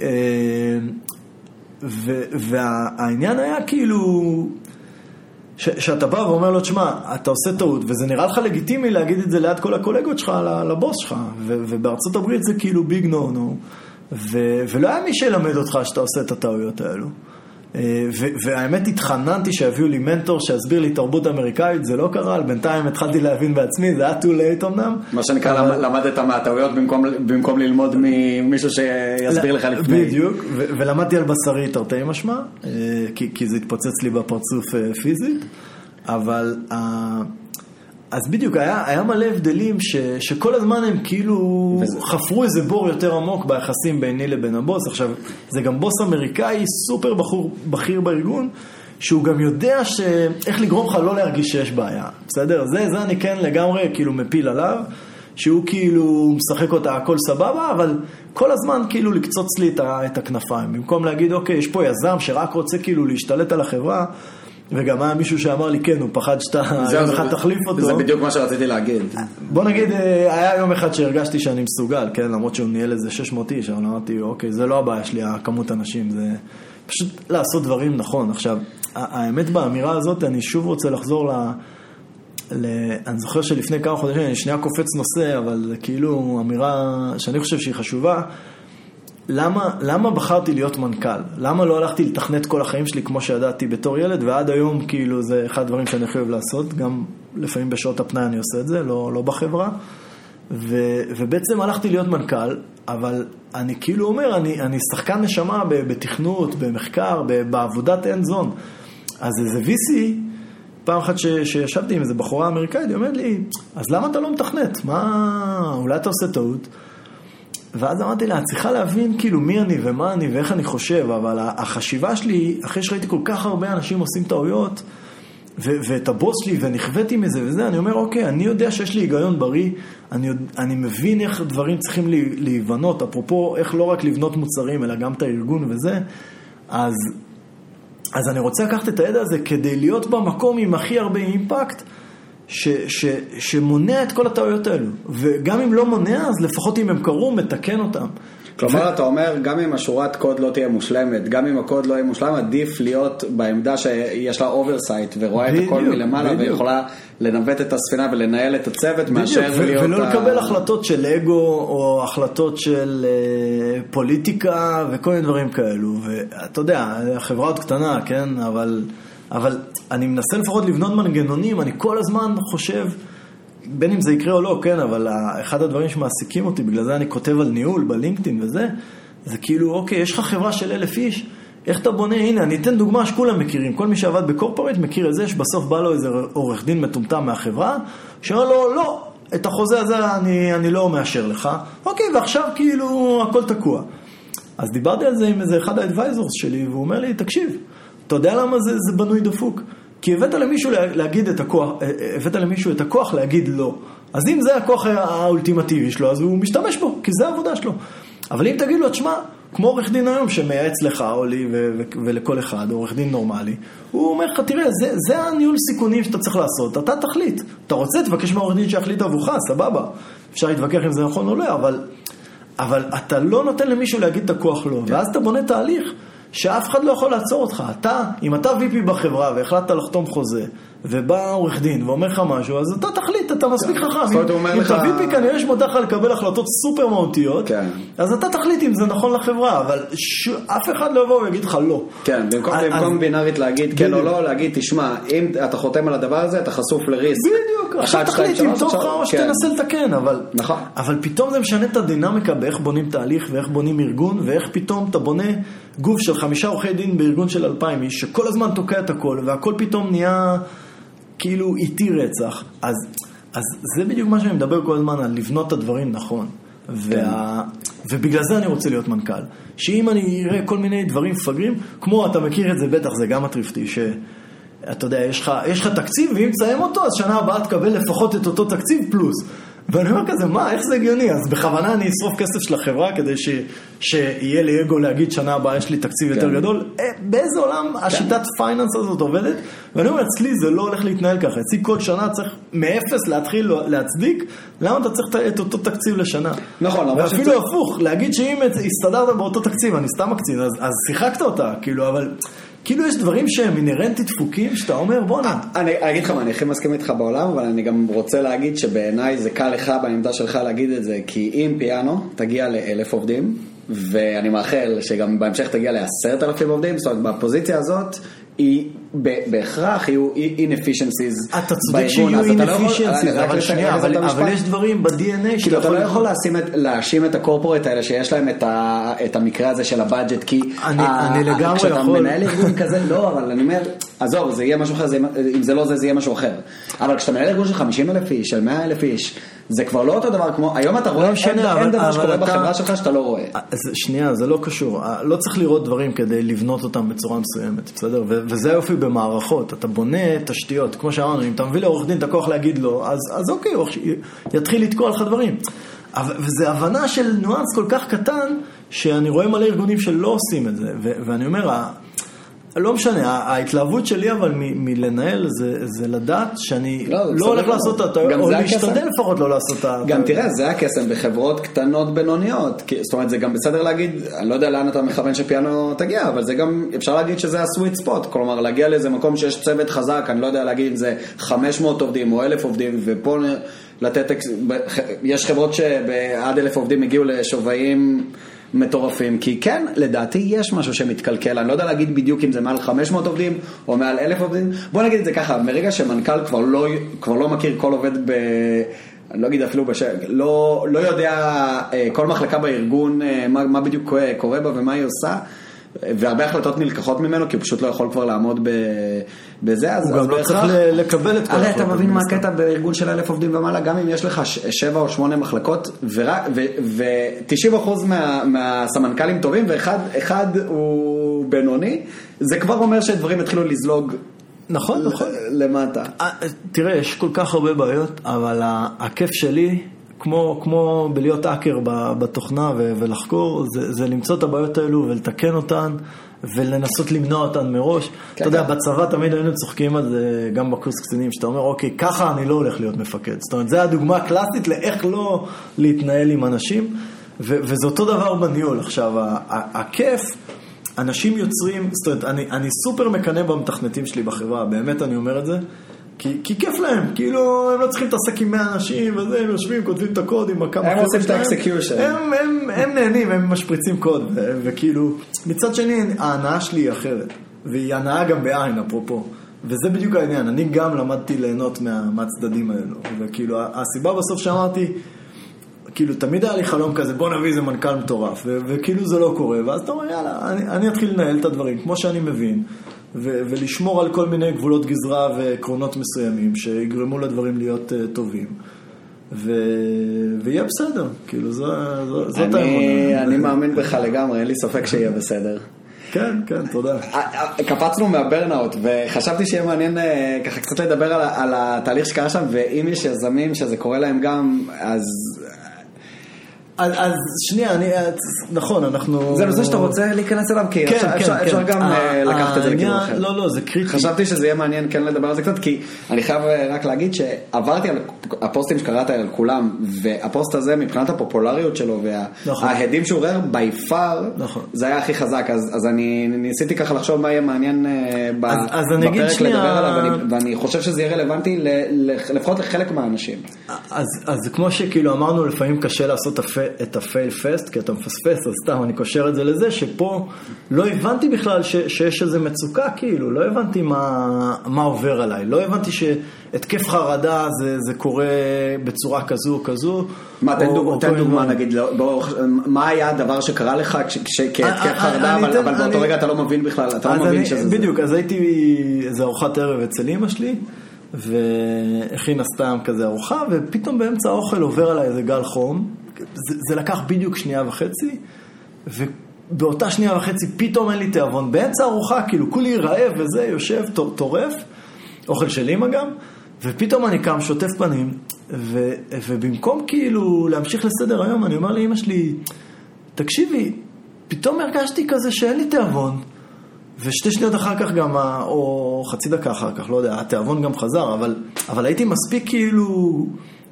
Speaker 2: אה, והעניין היה כאילו, ש- שאתה בא ואומר לו, תשמע, אתה עושה טעות, וזה נראה לך לגיטימי להגיד את זה ליד כל הקולגות שלך, לבוס שלך, ו- ובארצות הברית זה כאילו ביג נו נו, ולא היה מי שילמד אותך שאתה עושה את הטעויות האלו. אה, והאמת התחננתי שיביאו לי מנטור שיסביר לי תרבות אמריקאית, זה לא קרה, בינתיים התחלתי להבין בעצמי, זה היה too late אמנם.
Speaker 1: מה שנקרא,
Speaker 2: אבל-
Speaker 1: למדת מהטעויות במקום, במקום ללמוד ממישהו שיסביר לך לפני.
Speaker 2: בדיוק, ולמדתי על בשרי תרתי משמע, אה, כי, כי זה התפוצץ לי בפרצוף אה, פיזית, אבל אה, אז בדיוק, היה, היה מלא הבדלים ש, שכל הזמן הם כאילו
Speaker 1: וזה-
Speaker 2: חפרו איזה בור יותר עמוק ביחסים ביני לבין הבוס. עכשיו, זה גם בוס אמריקאי סופר בחור, בכיר בארגון, שהוא גם יודע ש... איך לגרום לך לא להרגיש שיש בעיה, בסדר? זה, זה אני כן לגמרי כאילו מפיל עליו, שהוא כאילו משחק אותה הכל סבבה, אבל כל הזמן כאילו לקצוץ לי את, את הכנפיים. במקום להגיד, אוקיי, יש פה יזם שרק רוצה כאילו להשתלט על החברה, וגם היה מישהו שאמר לי, כן, הוא פחד שאתה יום אחד תחליף אותו.
Speaker 1: זה בדיוק מה שרציתי להגיד.
Speaker 2: בוא נגיד, אה, היה יום אחד שהרגשתי שאני מסוגל, כן, למרות שהוא ניהל איזה 600 איש, אבל אמרתי, אוקיי, זה לא הבעיה שלי, הכמות אנשים, זה פשוט לעשות דברים נכון. עכשיו, האמת באמירה הזאת, אני שוב רוצה לחזור ל... ל... אני זוכר שלפני כמה חודשים, אני שנייה קופץ נושא, אבל כאילו אמירה שאני חושב שהיא חשובה. למה, למה בחרתי להיות מנכ"ל? למה לא הלכתי לתכנת כל החיים שלי כמו שידעתי בתור ילד, ועד היום כאילו זה אחד הדברים שאני הכי אוהב לעשות, גם לפעמים בשעות הפנאי אני עושה את זה, לא, לא בחברה. ו, ובעצם הלכתי להיות מנכ"ל, אבל אני כאילו אומר, אני, אני שחקן נשמה בתכנות, במחקר, בעבודת אין זון. אז איזה VC, פעם אחת ש, שישבתי עם איזה בחורה אמריקאית, היא אומרת לי, אז למה אתה לא מתכנת? מה, אולי אתה עושה טעות? ואז אמרתי לה, את צריכה להבין כאילו מי אני ומה אני ואיך אני חושב, אבל החשיבה שלי, אחרי שראיתי כל כך הרבה אנשים עושים טעויות, ו- ואת הבוס שלי, ונכוויתי מזה וזה, אני אומר, אוקיי, אני יודע שיש לי היגיון בריא, אני, אני מבין איך דברים צריכים להיבנות, אפרופו איך לא רק לבנות מוצרים, אלא גם את הארגון וזה, אז, אז אני רוצה לקחת את הידע הזה כדי להיות במקום עם הכי הרבה אימפקט, ש, ש, שמונע את כל הטעויות האלו. וגם אם לא מונע, אז לפחות אם הם קרו, מתקן אותם.
Speaker 1: כלומר, אתה אומר, גם אם השורת קוד לא תהיה מושלמת, גם אם הקוד לא יהיה מושלם, עדיף להיות בעמדה שיש לה oversight ורואה את הכל
Speaker 2: בדיוק,
Speaker 1: מלמעלה
Speaker 2: בדיוק.
Speaker 1: ויכולה לנווט את הספינה ולנהל את הצוות מאשר
Speaker 2: בדיוק, ו-
Speaker 1: להיות...
Speaker 2: ולא
Speaker 1: ה-
Speaker 2: לקבל החלטות של אגו, או החלטות של אה, פוליטיקה, וכל מיני דברים כאלו. ואתה יודע, החברה עוד קטנה, כן? אבל אבל אני מנסה לפחות לבנות מנגנונים, אני כל הזמן חושב, בין אם זה יקרה או לא, כן, אבל אחד הדברים שמעסיקים אותי, בגלל זה אני כותב על ניהול בלינקדאין וזה, זה כאילו, אוקיי, יש לך חברה של אלף איש, איך אתה בונה, הנה, אני אתן דוגמה שכולם מכירים, כל מי שעבד בקורפורט מכיר את זה, שבסוף בא לו איזה עורך דין מטומטם מהחברה, שאומר לו, לא, את החוזה הזה אני, אני לא מאשר לך, אוקיי, ועכשיו כאילו הכל תקוע. אז דיברתי על זה עם איזה אחד האדוויזורס שלי, והוא אומר לי, תקשיב, אתה יודע למה זה, זה בנוי דפוק? כי הבאת למישהו להגיד את הכוח, אה, אה, הבאת למישהו את הכוח להגיד לא. אז אם זה הכוח האולטימטיבי שלו, אז הוא משתמש בו, כי זה העבודה שלו. אבל אם תגיד לו, תשמע, כמו עורך דין היום שמייעץ לך או לי ולכל אחד, עורך דין נורמלי, הוא אומר לך, תראה, זה, זה הניהול סיכונים שאתה צריך לעשות, אתה תחליט. אתה רוצה, תבקש מהעורך דין שיחליט עבורך, סבבה. אפשר להתווכח אם זה נכון או לא, אבל, אבל אתה לא נותן למישהו להגיד את הכוח לא, ואז אתה בונה תהליך. שאף אחד לא יכול לעצור אותך. אתה, אם אתה VP בחברה והחלטת לחתום חוזה, ובא עורך דין ואומר לך משהו, אז אתה תחליט, אתה מספיק
Speaker 1: כן.
Speaker 2: חכם. אם אתה VP כנראה שמותר לך לקבל החלטות סופר מהותיות,
Speaker 1: כן.
Speaker 2: אז אתה תחליט אם זה נכון לחברה, אבל אף אחד לא יבוא ויגיד לך לא.
Speaker 1: כן, במקום בינארית להגיד כן או לא, להגיד, תשמע, אם אתה חותם על הדבר הזה, אתה חשוף לריסק.
Speaker 2: בדיוק, עכשיו תחליט אם טוב לך או
Speaker 1: כן.
Speaker 2: שתנסה לתקן, אבל...
Speaker 1: נכון.
Speaker 2: אבל פתאום זה משנה את הדינמיקה באיך בונים תהליך ואיך בונים ארגון, ואיך פתאום אתה בונה גוף של חמישה עורכי דין בארגון של אלפיים איש, שכל הזמן תוקע את הכל, והכל פתאום נהיה כאילו איטי רצח. אז, אז זה בדיוק מה שאני מדבר כל הזמן, על לבנות את הדברים נכון. וה... ובגלל זה אני רוצה להיות מנכ"ל. שאם אני אראה כל מיני דברים מפגרים, כמו, אתה מכיר את זה בטח, זה גם מטריף אותי, שאתה יודע, יש לך, יש לך תקציב, ואם תסיים אותו, אז שנה הבאה תקבל לפחות את אותו תקציב פלוס. ואני אומר כזה, מה, איך זה הגיוני? אז בכוונה אני אשרוף כסף של החברה כדי ש, שיהיה לי אגו להגיד שנה הבאה יש לי תקציב יותר
Speaker 1: כן.
Speaker 2: גדול. אה, באיזה עולם השיטת פייננס הזאת עובדת? ואני אומר, אצלי זה לא הולך להתנהל ככה. אצלי כל שנה צריך מאפס להתחיל להצדיק, למה אתה צריך את אותו תקציב לשנה?
Speaker 1: נכון, למרות
Speaker 2: ואפילו
Speaker 1: שצריך-
Speaker 2: הפוך, להגיד שאם הסתדרת באותו תקציב, אני סתם מקצין, אז, אז שיחקת אותה, כאילו, אבל... כאילו יש דברים שהם אינהרנטית דפוקים, שאתה אומר, בואנה,
Speaker 1: אני אני אגיד לך מה, אני הכי מסכים איתך בעולם, אבל אני גם רוצה להגיד שבעיניי זה קל לך בעמדה שלך להגיד את זה, כי אם פיאנו תגיע לאלף עובדים, ואני מאחל שגם בהמשך תגיע לעשרת אלפים עובדים, זאת אומרת בפוזיציה הזאת, היא בהכרח יהיו inefficiencies
Speaker 2: אתה צודק שיהיו
Speaker 1: לא
Speaker 2: inefficiencies,
Speaker 1: רק
Speaker 2: אבל שנייה, אבל. אבל יש דברים ב-DNA
Speaker 1: כאילו אתה לא
Speaker 2: יכול...
Speaker 1: להאשים את- את הקורפורט האלה שיש להם את, ה, את המקרה הזה של הבאג'ט כי
Speaker 2: אני-
Speaker 1: ה-
Speaker 2: אני
Speaker 1: ה-
Speaker 2: לגמרי
Speaker 1: כשאתה
Speaker 2: יכול.
Speaker 1: מנהל ארגון כזה לא אבל אני אומר עזוב זה יהיה משהו אחר זה, אם זה לא זה זה יהיה משהו אחר אבל כשאתה מנהל ארגון של 50 אלף איש של 100 אלף איש זה כבר לא אותו דבר כמו היום אתה רואה
Speaker 2: משנה,
Speaker 1: אין,
Speaker 2: אבל-
Speaker 1: אין דבר שקורה
Speaker 2: אתה-
Speaker 1: בחברה שלך שאתה לא רואה
Speaker 2: אז שנייה, זה לא קשור. לא צריך לראות דברים כדי לבנות אותם בצורה מסוימת, בסדר? וזה היופי במערכות. אתה בונה תשתיות, כמו שאמרנו, אם אתה מביא לעורך דין את הכוח להגיד לא, אז, אז אוקיי, הוא יתחיל לתקוע לך דברים. וזה הבנה של ניואנס כל כך קטן, שאני רואה מלא ארגונים שלא עושים את זה. ו- ואני אומר, לא משנה, ההתלהבות שלי אבל מ- מלנהל זה, זה לדעת שאני
Speaker 1: לא,
Speaker 2: לא הולך
Speaker 1: גמור.
Speaker 2: לעשות את הטעויות, או. להשתדל לפחות לא לעשות את ה...
Speaker 1: גם תראה, זה הקסם בחברות קטנות בינוניות. זאת אומרת, זה גם בסדר להגיד, אני לא יודע לאן אתה מכוון שפיאנו תגיע, אבל זה גם, אפשר להגיד שזה הסוויט ספוט. כלומר, להגיע לאיזה מקום שיש צוות חזק, אני לא יודע להגיד אם זה 500 עובדים או 1,000 עובדים, ופה לתת, יש חברות שעד 1,000 עובדים הגיעו לשווים מטורפים, כי כן, לדעתי יש משהו שמתקלקל, אני לא יודע להגיד בדיוק אם זה מעל 500 עובדים או מעל 1,000 עובדים, בוא נגיד את זה ככה, מרגע שמנכ"ל כבר לא, כבר לא מכיר כל עובד ב... אני לא אגיד אפילו בשם, לא, לא יודע אה, כל מחלקה בארגון, אה, מה, מה בדיוק קורה, בה ומה היא עושה, והרבה החלטות נלקחות ממנו, כי הוא פשוט לא יכול כבר לעמוד ב, בזה, אז
Speaker 2: הוא גם לא צריך לקבל את כל
Speaker 1: הרי אתה מבין מה. הקטע בארגון של אלף עובדים ומעלה, גם אם יש לך שבע או שמונה מחלקות, ו-90% מה, מהסמנכ"לים טובים, ואחד אחד הוא בינוני, זה כבר אומר שדברים התחילו לזלוג
Speaker 2: נכון, נכון.
Speaker 1: למטה.
Speaker 2: אה, תראה, יש כל כך הרבה בעיות, אבל הכיף שלי, כמו, כמו בלהיות האקר בתוכנה ו- ולחקור, זה, זה למצוא את הבעיות האלו ולתקן אותן ולנסות למנוע אותן מראש. אתה יודע,
Speaker 1: כן.
Speaker 2: בצבא תמיד היינו צוחקים על זה, גם בקורס קצינים, שאתה אומר, אוקיי, ככה אני לא הולך להיות מפקד. זאת אומרת, זו הדוגמה הקלאסית לאיך לא להתנהל עם אנשים, ו- וזה אותו דבר בניהול. עכשיו, הכיף... אנשים יוצרים, זאת אומרת, אני, אני סופר מקנא במתכנתים שלי בחברה, באמת אני אומר את זה, כי, כי כיף להם, כאילו הם לא צריכים להתעסק עם 100 אנשים וזה, הם יושבים, כותבים את הקוד עם הכמה...
Speaker 1: הם עושים את. ה-execution.
Speaker 2: הם, הם, הם נהנים, הם משפריצים קוד, ו, וכאילו, מצד שני, ההנאה שלי היא אחרת. והיא הנאה גם בעין, אפרופו. וזה בדיוק העניין, אני גם למדתי ליהנות מה, מהצדדים האלו. וכאילו, הסיבה בסוף שאמרתי, כאילו, תמיד היה לי חלום כזה, בוא נביא איזה מנכ"ל מטורף, ו- וכאילו זה לא קורה, ואז אתה אומר, יאללה, אני, אני אתחיל לנהל את הדברים כמו שאני מבין, ו- ולשמור על כל מיני גבולות גזרה ועקרונות מסוימים, שיגרמו לדברים להיות uh, טובים. ו- ויהיה בסדר, כאילו, זו, זו, זאת האמונה.
Speaker 1: אני מאמין בך לגמרי, אין לי ספק שיהיה בסדר.
Speaker 2: כן, כן, תודה.
Speaker 1: קפצנו מהברנאוט וחשבתי שיהיה מעניין אה, ככה קצת לדבר על, על התהליך שקרה שם ואם יש יזמים שזה קורה להם גם אז
Speaker 2: אז, אז שנייה, אני, אז, נכון, אנחנו...
Speaker 1: זה נושא שאתה רוצה להיכנס אליו כי
Speaker 2: כן,
Speaker 1: אפשר,
Speaker 2: כן,
Speaker 1: אפשר,
Speaker 2: כן.
Speaker 1: אפשר גם
Speaker 2: ה-
Speaker 1: אה, לקחת את זה לכיוון אחר.
Speaker 2: לא, לא, זה קריטי.
Speaker 1: חשבתי שזה יהיה מעניין כן לדבר על זה קצת, כי אני חייב אה, רק להגיד שעברתי על הפוסטים שקראת על כולם, והפוסט הזה מבחינת הפופולריות שלו
Speaker 2: נכון.
Speaker 1: וההדים שהוא עורר בי פאר,
Speaker 2: נכון.
Speaker 1: זה היה הכי חזק, אז, אז אני ניסיתי ככה לחשוב מה יהיה מעניין אה, ב,
Speaker 2: אז- אז
Speaker 1: בפרק
Speaker 2: שנייה-
Speaker 1: לדבר עליו, ואני, ואני חושב שזה יהיה רלוונטי ל, ל, לפחות לחלק מהאנשים.
Speaker 2: אז, אז כמו שכאילו אמרנו, לפעמים קשה לעשות הפ- את הפייל פסט, כי אתה מפספס, אז סתם אני קושר את זה לזה, שפה לא הבנתי בכלל ש, שיש איזו מצוקה, כאילו, לא הבנתי מה, מה עובר עליי, לא הבנתי שהתקף חרדה זה, זה קורה בצורה כזו או כזו.
Speaker 1: מה, תן
Speaker 2: או-
Speaker 1: דוג-
Speaker 2: או
Speaker 1: תן
Speaker 2: מיני
Speaker 1: דוגמה
Speaker 2: דברים.
Speaker 1: נגיד, לא- בוא, מה היה הדבר שקרה לך כש- כש- כהתקף חרדה,
Speaker 2: אני
Speaker 1: אבל אבל באותו
Speaker 2: אני-
Speaker 1: רגע אתה לא מבין בכלל, אתה לא מבין
Speaker 2: אני-
Speaker 1: שזה זה.
Speaker 2: בדיוק, אז הייתי איזה ארוחת ערב אצל אמא שלי, והכינה סתם כזה ארוחה, ופתאום באמצע האוכל עובר עליי איזה גל חום. זה, זה לקח בדיוק שנייה וחצי, ובאותה שנייה וחצי פתאום אין לי תיאבון. באמצע הארוחה, כאילו, כולי רעב וזה, יושב, טו- טורף, אוכל של אמא גם, ופתאום אני קם, שוטף פנים, ו, ובמקום כאילו להמשיך לסדר היום, אני אומר לאמא שלי, תקשיבי, פתאום הרגשתי כזה שאין לי תיאבון. ושתי שניות אחר כך גם, או חצי דקה אחר כך, לא יודע, התיאבון גם חזר, אבל, אבל הייתי מספיק כאילו,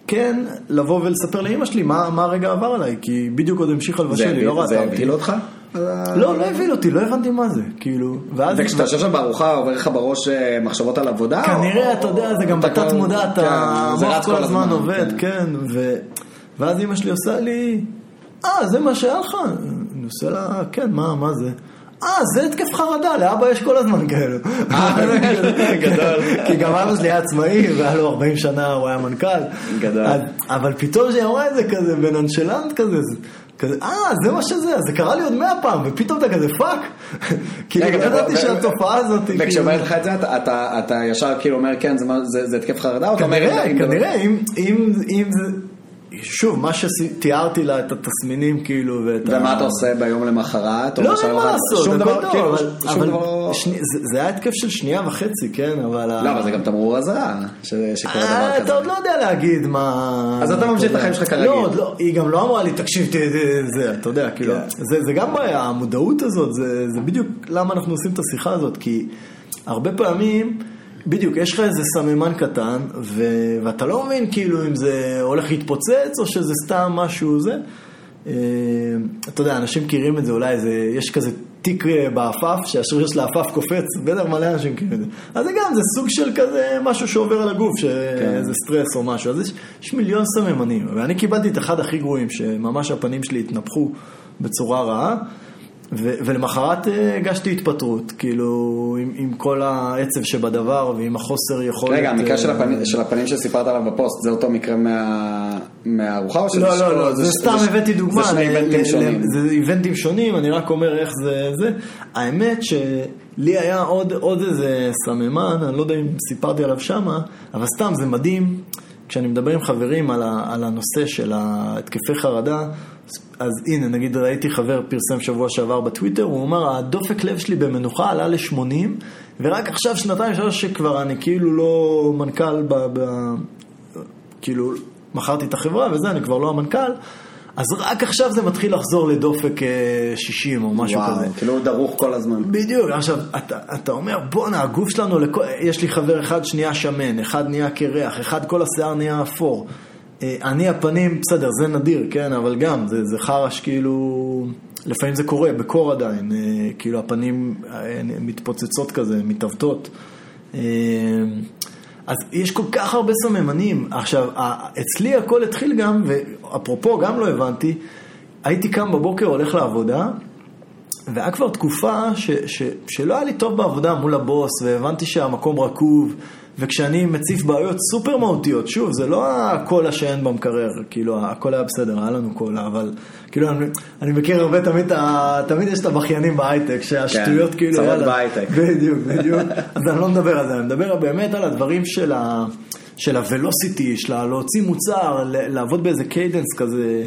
Speaker 2: כן, לבוא ולספר לאימא שלי מה, מה הרגע עבר עליי, כי בדיוק עוד המשיכה לבשל,
Speaker 1: זה
Speaker 2: היא לא
Speaker 1: זה
Speaker 2: ראתה אותי.
Speaker 1: הבהיל אותך?
Speaker 2: לא, לא הבהיל אותי, לא הבנתי מה זה, כאילו, ואז...
Speaker 1: וכשאתה יושב שם בארוחה עובר לך בראש אה, מחשבות על עבודה?
Speaker 2: כנראה, אתה יודע, זה גם בתת מודע,
Speaker 1: כן,
Speaker 2: אתה,
Speaker 1: זה
Speaker 2: המוח
Speaker 1: רץ
Speaker 2: כל הזמן עובד,
Speaker 1: כן.
Speaker 2: כן. ואז אמא שלי עושה לי, אה, זה מה שהיה לך? אני עושה לה, כן, מה, מה זה? אה, זה התקף חרדה, לאבא יש כל הזמן כאלו.
Speaker 1: גדול.
Speaker 2: כי גם אבא שלי היה עצמאי, והיה לו 40 שנה, הוא היה מנכ"ל.
Speaker 1: גדול.
Speaker 2: אבל פתאום כשהיא אמרה את זה כזה בנונשלנט כזה, זה- כזה, אה, זה מה שזה, זה קרה לי עוד מאה פעם, ופתאום אתה כזה fuck. כאילו, לא ידעתי שהתופעה הזאת, כאילו-
Speaker 1: וכשאומר לך את זה, אתה- ישר כאילו אומר, כן, זה התקף חרדה?
Speaker 2: כנראה,
Speaker 1: "רגע,
Speaker 2: כנראה, אם. שוב, מה שתיארתי לה את התסמינים, כאילו, ואת ה...
Speaker 1: ומה אתה עושה ביום למחרת?
Speaker 2: לא, אין מה? לעשות,
Speaker 1: שום דבר, כאילו,
Speaker 2: אבל,
Speaker 1: שום דבר...
Speaker 2: זה, היה התקף של שנייה וחצי, כן, אבל...
Speaker 1: לא, אבל זה גם תמרור אזהרה, שקורה
Speaker 2: אה,
Speaker 1: דבר
Speaker 2: אתה
Speaker 1: כזה.
Speaker 2: עוד לא יודע להגיד מה...
Speaker 1: אז אתה ממשיך את. החיים שלך כרגיל.
Speaker 2: לא, עוד לא, היא גם לא אמרה לי, תקשיב, זה, אתה יודע, כאילו,
Speaker 1: כן.
Speaker 2: זה, זה גם בעיה, המודעות הזאת, זה, זה בדיוק למה אנחנו עושים את השיחה הזאת, כי הרבה פעמים, בדיוק, יש לך איזה סממן קטן, ו, ואתה לא מבין כאילו אם זה הולך להתפוצץ, או שזה סתם משהו זה. אה, אתה יודע, אנשים מכירים את זה, אולי זה, יש כזה תיק אה, בעפעף, שהשריר של העפעף קופץ, בטח מלא אנשים מכירים את זה. אז זה גם, זה סוג של כזה משהו שעובר על הגוף, שאיזה סטרס או משהו. אז יש, יש מיליון סממנים, ואני קיבלתי את אחד הכי גרועים, שממש הפנים שלי התנפחו בצורה רעה. ו- ולמחרת אה, הגשתי התפטרות, כאילו, עם, עם כל העצב שבדבר ועם החוסר יכולת...
Speaker 1: רגע, המקרה של
Speaker 2: אה,
Speaker 1: הפנים- של הפנים שסיפרת עליו בפוסט, זה אותו מקרה מה- מהארוחה או שזה...
Speaker 2: לא, לא, לא, זה סתם
Speaker 1: ש-
Speaker 2: הבאתי דוגמה,
Speaker 1: זה שני איבנטים שונים.
Speaker 2: זה איבנטים שונים, אני רק אומר איך זה, זה. האמת שלי היה עוד, עוד איזה סממן, אני לא יודע אם סיפרתי עליו שמה, אבל סתם זה מדהים, כשאני מדבר עם חברים על, ה, על הנושא של התקפי חרדה, אז הנה, נגיד ראיתי חבר פרסם שבוע שעבר בטוויטר, הוא אמר, הדופק לב שלי במנוחה עלה ל-80, ורק עכשיו שנתיים שלוש שכבר אני כאילו לא מנכ"ל ב... ב כאילו, מכרתי את החברה וזה, אני כבר לא המנכ"ל, אז רק עכשיו זה מתחיל לחזור לדופק אה, 60 או משהו
Speaker 1: וואו,
Speaker 2: כזה.
Speaker 1: כאילו הוא דרוך כל הזמן.
Speaker 2: בדיוק, עכשיו, אתה, אתה אומר, בואנה, הגוף שלנו, לכ... יש לי חבר אחד שנייה שמן, אחד נהיה קרח, אחד כל השיער נהיה אפור. אה, אני הפנים, בסדר, זה נדיר, כן, אבל גם, זה, זה חרש כאילו, לפעמים זה קורה, בקור עדיין, אה, כאילו הפנים אה, מתפוצצות כזה, מתעוותות. אז יש כל כך הרבה סממנים. עכשיו, אצלי הכל התחיל גם, ואפרופו, גם לא הבנתי, הייתי קם בבוקר, הולך לעבודה, והיה כבר תקופה ש, ש, שלא היה לי טוב בעבודה מול הבוס, והבנתי שהמקום רקוב, וכשאני מציף בעיות סופר מהותיות, שוב, זה לא הקולה שאין במקרר, כאילו, הכל היה בסדר, היה לנו קולה, אבל כאילו, אני, אני מכיר הרבה, תמיד, תמיד יש את הבכיינים בהייטק, שהשטויות כן, כאילו,
Speaker 1: יאללה, בהייטק.
Speaker 2: בדיוק, בדיוק, אז אני לא מדבר על זה, אני מדבר באמת על הדברים של ה... של ה velocity, של להוציא מוצר, לעבוד באיזה cadence כזה,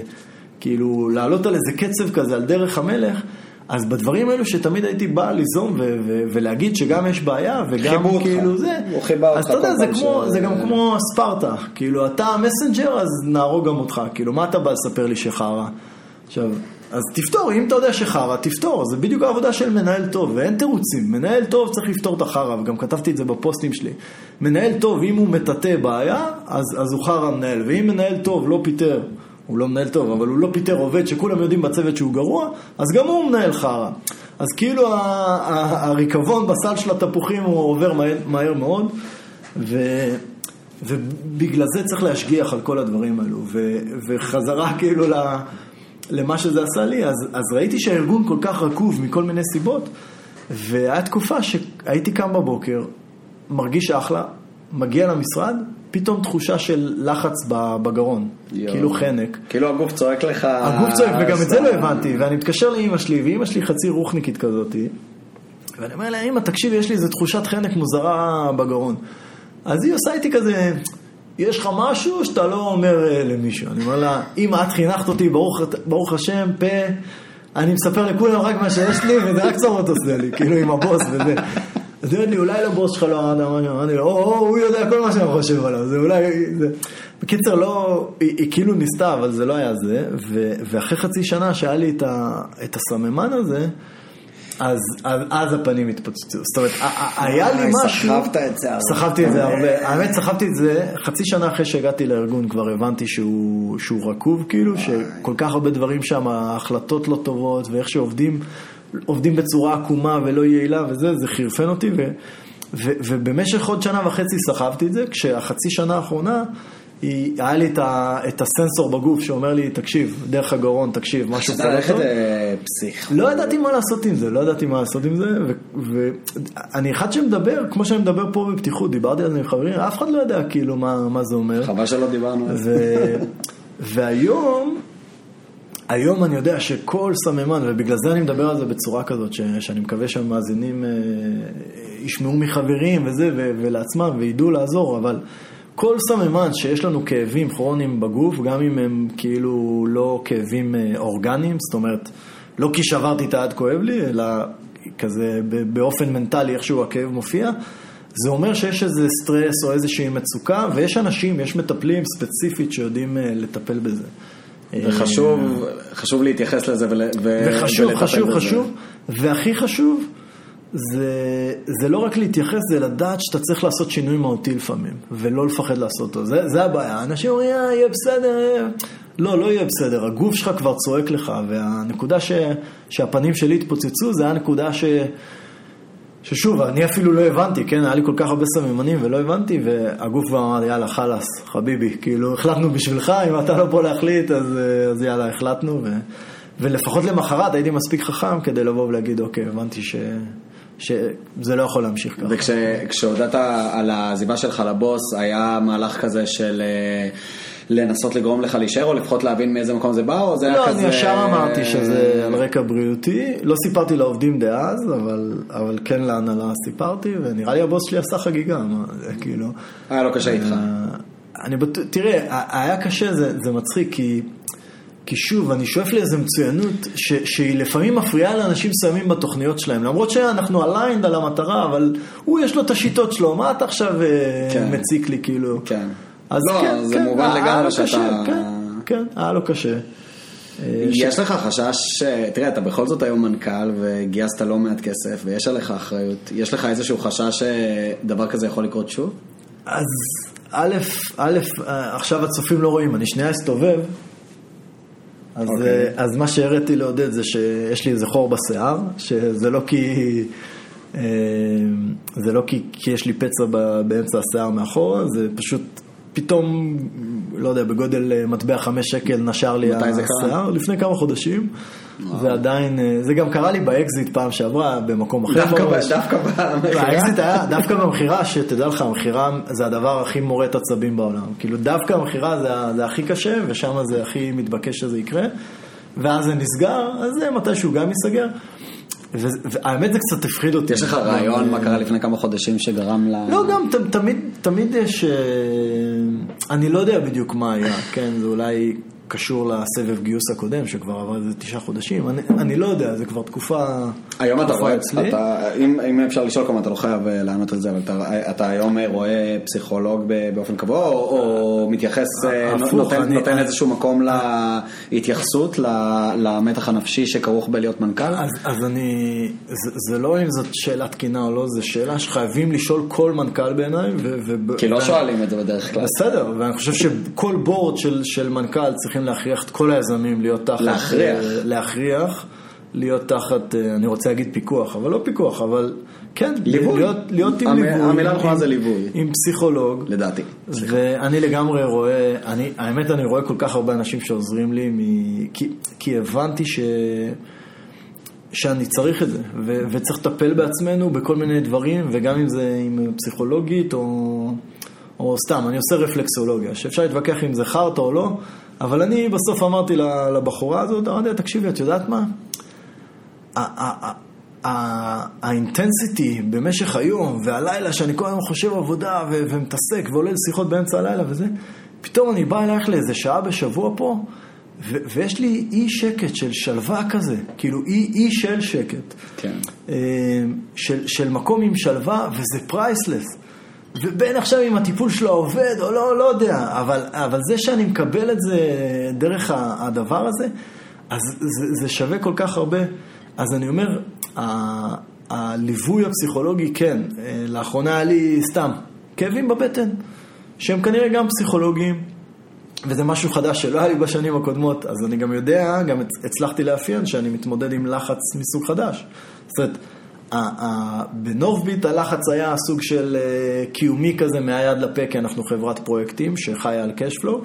Speaker 2: כאילו לעלות על איזה קצב כזה, על דרך המלך, אז בדברים האלו שתמיד הייתי בא ליזום ו- ו- ולהגיד שגם יש בעיה וגם כאילו אותך. זה, אז אתה יודע, זה, כמו, ש... זה גם כמו ספרטה, כאילו אתה messenger אז נהרוג גם אותך, כאילו מה אתה בא לספר לי שחרא? עכשיו, אז תפתור, אם אתה יודע שחרא, תפתור, זה בדיוק העבודה של מנהל טוב, ואין תירוצים, מנהל טוב צריך לפתור את החרא, וגם כתבתי את זה בפוסטים שלי. מנהל טוב, אם הוא מטאטא בעיה, אז, אז הוא חרא מנהל, ואם מנהל טוב לא פיטר הוא לא מנהל טוב, אבל הוא לא פיטר עובד שכולם יודעים בצוות שהוא גרוע, אז גם הוא מנהל חרא. אז כאילו הריקבון בסל של התפוחים הוא עובר מהר, מהר מאוד, ו, ובגלל זה צריך להשגיח על כל הדברים האלו. ו, וחזרה כאילו למה שזה עשה לי, אז, אז ראיתי שהארגון כל כך רקוב מכל מיני סיבות, והיה תקופה שהייתי קם בבוקר, מרגיש אחלה, מגיע למשרד, פתאום תחושה של לחץ בגרון, יו. כאילו חנק.
Speaker 1: כאילו הגוף צועק לך...
Speaker 2: הגוף צועק, וגם את זה לא הבנתי, ואני מתקשר לאימא שלי, ואימא שלי חצי רוחניקית כזאתי, ואני אומר לה, אימא, תקשיבי, יש לי איזו תחושת חנק מוזרה בגרון. אז היא עושה איתי כזה, יש לך משהו שאתה לא אומר אה, למישהו. אני אומר לה, אמא, את חינכת אותי, ברוך, ברוך השם, פה, אני מספר לכולם רק מה שיש לי, וזה רק צורות עושה לי, כאילו עם הבוס וזה. אז היא אומרת לי, אולי לבוס שלך לא אמרת משהו, אמרתי לו, או, הוא יודע כל מה שאני חושב עליו, זה אולי... בקיצר, לא, היא, כאילו ניסתה, אבל זה לא היה זה, ואחרי חצי שנה שהיה לי את, הסממן הזה, אז, אז, אז הפנים התפוצצו. זאת אומרת, היה לי משהו...
Speaker 1: סחבת את זה הרבה.
Speaker 2: סחבתי את זה הרבה. האמת, סחבתי את זה, חצי שנה אחרי שהגעתי לארגון כבר הבנתי שהוא, שהוא רקוב, כאילו, שכל כך הרבה דברים שם, ההחלטות לא טובות, ואיך שעובדים עובדים בצורה עקומה ולא יעילה וזה, זה חירפן אותי, ו, ו, ובמשך עוד שנה וחצי סחבתי את זה, כשהחצי שנה האחרונה, היא, היה לי את, ה, את הסנסור בגוף שאומר לי, תקשיב, דרך הגרון, תקשיב, משהו
Speaker 1: פה לא טוב. פסיך.
Speaker 2: לא ידעתי מה לעשות עם זה, לא ידעתי מה לעשות עם זה, ואני אחד שמדבר, כמו שאני מדבר פה בפתיחות, דיברתי על זה עם חברים, אף אחד לא יודע כאילו מה, מה זה אומר.
Speaker 1: חבל שלא דיברנו
Speaker 2: זה. והיום, היום אני יודע שכל סממן, ובגלל זה אני מדבר על זה בצורה כזאת, ש, שאני מקווה שהמאזינים אה, ישמעו מחברים וזה, ו, ולעצמם, וידעו לעזור, אבל כל סממן שיש לנו כאבים כרוניים בגוף, גם אם הם כאילו לא כאבים אה, אורגניים, זאת אומרת, לא כי שברתי את היד כואב לי, אלא כזה באופן מנטלי איכשהו הכאב מופיע, זה אומר שיש איזה סטרס או איזושהי מצוקה, ויש אנשים, יש מטפלים ספציפית שיודעים אה, לטפל בזה.
Speaker 1: וחשוב חשוב להתייחס לזה ול,
Speaker 2: ו, וחשוב, חשוב, בזה. חשוב, והכי חשוב, זה, זה לא רק להתייחס, זה לדעת שאתה צריך לעשות שינוי מהותי לפעמים, ולא לפחד לעשות אותו. זה, זה הבעיה. אנשים אומרים, אה, יהיה בסדר. לא, לא יהיה בסדר. הגוף שלך כבר צועק לך, והנקודה ש, שהפנים שלי התפוצצו, זה הנקודה ש... ששוב, אני אפילו לא הבנתי, כן, היה לי כל כך הרבה סממנים ולא הבנתי, והגוף כבר אמר יאללה, חלאס, חביבי, כאילו, החלטנו בשבילך, אם אתה לא פה להחליט, אז, אז יאללה, החלטנו, ו, ולפחות למחרת הייתי מספיק חכם כדי לבוא ולהגיד, אוקיי, הבנתי ש... שזה לא יכול להמשיך ככה.
Speaker 1: וכשהודעת על העזיבה שלך לבוס, היה מהלך כזה של... לנסות לגרום לך להישאר, או לפחות להבין מאיזה מקום זה בא, או זה היה
Speaker 2: לא,
Speaker 1: כזה...
Speaker 2: לא, אני ישר אמרתי שזה על רקע בריאותי. לא סיפרתי לעובדים דאז, אבל, אבל כן להנהלה סיפרתי, ונראה לי הבוס שלי עשה חגיגה, מה, כאילו...
Speaker 1: היה לו קשה איתך. אה,
Speaker 2: אני בטוח, תראה, היה קשה, זה, זה מצחיק, כי... כי שוב, אני שואף לאיזו מצוינות ש, שהיא לפעמים מפריעה לאנשים מסוימים בתוכניות שלהם. למרות שאנחנו aligned על המטרה, אבל הוא יש לו את השיטות שלו, מה אתה עכשיו אה, כן. מציק לי, כאילו?
Speaker 1: כן. אז לא, כן, זה כן, מובן לגמרי שאתה... קשה,
Speaker 2: כן, כן, היה לו קשה.
Speaker 1: אה, יש ש... לך חשש, תראה, אתה בכל זאת היום מנכ"ל וגייסת לא מעט כסף ויש עליך אחריות. יש לך איזשהו חשש שדבר כזה יכול לקרות שוב?
Speaker 2: אז א', א', עכשיו הצופים לא רואים, אני שנייה אסתובב. אז, okay. אוקיי. אז מה שהראיתי לעודד זה שיש לי איזה חור בשיער, שזה לא כי... אה, זה לא כי, כי יש לי פצע באמצע השיער מאחורה, זה פשוט פתאום, לא יודע, בגודל אה, מטבע חמש שקל נשר לי? השיער, לפני כמה חודשים, ועדיין, אה, זה גם קרה לי באקזיט פעם שעברה, במקום אחר.
Speaker 1: דווקא. דווקא במכירה?
Speaker 2: דווקא במכירה, שתדע לך, המכירה זה הדבר הכי מורט עצבים בעולם. כאילו דווקא המכירה זה, זה הכי קשה, ושם זה הכי מתבקש שזה יקרה. ואז זה נסגר, אז זה מתישהו גם ייסגר. והאמת זה קצת הפחיד אותי.
Speaker 1: יש לך רעיון מה קרה לפני כמה חודשים שגרם ל...
Speaker 2: לא, גם תמיד, תמיד יש... אה, אני לא יודע בדיוק מה היה, כן, זה אולי קשור לסבב גיוס הקודם, שכבר עבר איזה תשעה חודשים. אני, אני לא יודע, זה כבר תקופה...
Speaker 1: היום אתה
Speaker 2: תקופה
Speaker 1: רואה,
Speaker 2: אצלי.
Speaker 1: אתה, אם, אם אפשר לשאול כמובן, אתה לא חייב אה, לענות על זה, אבל אתה, אתה היום אה, רואה פסיכולוג באופן קבוע, או, או מתייחס, אה,
Speaker 2: הפוך,
Speaker 1: נותן,
Speaker 2: אני-
Speaker 1: נותן
Speaker 2: אני-
Speaker 1: איזשהו מקום להתייחסות למתח הנפשי שכרוך בלהיות מנכ"ל?
Speaker 2: אז, אז אני, זה, זה לא אם זאת שאלה תקינה או לא, זו שאלה שחייבים לשאול כל מנכ"ל בעיניי. ו, ו,
Speaker 1: כי לא שואלים את זה בדרך כלל.
Speaker 2: בסדר, ואני חושב שכל בורד של, של מנכ"ל צריכים להכריח את כל היזמים להיות תחת...
Speaker 1: להכריח.
Speaker 2: אה, להכריח, להיות תחת, אה, אני רוצה להגיד פיקוח, אבל לא פיקוח, אבל כן,
Speaker 1: ליווי.
Speaker 2: להיות, להיות עם
Speaker 1: המ-
Speaker 2: ליווי.
Speaker 1: המילה הנכונה זה ליווי.
Speaker 2: עם פסיכולוג.
Speaker 1: לדעתי.
Speaker 2: ואני לגמרי רואה, אני, האמת אני רואה כל כך הרבה אנשים שעוזרים לי, מ... כי, כי הבנתי ש... שאני צריך את זה, ו... וצריך לטפל בעצמנו בכל מיני דברים, וגם אם זה עם פסיכולוגית או, או סתם, אני עושה רפלקסולוגיה, שאפשר להתווכח אם זה חרטא או לא, אבל אני בסוף אמרתי לבחורה הזאת, אמרתי לה, תקשיבי, את יודעת מה? האינטנסיטי במשך היום והלילה, שאני כל הזמן חושב עבודה ומתעסק ועולה לשיחות באמצע הלילה וזה, פתאום אני בא אלייך לאיזה שעה בשבוע פה, ו- ויש לי אי שקט של שלווה כזה, כאילו אי, אי של שקט.
Speaker 1: כן.
Speaker 2: אה, של, של מקום עם שלווה, וזה פרייסלס. ובין עכשיו אם הטיפול שלו עובד או לא, לא יודע, אבל, אבל זה שאני מקבל את זה דרך הדבר הזה, אז זה, זה שווה כל כך הרבה. אז אני אומר, ה- הליווי הפסיכולוגי, כן, אה, לאחרונה היה לי סתם כאבים בבטן, שהם כנראה גם פסיכולוגיים, וזה משהו חדש שלא היה לי בשנים הקודמות, אז אני גם יודע, גם הצ- הצלחתי לאפיין שאני מתמודד עם לחץ מסוג חדש. זאת אומרת, בנורביט הלחץ היה סוג של אה, קיומי כזה מהיד לפה, כי אנחנו חברת פרויקטים שחיה על קשפלו,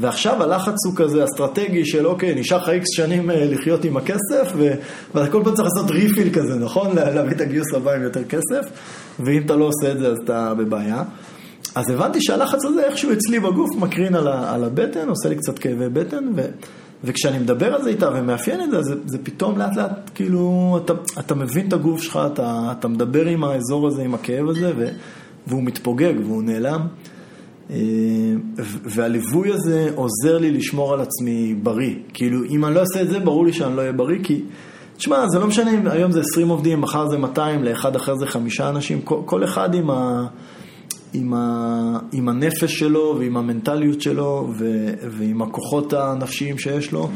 Speaker 2: ועכשיו הלחץ הוא כזה אסטרטגי של אוקיי, נשאר לך איקס שנים אה, לחיות עם הכסף, ו- ואתה כל פעם צריך לעשות ריפיל כזה, נכון? לה- להביא את הגיוס הבא עם יותר כסף, ואם אתה לא עושה את זה אז אתה בבעיה. אז הבנתי שהלחץ הזה איכשהו אצלי בגוף מקרין על, על הבטן, עושה לי קצת כאבי בטן, ו, וכשאני מדבר על זה איתה ומאפיין את זה, זה, זה פתאום לאט לאט, כאילו, אתה, אתה מבין את הגוף שלך, אתה, אתה מדבר עם האזור הזה, עם הכאב הזה, ו, והוא מתפוגג והוא נעלם. אה, והליווי הזה עוזר לי לשמור על עצמי בריא. כאילו, אם אני לא אעשה את זה, ברור לי שאני לא אהיה בריא, כי... תשמע, זה לא משנה אם היום זה 20 עובדים, מחר זה 200, לאחד אחר זה חמישה אנשים, כל, כל אחד עם, ה, עם, ה, עם הנפש שלו ועם המנטליות שלו ו, ועם הכוחות הנפשיים שיש לו.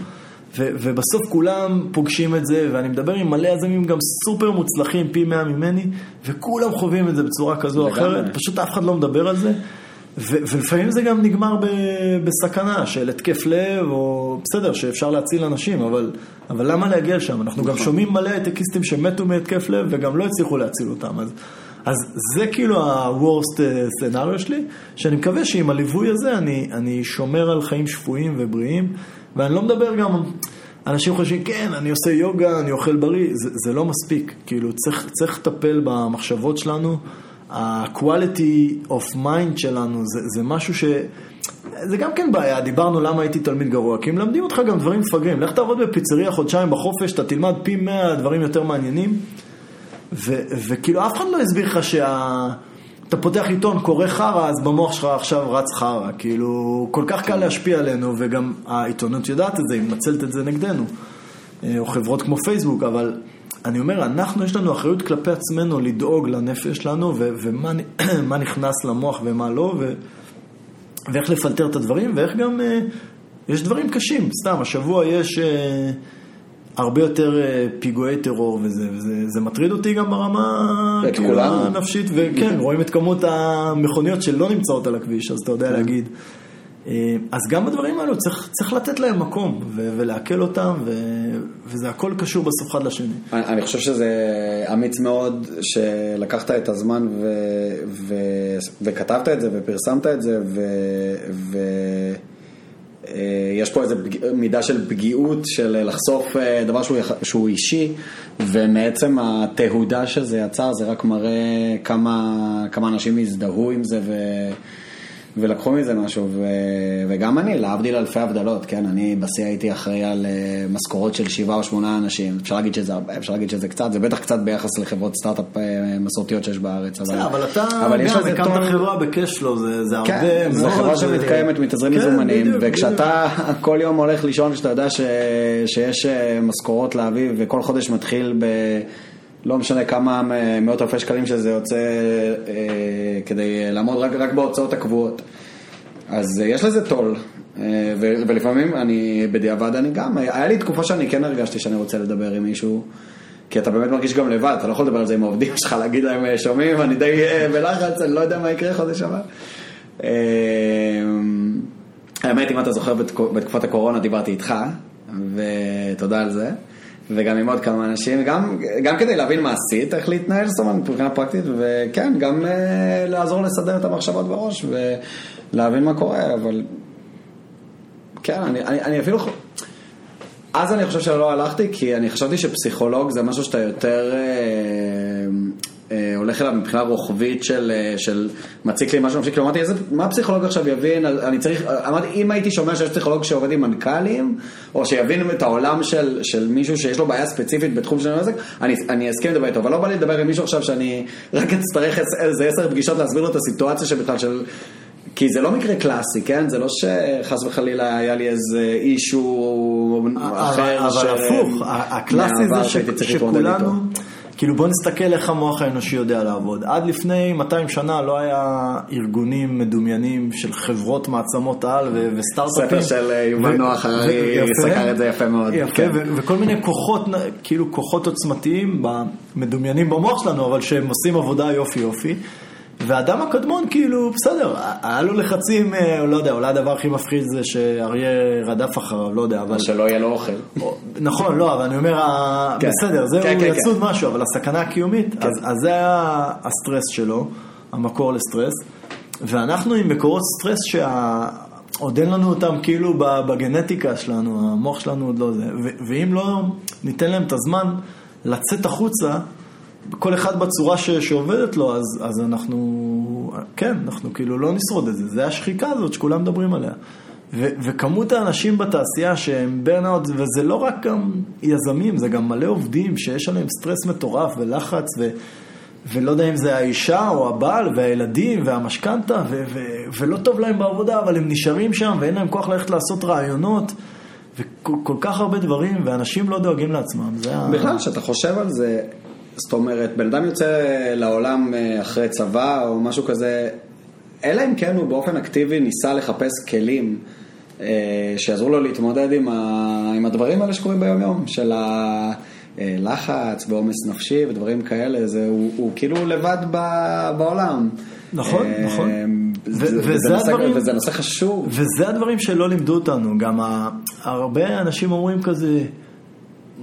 Speaker 2: ו, ובסוף כולם פוגשים את זה, ואני מדבר עם מלא יזמים גם סופר מוצלחים, פי מאה ממני, וכולם חווים את זה בצורה כזו או. אחרת, פשוט אף אחד לא מדבר על זה. ו- ולפעמים זה גם נגמר ב- בסכנה של התקף לב, או בסדר, שאפשר להציל אנשים, אבל, אבל למה להגיע לשם? אנחנו גם שומעים מלא הייטקיסטים שמתו מהתקף לב וגם לא הצליחו להציל אותם. אז, אז זה כאילו ה-worst uh, scenario שלי, שאני מקווה שעם הליווי הזה אני, אני שומר על חיים שפויים ובריאים, ואני לא מדבר גם... אנשים חושבים, כן, אני עושה יוגה, אני אוכל בריא, זה, זה לא מספיק. כאילו, צריך, צריך לטפל במחשבות שלנו. ה-quality of mind שלנו זה, זה משהו ש... זה גם כן בעיה, דיברנו למה הייתי תלמיד גרוע, כי מלמדים אותך גם דברים מפגרים. לך תעבוד בפיצריה חודשיים בחופש, אתה תלמד פי מאה דברים יותר מעניינים, ו, וכאילו אף אחד לא הסביר לך שה... אתה פותח עיתון, קורא חרא, אז במוח שלך עכשיו רץ חרא. כאילו, כל כך קל להשפיע עלינו, וגם העיתונות יודעת את זה, היא מנצלת את זה נגדנו. אה, או חברות כמו פייסבוק, אבל אני אומר, אנחנו, יש לנו אחריות כלפי עצמנו לדאוג לנפש שלנו, ו- ומה נכנס למוח ומה לא, ו- ואיך לפלטר את הדברים, ואיך גם, אה, יש דברים קשים, סתם, השבוע יש אה, הרבה יותר אה, פיגועי טרור, וזה, וזה זה מטריד אותי גם ברמה. הנפשית, וכן, רואים את כמות המכוניות שלא נמצאות על הכביש, אז אתה יודע להגיד. אה, אז גם בדברים האלו צריך, צריך לתת להם מקום ו- ולעכל אותם, ו- וזה הכל קשור בסוף אחד לשני.
Speaker 1: אני, אני חושב שזה אמיץ מאוד שלקחת את הזמן ו, ו, וכתבת את זה ופרסמת את זה ויש פה איזו מידה של פגיעות של לחשוף אה, דבר שהוא, שהוא אישי ומעצם התהודה שזה יצר זה רק מראה כמה, כמה אנשים הזדהו עם זה ו... ולקחו מזה משהו, ו... וגם אני, להבדיל אלפי הבדלות, כן, אני בשיא הייתי אחראי על אה, משכורות של שבעה או שמונה אנשים, אפשר להגיד שזה הרבה, אפשר להגיד שזה קצת, זה בטח קצת ביחס לחברות סטארט-אפ אה, מסורתיות שיש בארץ,
Speaker 2: אבל, אבל אתה אבל יש לזה. הקמת חברה בקשלו, זה, זה
Speaker 1: כן,
Speaker 2: הרבה מאוד.
Speaker 1: זו חברה שמתקיימת מתזרים כן, מזומנים, בדיוק, וכשאתה בדיוק. כל יום הולך לישון, כשאתה יודע ש... שיש אה, משכורות להביא, וכל חודש מתחיל ב... לא משנה כמה מאות אלפי שקלים שזה יוצא אה, כדי לעמוד רק, רק בהוצאות הקבועות. אז אה, יש לזה טול, אה, ולפעמים אני, בדיעבד אני גם, היה לי תקופה שאני כן הרגשתי שאני רוצה לדבר עם מישהו, כי אתה באמת מרגיש גם לבד, אתה לא יכול לדבר על זה עם העובדים שלך, להגיד להם אה, שומעים, אני די אה, בלחץ, אני לא יודע מה יקרה חודש הבא. אה, האמת, אם אתה זוכר, בתקופת הקורונה דיברתי איתך, ותודה על זה. וגם עם עוד כמה אנשים, גם, גם כדי להבין מה עשית, איך להתנהל, זאת אומרת, מבחינה פרקטית, וכן, גם uh, לעזור לסדר את המחשבות בראש ולהבין מה קורה, אבל כן, אני, אני, אני אפילו, אז אני חושב שלא הלכתי, כי אני חשבתי שפסיכולוג זה משהו שאתה יותר... אה, הולך אליו מבחינה רוחבית של, אה, של מציק לי משהו כאילו אמרתי, איזה, מה הפסיכולוג עכשיו יבין, אני צריך, אמרתי, אם הייתי שומע שיש פסיכולוג שעובד עם מנכ"לים, או שיבין את העולם של, של מישהו שיש לו בעיה ספציפית בתחום של הנזק, אני, אני אסכים לדבר איתו, אבל לא בא לי לדבר עם מישהו עכשיו שאני רק אצטרך איזה עשר פגישות להסביר לו את הסיטואציה שבכלל של... כי זה לא מקרה קלאסי, כן? זה לא שחס וחלילה היה לי איזה אישו אחר.
Speaker 2: אבל הפוך, הקלאסי זה שכולנו... כאילו בוא נסתכל איך המוח האנושי יודע לעבוד. עד לפני 200 שנה לא היה ארגונים מדומיינים של חברות מעצמות על וסטארט-אפים.
Speaker 1: ספר של אה, יובל נוח הררי סקר את זה יפה מאוד.
Speaker 2: יפה, כן. וכל מיני כוחות, כאילו כוחות עוצמתיים מדומיינים במוח שלנו, אבל שהם עושים עבודה יופי יופי. והאדם הקדמון, כאילו, בסדר, היה לו לחצים, אה, לא יודע, אולי הדבר הכי מפחיד זה שאריה רדף אחריו, לא יודע, אבל...
Speaker 1: שלא יהיה לו אוכל.
Speaker 2: נכון, לא, אבל אני אומר, כן. בסדר, זה כן, הוא כן, יצוד משהו, אבל הסכנה הקיומית, אז זה היה הסטרס שלו, המקור לסטרס, ואנחנו עם מקורות סטרס שעוד אין לנו אותם כאילו בגנטיקה שלנו, המוח שלנו עוד לא זה, ואם לא ניתן להם את הזמן לצאת החוצה, כל אחד בצורה ש, שעובדת לו, אז, אז אנחנו, כן, אנחנו כאילו לא נשרוד את זה. זה השחיקה הזאת שכולם מדברים עליה. ו, וכמות האנשים בתעשייה שהם ברנאוט, וזה לא רק גם יזמים, זה גם מלא עובדים שיש עליהם סטרס מטורף ולחץ, ו, ולא יודע אם זה האישה או הבעל והילדים והמשכנתה, ולא טוב להם בעבודה, אבל הם נשארים שם ואין להם כוח ללכת לעשות רעיונות. וכל כך הרבה דברים, ואנשים לא דואגים לעצמם.
Speaker 1: בכלל, כשאתה חושב על זה, זאת אומרת, בן אדם יוצא לעולם אה, אחרי צבא או משהו כזה, אלא אם כן הוא באופן אקטיבי ניסה לחפש כלים אה, שיעזרו לו להתמודד עם, ה, עם הדברים האלה שקורים ביום יום, של הלחץ ועומס נפשי ודברים כאלה, זה, הוא, הוא כאילו לבד ב, בעולם.
Speaker 2: נכון, אה, נכון.
Speaker 1: וזה, וזה, הדברים, וזה נושא חשוב.
Speaker 2: וזה הדברים שלא לימדו אותנו, גם הרבה אנשים אומרים כזה,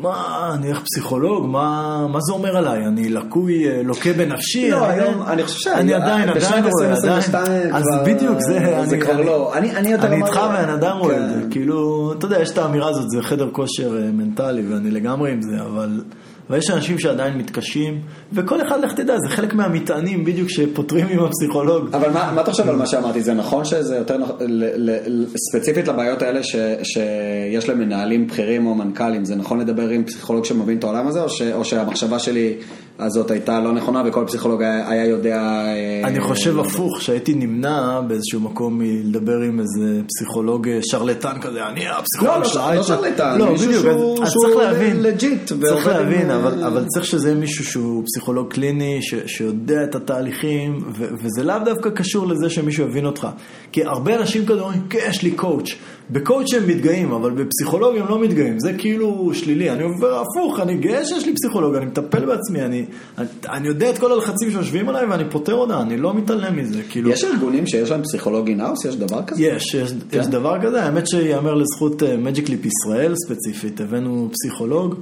Speaker 2: מה, אני איך פסיכולוג, מה, מה זה אומר עליי? אני לקוי, אה, לוקה בנפשי?
Speaker 1: לא, אני היום, אני חושב שאני
Speaker 2: עדיין, עדיין רואה, עדיין, אז בדיוק, זה,
Speaker 1: זה אני, כבר אני, לא, אני, אני יותר
Speaker 2: אני איתך ואני עדיין רואה את זה, כן. כאילו, אתה יודע, יש את האמירה הזאת, זה חדר כושר אה, מנטלי, ואני לגמרי עם זה, אבל... ויש אנשים שעדיין מתקשים, וכל אחד, לך תדע, זה חלק מהמטענים בדיוק שפותרים עם הפסיכולוג.
Speaker 1: אבל מה, מה אתה חושב על מה שאמרתי? זה נכון שזה יותר, ל, ספציפית לבעיות האלה ש, שיש למנהלים בכירים או מנכ"לים, זה נכון לדבר עם פסיכולוג שמבין את העולם הזה, או, ש, או שהמחשבה שלי הזאת הייתה לא נכונה וכל פסיכולוג היה, היה יודע...
Speaker 2: אה, אני חושב לא הפוך, שהייתי נמנע באיזשהו מקום מלדבר עם איזה פסיכולוג אה, שרלטן כזה, אני הפסיכולוג
Speaker 1: לא,
Speaker 2: של
Speaker 1: לא, לא שרלטן, לא, מישהו בדיוק, שהוא,
Speaker 2: אז, צריך להבין,
Speaker 1: legit.
Speaker 2: צריך להבין, אבל, אבל צריך שזה יהיה מישהו שהוא פסיכולוג קליני, ש, שיודע את התהליכים, ו, וזה לאו דווקא קשור לזה שמישהו יבין אותך. כי הרבה אנשים כזה אומרים, כן, יש לי coach. ב coach הם מתגאים, אבל בפסיכולוג הם לא מתגאים, זה כאילו שלילי. אני עובד הפוך, אני גאה שיש לי פסיכולוג, אני מטפל בעצמי, אני... אני, אני יודע את כל הלחצים שיושבים עליי ואני פותר אותם, אני לא מתעלם מזה, כאילו...
Speaker 1: יש ארגונים שיש להם פסיכולוג in-house? יש דבר כזה?
Speaker 2: יש, יש,
Speaker 1: כן?
Speaker 2: יש דבר כזה, האמת שיאמר לזכות Magic Leap ישראל ספציפית, הבאנו פסיכולוג,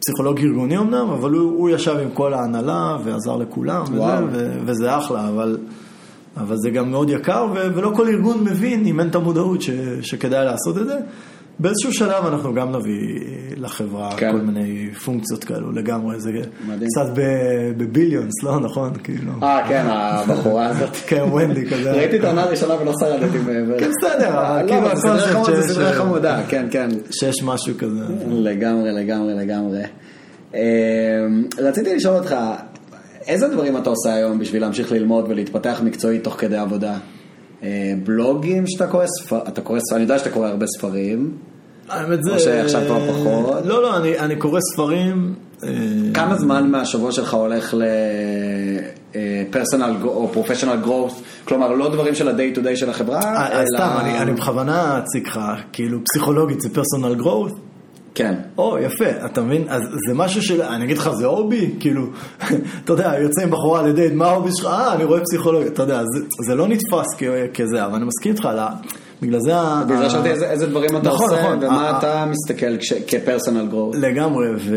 Speaker 2: פסיכולוג ארגוני אמנם, אבל הוא, הוא ישב עם כל ההנהלה ועזר לכולם, וזה, ו, וזה אחלה, אבל, אבל זה גם מאוד יקר, ו, ולא כל ארגון מבין, אם אין את המודעות, ש, שכדאי לעשות את זה. באיזשהו שלב אנחנו גם נביא לחברה
Speaker 1: כן.
Speaker 2: כל מיני פונקציות כאלו לגמרי, זה
Speaker 1: מדהים.
Speaker 2: קצת בביליונס, לא נכון? כאילו.
Speaker 1: אה, כן, הבחורה הזאת.
Speaker 2: כן, ונדי כזה.
Speaker 1: ראיתי את העונה הראשונה ולא שרדתי מעבר.
Speaker 2: כן, בסדר,
Speaker 1: לא,
Speaker 2: כאילו הקונספט
Speaker 1: זה סדרה חמודה, כן, כן.
Speaker 2: שיש משהו כזה.
Speaker 1: לגמרי, לגמרי, לגמרי. אה, רציתי לשאול אותך, איזה דברים אתה עושה היום בשביל להמשיך ללמוד ולהתפתח מקצועית תוך כדי עבודה? אה, בלוגים שאתה קורא, ספר- אתה קורא, ספר- אני יודע שאתה קורא הרבה ספרים.
Speaker 2: האמת זה...
Speaker 1: או שעכשיו כבר פחות?
Speaker 2: לא, לא, אני, אני קורא ספרים. אה,
Speaker 1: כמה זמן מהשבוע שלך הולך ל-personal או professional growth? כלומר, לא דברים של ה-day to day של החברה,
Speaker 2: אה, אה,
Speaker 1: אלא...
Speaker 2: סתם, אני, אני בכוונה אציג לך, כאילו פסיכולוגית זה פרסונל גרואות.
Speaker 1: כן.
Speaker 2: או, יפה, אתה מבין? אז זה משהו של, אני אגיד לך, זה הובי? כאילו, אתה יודע, יוצא עם בחורה לדייט, מה ההובי שלך? אה, אני רואה פסיכולוגיה, אתה יודע, זה, זה לא נתפס כזה, אבל אני מסכים איתך, בגלל זה...
Speaker 1: בגלל זה שאלתי איזה איזה דברים אתה
Speaker 2: נכון,
Speaker 1: עושה,
Speaker 2: נכון.
Speaker 1: ומה
Speaker 2: ה-
Speaker 1: אתה מסתכל כש- כ-personal growth.
Speaker 2: לגמרי, ו...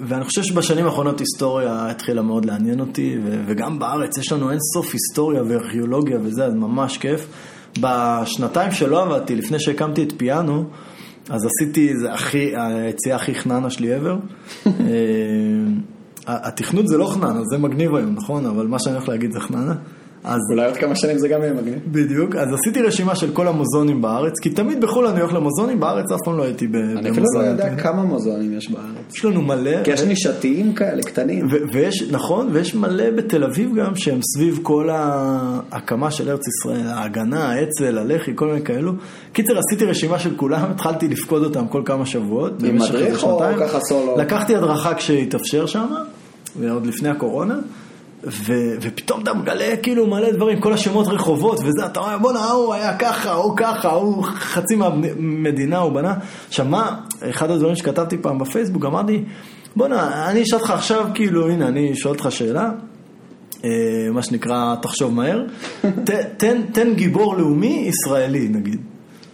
Speaker 2: ואני חושב שבשנים האחרונות היסטוריה התחילה מאוד לעניין אותי, ו... וגם בארץ יש לנו אין סוף היסטוריה וארכיאולוגיה וזה, אז ממש כיף. בשנתיים שלא עבדתי, לפני שהקמתי את פיאנו, אז עשיתי, זה הכי, היציאה הכי חננה שלי ever. אה, התכנות זה לא חננה, זה מגניב היום, נכון? אבל מה שאני הולך להגיד זה חננה. אז
Speaker 1: אולי עוד כמה שנים זה גם יהיה מגניב.
Speaker 2: בדיוק, אז עשיתי רשימה של כל המוזיאונים בארץ, כי תמיד בחו"ל אני הולך למוזיאונים, בארץ אף פעם לא הייתי ב- במוזיאון.
Speaker 1: אני אפילו לא יודע כמה מוזיאונים יש בארץ.
Speaker 2: יש לנו מלא,
Speaker 1: כי יש נישתיים כאלה, קטנים.
Speaker 2: ויש, נכון, ויש מלא בתל אביב גם שהם סביב כל ההקמה של ארץ ישראל, ההגנה, האצ"ל, הלח"י, כל מיני כאלו. קיצר, עשיתי רשימה של כולם, התחלתי לפקוד אותם כל כמה שבועות.
Speaker 1: עם מדריך או. ככה סולו?
Speaker 2: לקחתי הדרכה כשהתאפשר שם, עוד לפני הקורונה. ו- ופתאום אתה מגלה כאילו מלא דברים, כל השמות רחובות וזה, אתה אומר בואנה ההוא היה ככה, ההוא ככה, ההוא חצי מהמדינה הוא בנה. עכשיו מה, אחד הדברים שכתבתי פעם בפייסבוק, אמרתי, בואנה, אני אשאל אותך עכשיו, כאילו, הנה, אני שואל אותך שאלה, אה, מה שנקרא, תחשוב מהר, ת, תן, תן גיבור לאומי ישראלי נגיד.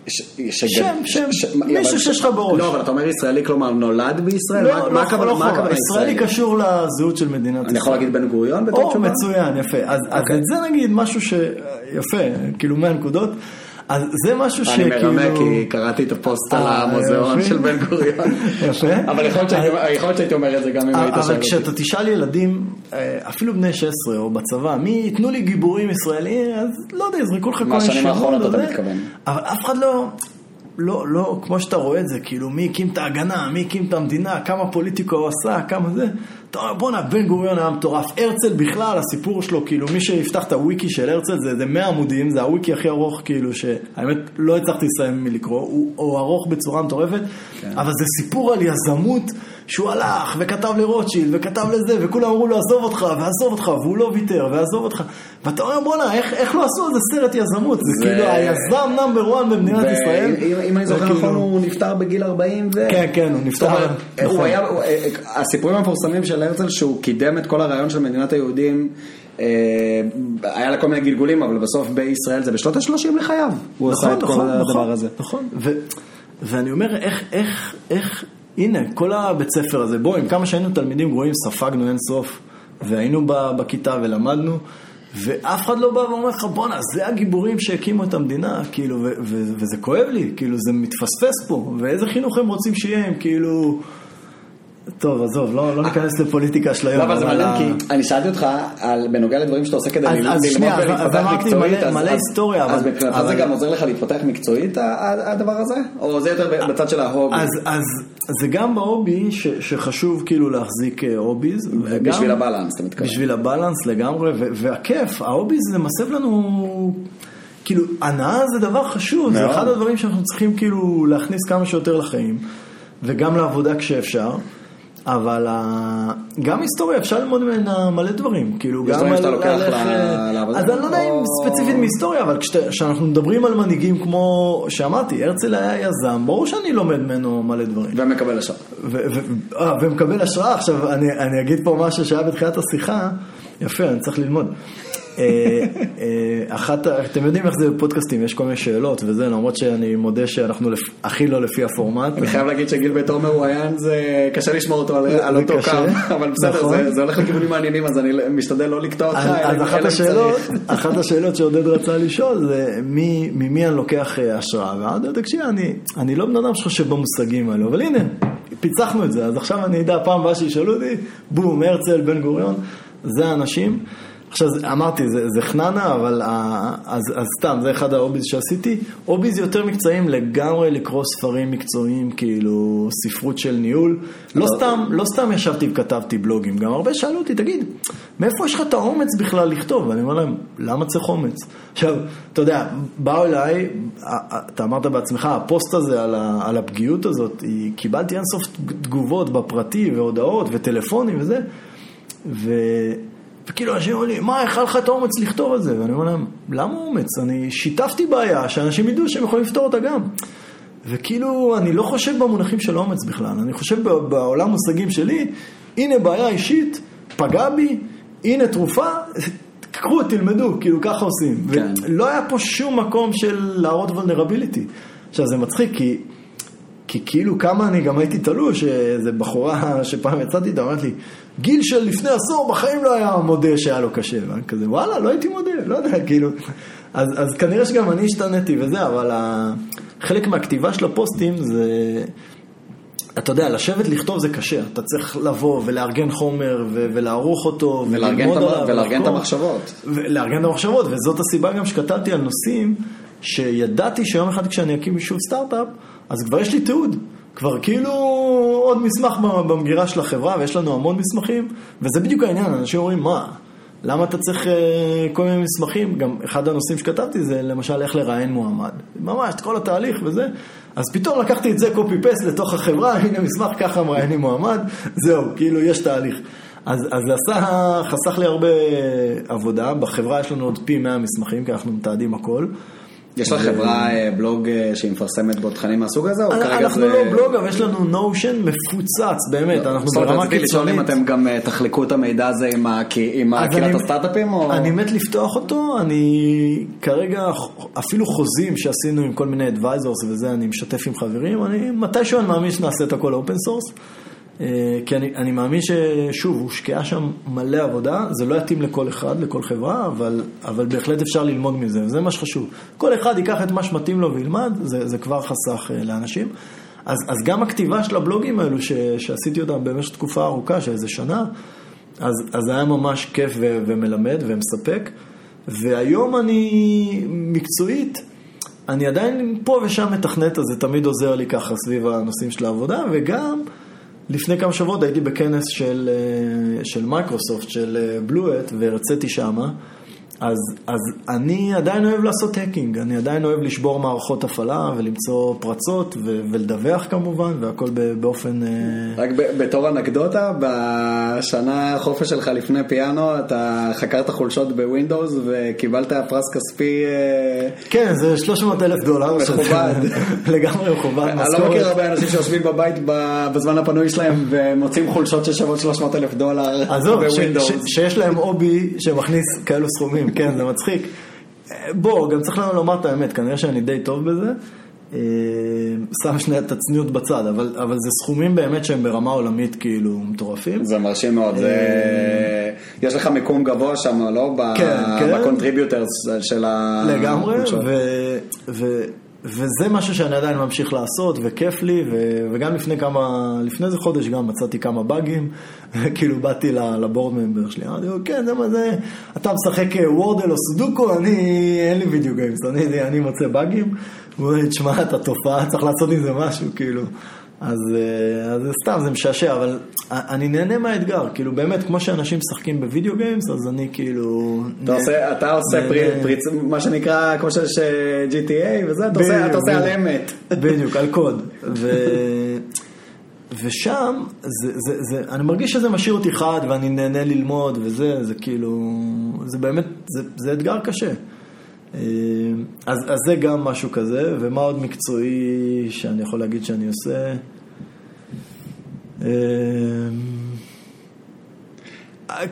Speaker 2: שם, שם, מישהו שיש לך בראש.
Speaker 1: לא, אבל אתה אומר ישראלי, כלומר נולד בישראל?
Speaker 2: לא,
Speaker 1: מה
Speaker 2: לא,
Speaker 1: הכוונה-
Speaker 2: לא,
Speaker 1: הכוונה
Speaker 2: ישראלי קשור לזהות של מדינת ישראל.
Speaker 1: אני יכול להגיד בן גוריון בתור
Speaker 2: או,
Speaker 1: תשובה?
Speaker 2: מצוין, יפה. אז,
Speaker 1: אוקיי.
Speaker 2: את זה נגיד משהו ש... יפה, כאילו 100 נקודות. אז זה משהו
Speaker 1: אני
Speaker 2: שכאילו...
Speaker 1: מרמה כי קראתי את הפוסט על
Speaker 2: אה,
Speaker 1: המוזיאון. של בן גוריון.
Speaker 2: יפה.
Speaker 1: אבל יכול להיות שהייתי- יכול להיות שהייתי אומר את זה גם אם היית שואל
Speaker 2: אבל
Speaker 1: אותי.
Speaker 2: כשאתה תשאל ילדים, אה, אפילו בני 16 או בצבא, מי ייתנו לי גיבורים ישראלים, אז לא יודע, יזרקו לך כל מיני
Speaker 1: מהשנים האחרונות אתה. מתכוון.
Speaker 2: אבל אף אחד לא, לא, לא, כמו שאתה רואה את זה, כאילו מי הקים את ההגנה, מי הקים את המדינה, כמה פוליטיקה הוא עשה, כמה זה. אתה אומר, בואנה, בן גוריון היה מטורף. הרצל בכלל, הסיפור שלו, כאילו מי שיפתח את הוויקי של הרצל, זה, זה 100 עמודים, זה הוויקי הכי ארוך, כאילו, שהאמת לא הצלחתי לסיים מלקרוא, הוא, הוא ארוך בצורה מטורפת,
Speaker 1: כן.
Speaker 2: אבל זה סיפור על יזמות. שהוא הלך וכתב לרוטשילד וכתב לזה וכולם אמרו לו עזוב אותך ועזוב אותך והוא לא ויתר ועזוב אותך ואתה אומר בואנה איך, איך לא עשו איזה סרט יזמות זה
Speaker 1: ו-
Speaker 2: כאילו היזם נאמבר 1 במדינת ישראל
Speaker 1: ואם אם אני זוכר
Speaker 2: וכאילו-
Speaker 1: נכון הוא נפטר בגיל 40 ו...
Speaker 2: כן כן הוא נפטר נכון.
Speaker 1: הוא- אה, הסיפורים המפורסמים של הרצל שהוא קידם את כל הרעיון של מדינת היהודים אה, היה לה כל מיני גלגולים אבל בסוף בישראל זה בשנות ה-30 לחייו הוא עשה את כל הדבר הזה.
Speaker 2: נכון, ואני אומר, איך, איך, איך, הנה, כל הבית ספר הזה, בוא, עם כמה שהיינו תלמידים גרועים, ספגנו אין סוף, והיינו בכיתה ולמדנו, ואף אחד לא בא ואומר לך, בואנה, זה הגיבורים שהקימו את המדינה, כאילו, וזה כואב לי, כאילו, זה מתפספס פה, ואיזה חינוך הם רוצים שיהיה, הם כאילו... טוב, עזוב, לא, לא ניכנס לפוליטיקה של היום.
Speaker 1: לא, אבל זה מעניין כי אני שאלתי אותך על בנוגע לדברים שאתה עושה כדי
Speaker 2: אז-
Speaker 1: ללמוד
Speaker 2: אז שנייה, אז- אז
Speaker 1: ולהתפתח
Speaker 2: אמרתי
Speaker 1: מקצועית,
Speaker 2: מלא-
Speaker 1: אז-
Speaker 2: מלא
Speaker 1: אז-
Speaker 2: היסטוריה,
Speaker 1: אז מבחינתך זה גם עוזר לך להתפתח מקצועית הדבר הזה? או זה יותר בצד של ההובי?
Speaker 2: אז, אז זה גם בהובי שחשוב כאילו להחזיק אה, הוביז. וגם-
Speaker 1: בשביל הבלנס אתה מתכוון.
Speaker 2: בשביל הבלנס לגמרי, והכיף, ההוביז זה מסב לנו, כאילו, הנאה זה דבר חשוב, זה. אחד הדברים שאנחנו צריכים כאילו להכניס כמה שיותר לחיים, וגם לעבודה כשאפשר. אבל ה- גם היסטוריה אפשר ללמוד ממנה מלא דברים, כאילו גם על- איך, אה? אז אני לא יודע אם ספציפית מהיסטוריה, אבל כשאנחנו מדברים על מנהיגים כמו שאמרתי, הרצל היה יזם, ברור שאני לומד ממנו מלא דברים.
Speaker 1: ומקבל השראה.
Speaker 2: אה, ומקבל השראה. עכשיו, אני אגיד פה משהו שהיה בתחילת השיחה, יפה, אני צריך ללמוד. אה, אה, אחת, אתם יודעים איך זה בפודקאסטים, יש כל מיני שאלות וזה, למרות שאני מודה שאנחנו הכי לא לפי הפורמט.
Speaker 1: אני חייב להגיד שגיל בתור מרואיין זה קשה לשמור אותו על- אותו קו, אבל בסדר,
Speaker 2: נכון.
Speaker 1: זה- הולך לכיוונים מעניינים אז אני משתדל לא לקטוע אותך.
Speaker 2: אז, אז אחת השאלות, שעודד רצה לשאול זה מי, ממי אני לוקח אה, השראה, ועודד תקשיב, אני לא בן אדם שחושב במושגים האלו, אבל הנה, פיצחנו את זה, אז עכשיו אני אדע, פעם הבאה שישאלו אותי, בום, הרצל, בן גוריון, זה האנשים. עכשיו, אמרתי, זה, זה חננה, אבל אז, אז סתם, זה אחד ההוביז שעשיתי. הוביז יותר מקצועיים לגמרי לקרוא ספרים מקצועיים, כאילו ספרות של ניהול. לא סתם, לא סתם ישבתי וכתבתי בלוגים, גם הרבה שאלו אותי, תגיד, מאיפה יש לך את האומץ בכלל לכתוב? ואני אומר להם, למה צריך אומץ? עכשיו, אתה יודע, באו אליי, אתה אמרת בעצמך, הפוסט הזה על, ה, על הפגיעות הזאת, היא- קיבלתי אינסוף תגובות בפרטי והודעות וטלפונים וזה, ו... וכאילו אנשים אומרים לי, מה, איך היה לך את האומץ לכתוב על זה? ואני אומר להם, למה אומץ? אני שיתפתי בעיה שאנשים ידעו שהם יכולים לפתור אותה גם. וכאילו, אני לא חושב במונחים של אומץ בכלל, אני חושב בעולם מושגים שלי, הנה בעיה אישית, פגע בי, הנה תרופה, קחו, תלמדו, כאילו ככה עושים.
Speaker 1: כן.
Speaker 2: ולא היה פה שום מקום של להראות וולנרביליטי. עכשיו, זה מצחיק, כי... כי כאילו כמה אני גם הייתי תלוש, איזה בחורה שפעם יצאתי איתה, אמרת לי, גיל של לפני עשור בחיים לא היה מודה שהיה לו קשה. ואני כזה, וואלה, לא הייתי מודה, לא יודע, כאילו. אז, אז כנראה שגם אני השתניתי וזה, אבל ה... חלק מהכתיבה של הפוסטים זה... אתה יודע, לשבת לכתוב זה קשה, אתה צריך לבוא ולארגן חומר ו- ולערוך אותו
Speaker 1: ולארגן את המ-
Speaker 2: עליו
Speaker 1: ולארגן את. המחשבות.
Speaker 2: ולארגן את המחשבות, וזאת הסיבה גם שכתבתי על נושאים שידעתי שיום אחד כשאני אקים שוב סטארט-אפ, אז כבר יש לי תיעוד. כבר כאילו עוד מסמך במגירה של החברה, ויש לנו המון מסמכים, וזה בדיוק העניין, אנשים אומרים, מה, למה אתה צריך אה, כל מיני מסמכים? גם אחד הנושאים שכתבתי זה למשל איך לראיין מועמד. ממש, את כל התהליך וזה. אז פתאום לקחתי את זה קופי פסט לתוך החברה, הנה מסמך ככה מראיינים מועמד, זהו, כאילו יש תהליך. אז, אז זה עשה, חסך לי הרבה עבודה, בחברה יש לנו עוד פי 100 מסמכים, כי אנחנו מתעדים הכל.
Speaker 1: יש לך חברה אה, בלוג אה, שהיא מפרסמת בו תכנים מהסוג הזה? כרגע
Speaker 2: אנחנו לא בלוג, אבל יש לנו נושן מפוצץ, באמת, אנחנו
Speaker 1: זאת אומרת,
Speaker 2: ברמה
Speaker 1: רציתי לשאול אם
Speaker 2: קיצונית.
Speaker 1: אתם גם אה, תחלקו את המידע הזה עם ה- עם
Speaker 2: אז
Speaker 1: קהילת
Speaker 2: אני-
Speaker 1: הסטארט-אפים?
Speaker 2: אני מת לפתוח אותו, אני כרגע, אפילו חוזים שעשינו עם כל מיני advisors וזה, אני משתף עם חברים, אני מתישהו אני מאמין שנעשה את הכל open source, כי אני, אני מאמין ששוב, הושקעה שם מלא עבודה, זה לא יתאים לכל אחד, לכל חברה, אבל, אבל בהחלט אפשר ללמוד מזה, וזה מה שחשוב. כל אחד ייקח את מה שמתאים לו וילמד, זה, זה כבר חסך אה, לאנשים. אז, אז גם הכתיבה של הבלוגים האלו, ש, שעשיתי אותם במשך תקופה ארוכה, של איזה שנה, אז, אז היה ממש כיף ו, ומלמד ומספק. והיום אני מקצועית, אני עדיין פה ושם מתכנת, אז זה תמיד עוזר לי ככה סביב הנושאים של העבודה, וגם לפני כמה שבועות הייתי בכנס של, אה, של מייקרוסופט, של BlueHat, והרציתי שמה. אז, אז אני עדיין אוהב לעשות hacking, אני עדיין אוהב לשבור מערכות הפעלה ולמצוא פרצות ו- ולדווח כמובן, והכל באופן... אה,
Speaker 1: רק ב- בתור אנקדוטה, בשנה החופש שלך לפני פיאנו, אתה חקרת חולשות ב Windows וקיבלת פרס כספי. אה,
Speaker 2: כן, זה 300 אלף דולר.
Speaker 1: מכובד.
Speaker 2: לגמרי מכובד.
Speaker 1: אני לא. מכיר הרבה אנשים שיושבים בבית בזמן הפנוי שלהם ומוצאים חולשות ששוות 300 אלף דולר
Speaker 2: עזוב, ב
Speaker 1: Windows.
Speaker 2: ש- שיש להם hobby שמכניס כאלו סכומים, כן, זה מצחיק. אה, בוא, גם צריך לנו לומר את האמת, כנראה שאני די טוב בזה. אה, שם שנייה את הצניעות בצד, אבל, אבל זה סכומים באמת שהם ברמה עולמית כאילו מטורפים.
Speaker 1: זה מרשים מאוד, זה... יש לך מיקום גבוה שם, לא? ב-
Speaker 2: אה, כן, כן.
Speaker 1: ב contributors של ה...
Speaker 2: לגמרי. ו, ו, וזה משהו שאני עדיין ממשיך לעשות, וכיף לי, ו, וגם לפני כמה, לפני איזה חודש גם מצאתי כמה באגים, כאילו באתי ל board member שלי, אמרתי לו, כן, זה מה זה, אתה משחק אה, Wordle או סודוקו, אני, אין לי video games, אני, אני מוצא באגים, הוא אומר לי, תשמע, אתה תופעה, צריך לעשות עם זה משהו, כאילו. אז, אה, אז זה סתם, זה משעשע, אבל אני נהנה מהאתגר, כאילו באמת, כמו שאנשים משחקים ב video games, אז אני כאילו...
Speaker 1: אתה עושה, אתה עושה
Speaker 2: נה-
Speaker 1: פרי,
Speaker 2: נה-
Speaker 1: פריצ, מה שנקרא, כמו שיש GTA וזה, אתה עושה, אתה עושה על. אמת.
Speaker 2: בדיוק, על קוד. ו... ושם, זה, זה, זה, אני מרגיש שזה משאיר אותי חד ואני נהנה ללמוד וזה, זה כאילו, זה באמת, זה, זה אתגר קשה. אה, אז, אז זה גם משהו כזה, ומה עוד מקצועי שאני יכול להגיד שאני עושה? אה,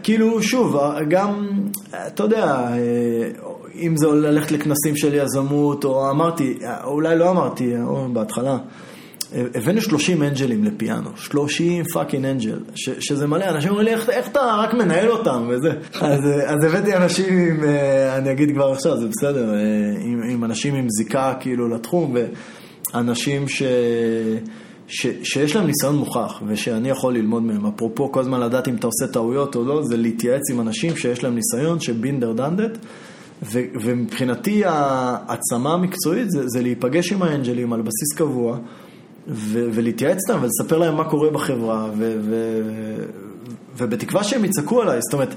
Speaker 2: כאילו, שוב, גם, אתה יודע, אם זה ללכת לכנסים של יזמות, או אמרתי, אולי לא אמרתי, או בהתחלה, הבאנו 30 אנג'לים לפיאנו, 30 fucking angel, שזה מלא, אנשים אומרים לי, איך, איך אתה רק מנהל אותם וזה. אז, אז הבאתי אנשים עם, אה, אני אגיד כבר עכשיו, זה בסדר, אה, עם, עם אנשים עם זיקה כאילו לתחום, ואנשים ש... ש, שיש להם ניסיון מוכח ושאני יכול ללמוד מהם. אפרופו כל הזמן לדעת אם אתה עושה טעויות או לא, זה להתייעץ עם אנשים שיש להם ניסיון, שבינדר דנדט. ומבחינתי העצמה המקצועית זה, זה להיפגש עם האנג'לים על בסיס קבוע ו- ולהתייעץ איתם ולספר להם מה קורה בחברה ו- ו- ובתקווה שהם יצעקו עליי, זאת אומרת...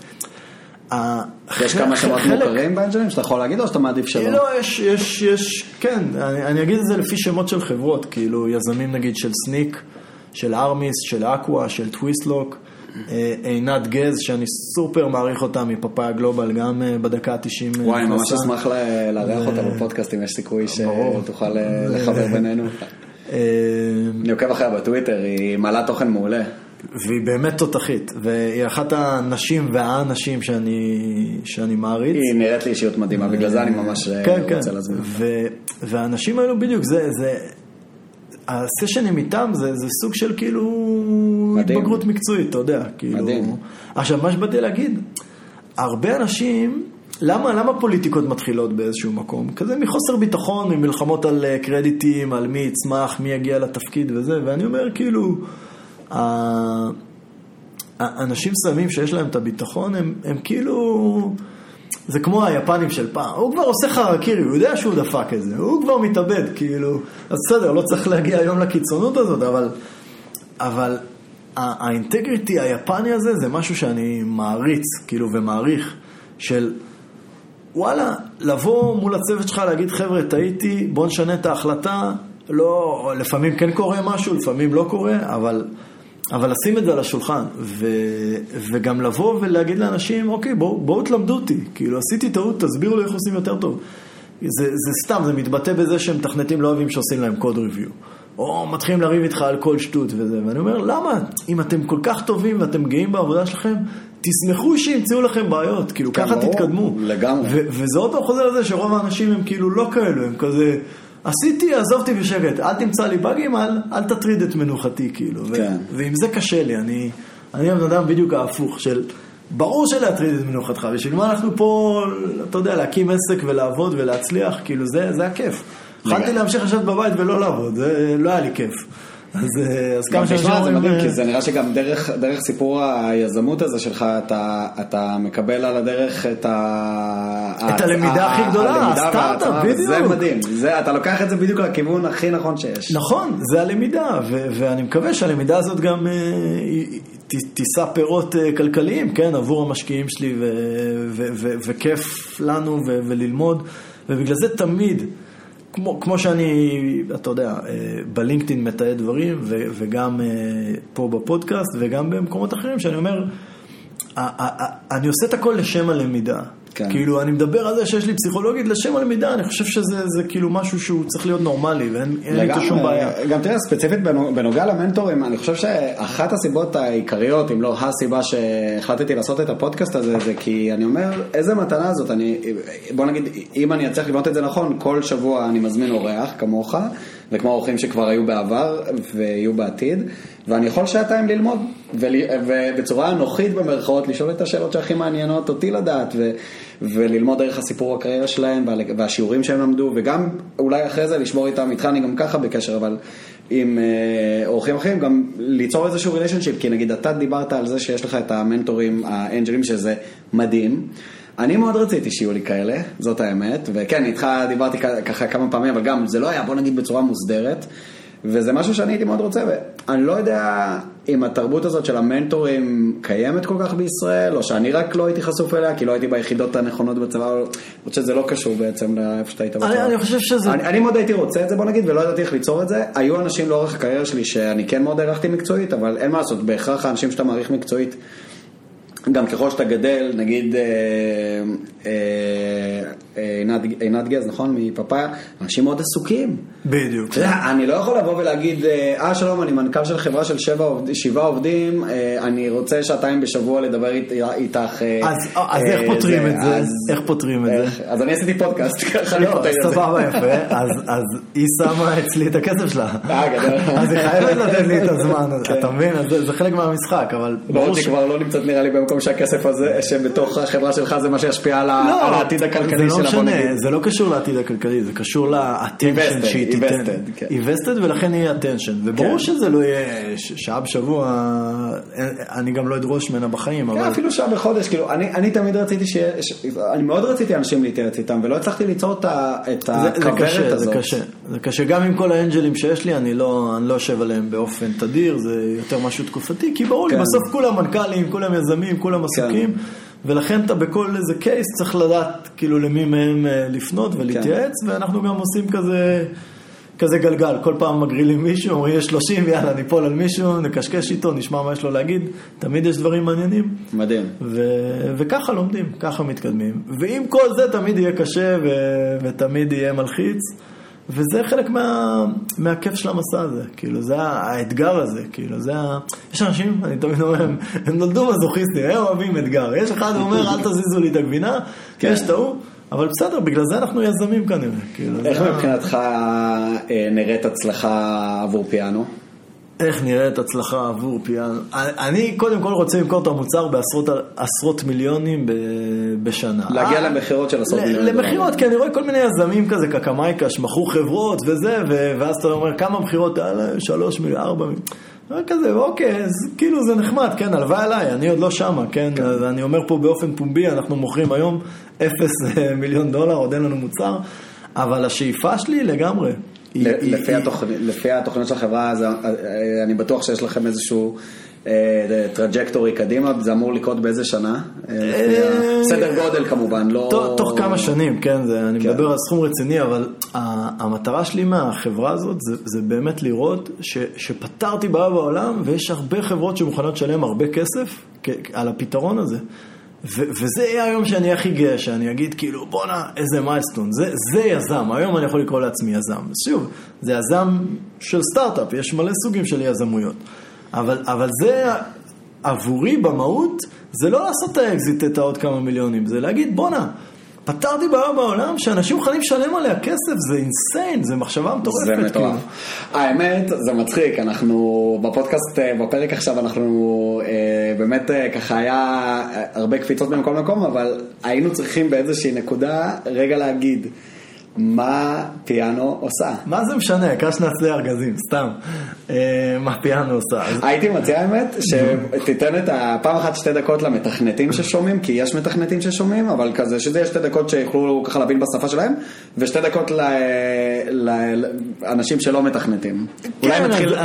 Speaker 1: יש כמה שמות מוכרים באנג'לים שאתה יכול להגיד או שאתה מעדיף שלא?
Speaker 2: לא, יש, יש, יש, כן, אני, אני אגיד את זה לפי שמות של חברות, כאילו יזמים נגיד של Snyk, של Armis, של Aqua, של Twistlock. אה, עינת גז, שאני סופר מעריך אותה מ Papaya Global, גם אה, בדקה ה-90.
Speaker 1: וואי, אני ממש אשמח לארח אותה בפודקאסט, אם יש סיכוי שתוכל לחבר בינינו. אני עוקב אחריה בטוויטר, היא מעלה תוכן מעולה.
Speaker 2: והיא באמת תותחית, והיא אחת הנשים והאנשים שאני, שאני מעריץ.
Speaker 1: היא נראית לי אישיות מדהימה, בגלל זה אני ממש כן, כן. רוצה להזמין
Speaker 2: אותה. והאנשים האלו בדיוק, זה, זה, הסשנים איתם זה, זה סוג של כאילו מדהים. התבגרות מקצועית, אתה יודע. כאילו... מדהים. עכשיו, מה שבאתי להגיד, הרבה אנשים, למה, למה פוליטיקות מתחילות באיזשהו מקום? כזה מחוסר ביטחון, ממלחמות על אה, קרדיטים, על מי יצמח, מי יגיע לתפקיד וזה, ואני אומר כאילו, אנשים מסוימים שיש להם את הביטחון, הם, הם כאילו... זה כמו היפנים של פעם, הוא כבר עושה חרקירי, הוא יודע שהוא דפק את זה, הוא כבר מתאבד, כאילו, אז בסדר, לא צריך להגיע היום לקיצונות הזאת, אבל, אבל האינטגריטי היפני הזה זה משהו שאני מעריץ, כאילו, ומעריך, של וואלה, לבוא מול הצוות שלך, להגיד, חבר'ה, טעיתי, בוא נשנה את ההחלטה, לא, לפעמים כן קורה משהו, לפעמים לא קורה, אבל... אבל לשים את זה על השולחן, ו, וגם לבוא ולהגיד לאנשים, אוקיי, בואו בוא תלמדו אותי, כאילו עשיתי טעות, תסבירו לי איך עושים יותר טוב. זה, זה סתם, זה מתבטא בזה שמתכנתים לא אוהבים שעושים להם קוד ריוויו. או מתחילים לריב איתך על כל שטות וזה, ואני אומר, למה? אם אתם כל כך טובים ואתם גאים בעבודה שלכם, תשמחו שימצאו לכם בעיות, כאילו כן, ככה תתקדמו.
Speaker 1: לגמרי.
Speaker 2: וזה עוד פעם חוזר לזה שרוב האנשים הם כאילו לא כאלו, הם כזה... עשיתי, עזובתי בשקט, אל תמצא לי באגים, אל, אל תטריד את מנוחתי, כאילו. כן. ועם זה קשה לי, אני, אני הבן אדם בדיוק ההפוך של, ברור שלהטריד את מנוחתך, בשביל מה אנחנו פה, אתה יודע, להקים עסק ולעבוד ולהצליח, כאילו זה, זה הכיף. יכולתי להמשיך לשבת בבית ולא לעבוד, זה לא היה לי כיף. אז, אה, אז כמה
Speaker 1: אומרים... זה מדהים, כי זה נראה שגם דרך, סיפור היזמות הזה שלך, אתה, מקבל על הדרך את ה...
Speaker 2: את הלמידה הכי גדולה, הסטארט-אפ, בדיוק.
Speaker 1: זה מדהים, אתה לוקח את זה בדיוק לכיוון הכי נכון שיש.
Speaker 2: נכון, זה הלמידה, ואני מקווה שהלמידה הזאת גם uh, תישא פירות כלכליים, כן, עבור המשקיעים שלי, וכיף לנו וללמוד, ובגלל זה תמיד... כמו, כמו שאני, אתה יודע, אה, בלינקדאין מתעד דברים, ו, וגם אה, פה בפודקאסט, וגם במקומות אחרים, שאני אומר, אני עושה את הכל לשם הלמידה. כן. כאילו, אני מדבר על זה שיש לי פסיכולוגית לשם הלמידה, אני חושב שזה כאילו משהו שהוא צריך להיות נורמלי, ואין לי איתו שום בעיה.
Speaker 1: גם תראה, ספציפית בנוגע למנטורים, אני חושב שאחת הסיבות העיקריות, אם לא הסיבה שהחלטתי לעשות את הפודקאסט הזה, זה כי אני אומר, איזה מתנה זאת, אני, בוא נגיד, אם אני אצליח לבנות את זה נכון, כל שבוע אני מזמין אורח כמוך. וכמו האורחים שכבר היו בעבר ויהיו בעתיד, ואני יכול שעתיים ללמוד, ובצורה אנוכית במרכאות לשאול את השאלות שהכי מעניינות אותי לדעת, ו, וללמוד דרך הסיפור הקריירה שלהם והשיעורים שהם למדו, וגם אולי אחרי זה לשמור איתם, איתך אני גם ככה בקשר, אבל עם אה, אורחים אחרים, גם ליצור איזשהו ריליישנשיפ, כי נגיד אתה דיברת על זה שיש לך את המנטורים האנג'לים, שזה מדהים. אני מאוד רציתי שיהיו לי כאלה, זאת האמת, וכן, איתך דיברתי ככה כמה פעמים, אבל גם זה לא היה, בוא נגיד, בצורה מוסדרת, וזה משהו שאני הייתי מאוד רוצה, ואני לא יודע אם התרבות הזאת של המנטורים קיימת כל כך בישראל, או שאני רק לא הייתי חשוף אליה, כי לא הייתי ביחידות הנכונות בצבא, או שזה לא קשור בעצם לאיפה שאתה היית בצבא.
Speaker 2: אני חושב שזה...
Speaker 1: אני, אני מאוד הייתי רוצה את זה, בוא נגיד, ולא ידעתי איך ליצור את זה. היו אנשים לאורך הקריירה שלי שאני כן מאוד הערכתי מקצועית, אבל אין מה לעשות, בהכרח האנשים שאתה מעריך מקצועית, גם ככל שאתה גדל, נגיד אה, אה, אה, עינת, גז, נכון? מפאפאיה, אנשים מאוד עסוקים.
Speaker 2: בדיוק.
Speaker 1: אתה יודע, אני לא יכול לבוא ולהגיד, אה שלום, אני מנכ"ל של חברה של שבע, שבעה עובדים, אני רוצה שעתיים בשבוע לדבר אית- איתך.
Speaker 2: אז אז איך פותרים את זה? איך פותרים את זה?
Speaker 1: אז אני עשיתי פודקאסט, ככה אני
Speaker 2: לא,
Speaker 1: פותר את זה.
Speaker 2: סבבה יפה, אז, אז היא שמה אצלי את הכסף שלה. אז היא חייבת לתת לי את הזמן,
Speaker 1: כן.
Speaker 2: אתה מבין? זה, חלק מהמשחק, אבל
Speaker 1: ברור
Speaker 2: ברור
Speaker 1: שהיא
Speaker 2: ש...
Speaker 1: כבר לא נמצאת נראה לי במקום שהכסף הזה, שבתוך החברה שלך זה מה שישפיע על
Speaker 2: לא,
Speaker 1: על העתיד הכלכלי
Speaker 2: לא
Speaker 1: שלה, בוא נגיד.
Speaker 2: זה לא קשור לעתיד הכלכלי, זה קשור לאטנשן שהיא תיתן.
Speaker 1: כן.
Speaker 2: היא vested ולכן יהיה attention. וברור
Speaker 1: כן.
Speaker 2: שזה לא יהיה שעה בשבוע, אני גם לא אדרוש ממנה בחיים,
Speaker 1: כן,
Speaker 2: אבל...
Speaker 1: אפילו שעה בחודש, כאילו, אני, אני תמיד רציתי ש... ש... אני מאוד רציתי אנשים להתייעץ איתם, ולא הצלחתי ליצור את, הכוורת
Speaker 2: קשה,
Speaker 1: הזאת.
Speaker 2: זה קשה, זה קשה, גם עם כל האנג'לים שיש לי, אני לא, אני לא יושב עליהם באופן תדיר, זה יותר משהו תקופתי, כי ברור לי,
Speaker 1: כן.
Speaker 2: בסוף כולם מנכ"לים, כולם יזמים, כולם עסוקים, ולכן אתה בכל איזה קייס צריך לדעת כאילו למי מהם אה, לפנות ולהתייעץ, ואנחנו גם עושים כזה, כזה גלגל, כל פעם מגרילים מישהו, אומרים יש 30, יאללה ניפול על מישהו, נקשקש איתו, נשמע מה יש לו להגיד, תמיד יש דברים מעניינים.
Speaker 1: מדהים.
Speaker 2: ו- וככה לומדים, ככה מתקדמים. ועם כל זה תמיד יהיה קשה ו- ותמיד יהיה מלחיץ, וזה חלק מה- מהכיף של המסע הזה, כאילו זה האתגר הזה, כאילו זה ה... יש אנשים, אני תמיד אומר, הם, הם נולדו מזוכיסטים, הם אוהבים אתגר. יש אחד שאומר אל תזיזו לי את הגבינה,
Speaker 1: כן.
Speaker 2: יש טעות, אבל בסדר, בגלל זה אנחנו יזמים כנראה. כאילו,
Speaker 1: איך
Speaker 2: זה
Speaker 1: מבחינתך אה, נראית הצלחה עבור פיאנו?
Speaker 2: איך נראית הצלחה עבור פיאנו? אני קודם כל רוצה למכור את המוצר בעשרות עשרות מיליונים ב- בשנה.
Speaker 1: להגיע
Speaker 2: אה,
Speaker 1: למכירות של עשרות
Speaker 2: ל-
Speaker 1: מיליוני דולרים.
Speaker 2: למכירות, כי אני רואה כל מיני יזמים כזה, קקמייקה, שמכרו חברות וזה, ואז אתה אומר, כמה מכירות? שלוש מיליון, ארבע מיליון. אני כזה, אוקיי, אז כאילו זה נחמד, כן, הלוואי עליי, אני עוד לא שמה, כן, אז אני אומר פה באופן פומבי, אנחנו מוכרים היום אפס אה, מיליון דולר, עוד אין לנו מוצר, אבל השאיפה שלי לגמרי.
Speaker 1: לפי
Speaker 2: היא-
Speaker 1: התוכנית- לפי התוכניות של החברה, זה- אה, אני בטוח שיש לכם איזשהו trajectory קדימה, זה אמור לקרות באיזה שנה? אה, סדר גודל כמובן, לא...
Speaker 2: תוך, כמה שנים, כן, זה, אני
Speaker 1: כן.
Speaker 2: מדבר על סכום רציני, אבל המטרה שלי מהחברה הזאת זה, זה באמת לראות ש, שפתרתי בעיה בעולם, ויש הרבה חברות שמוכנות לשלם הרבה כסף על הפתרון הזה. ו- וזה יהיה היום שאני הכי גאה, שאני אגיד כאילו בואנה איזה milestone, זה, זה יזם, היום אני יכול לקרוא לעצמי יזם. שוב, זה יזם של סטארט-אפ, יש מלא סוגים של יזמויות. אבל, אבל זה עבורי במהות, זה לא לעשות את האקזיט את העוד כמה מיליונים, זה להגיד בואנה, פתרתי בעיה בעולם שאנשים מוכנים לשלם עליה כסף, זה insane, זה מחשבה מטורפת.
Speaker 1: זה
Speaker 2: כאילו.
Speaker 1: מטורף. האמת, זה מצחיק, אנחנו בפודקאסט, אה, בפרק עכשיו אנחנו אה, באמת אה, ככה היה אה, הרבה קפיצות ממקום למקום, אבל היינו צריכים באיזושהי נקודה רגע להגיד מה פיאנו עושה.
Speaker 2: מה זה משנה, העיקר שנעשה ארגזים, סתם. אה, מה פיאנו עושה.
Speaker 1: הייתי מציע האמת שתיתן את הפעם אחת שתי דקות למתכנתים ששומעים, כי יש מתכנתים ששומעים, אבל כזה שזה יהיה שתי דקות שיוכלו ככה להבין בשפה שלהם, ושתי דקות לאנשים שלא מתכנתים. אולי
Speaker 2: כן,
Speaker 1: נתחיל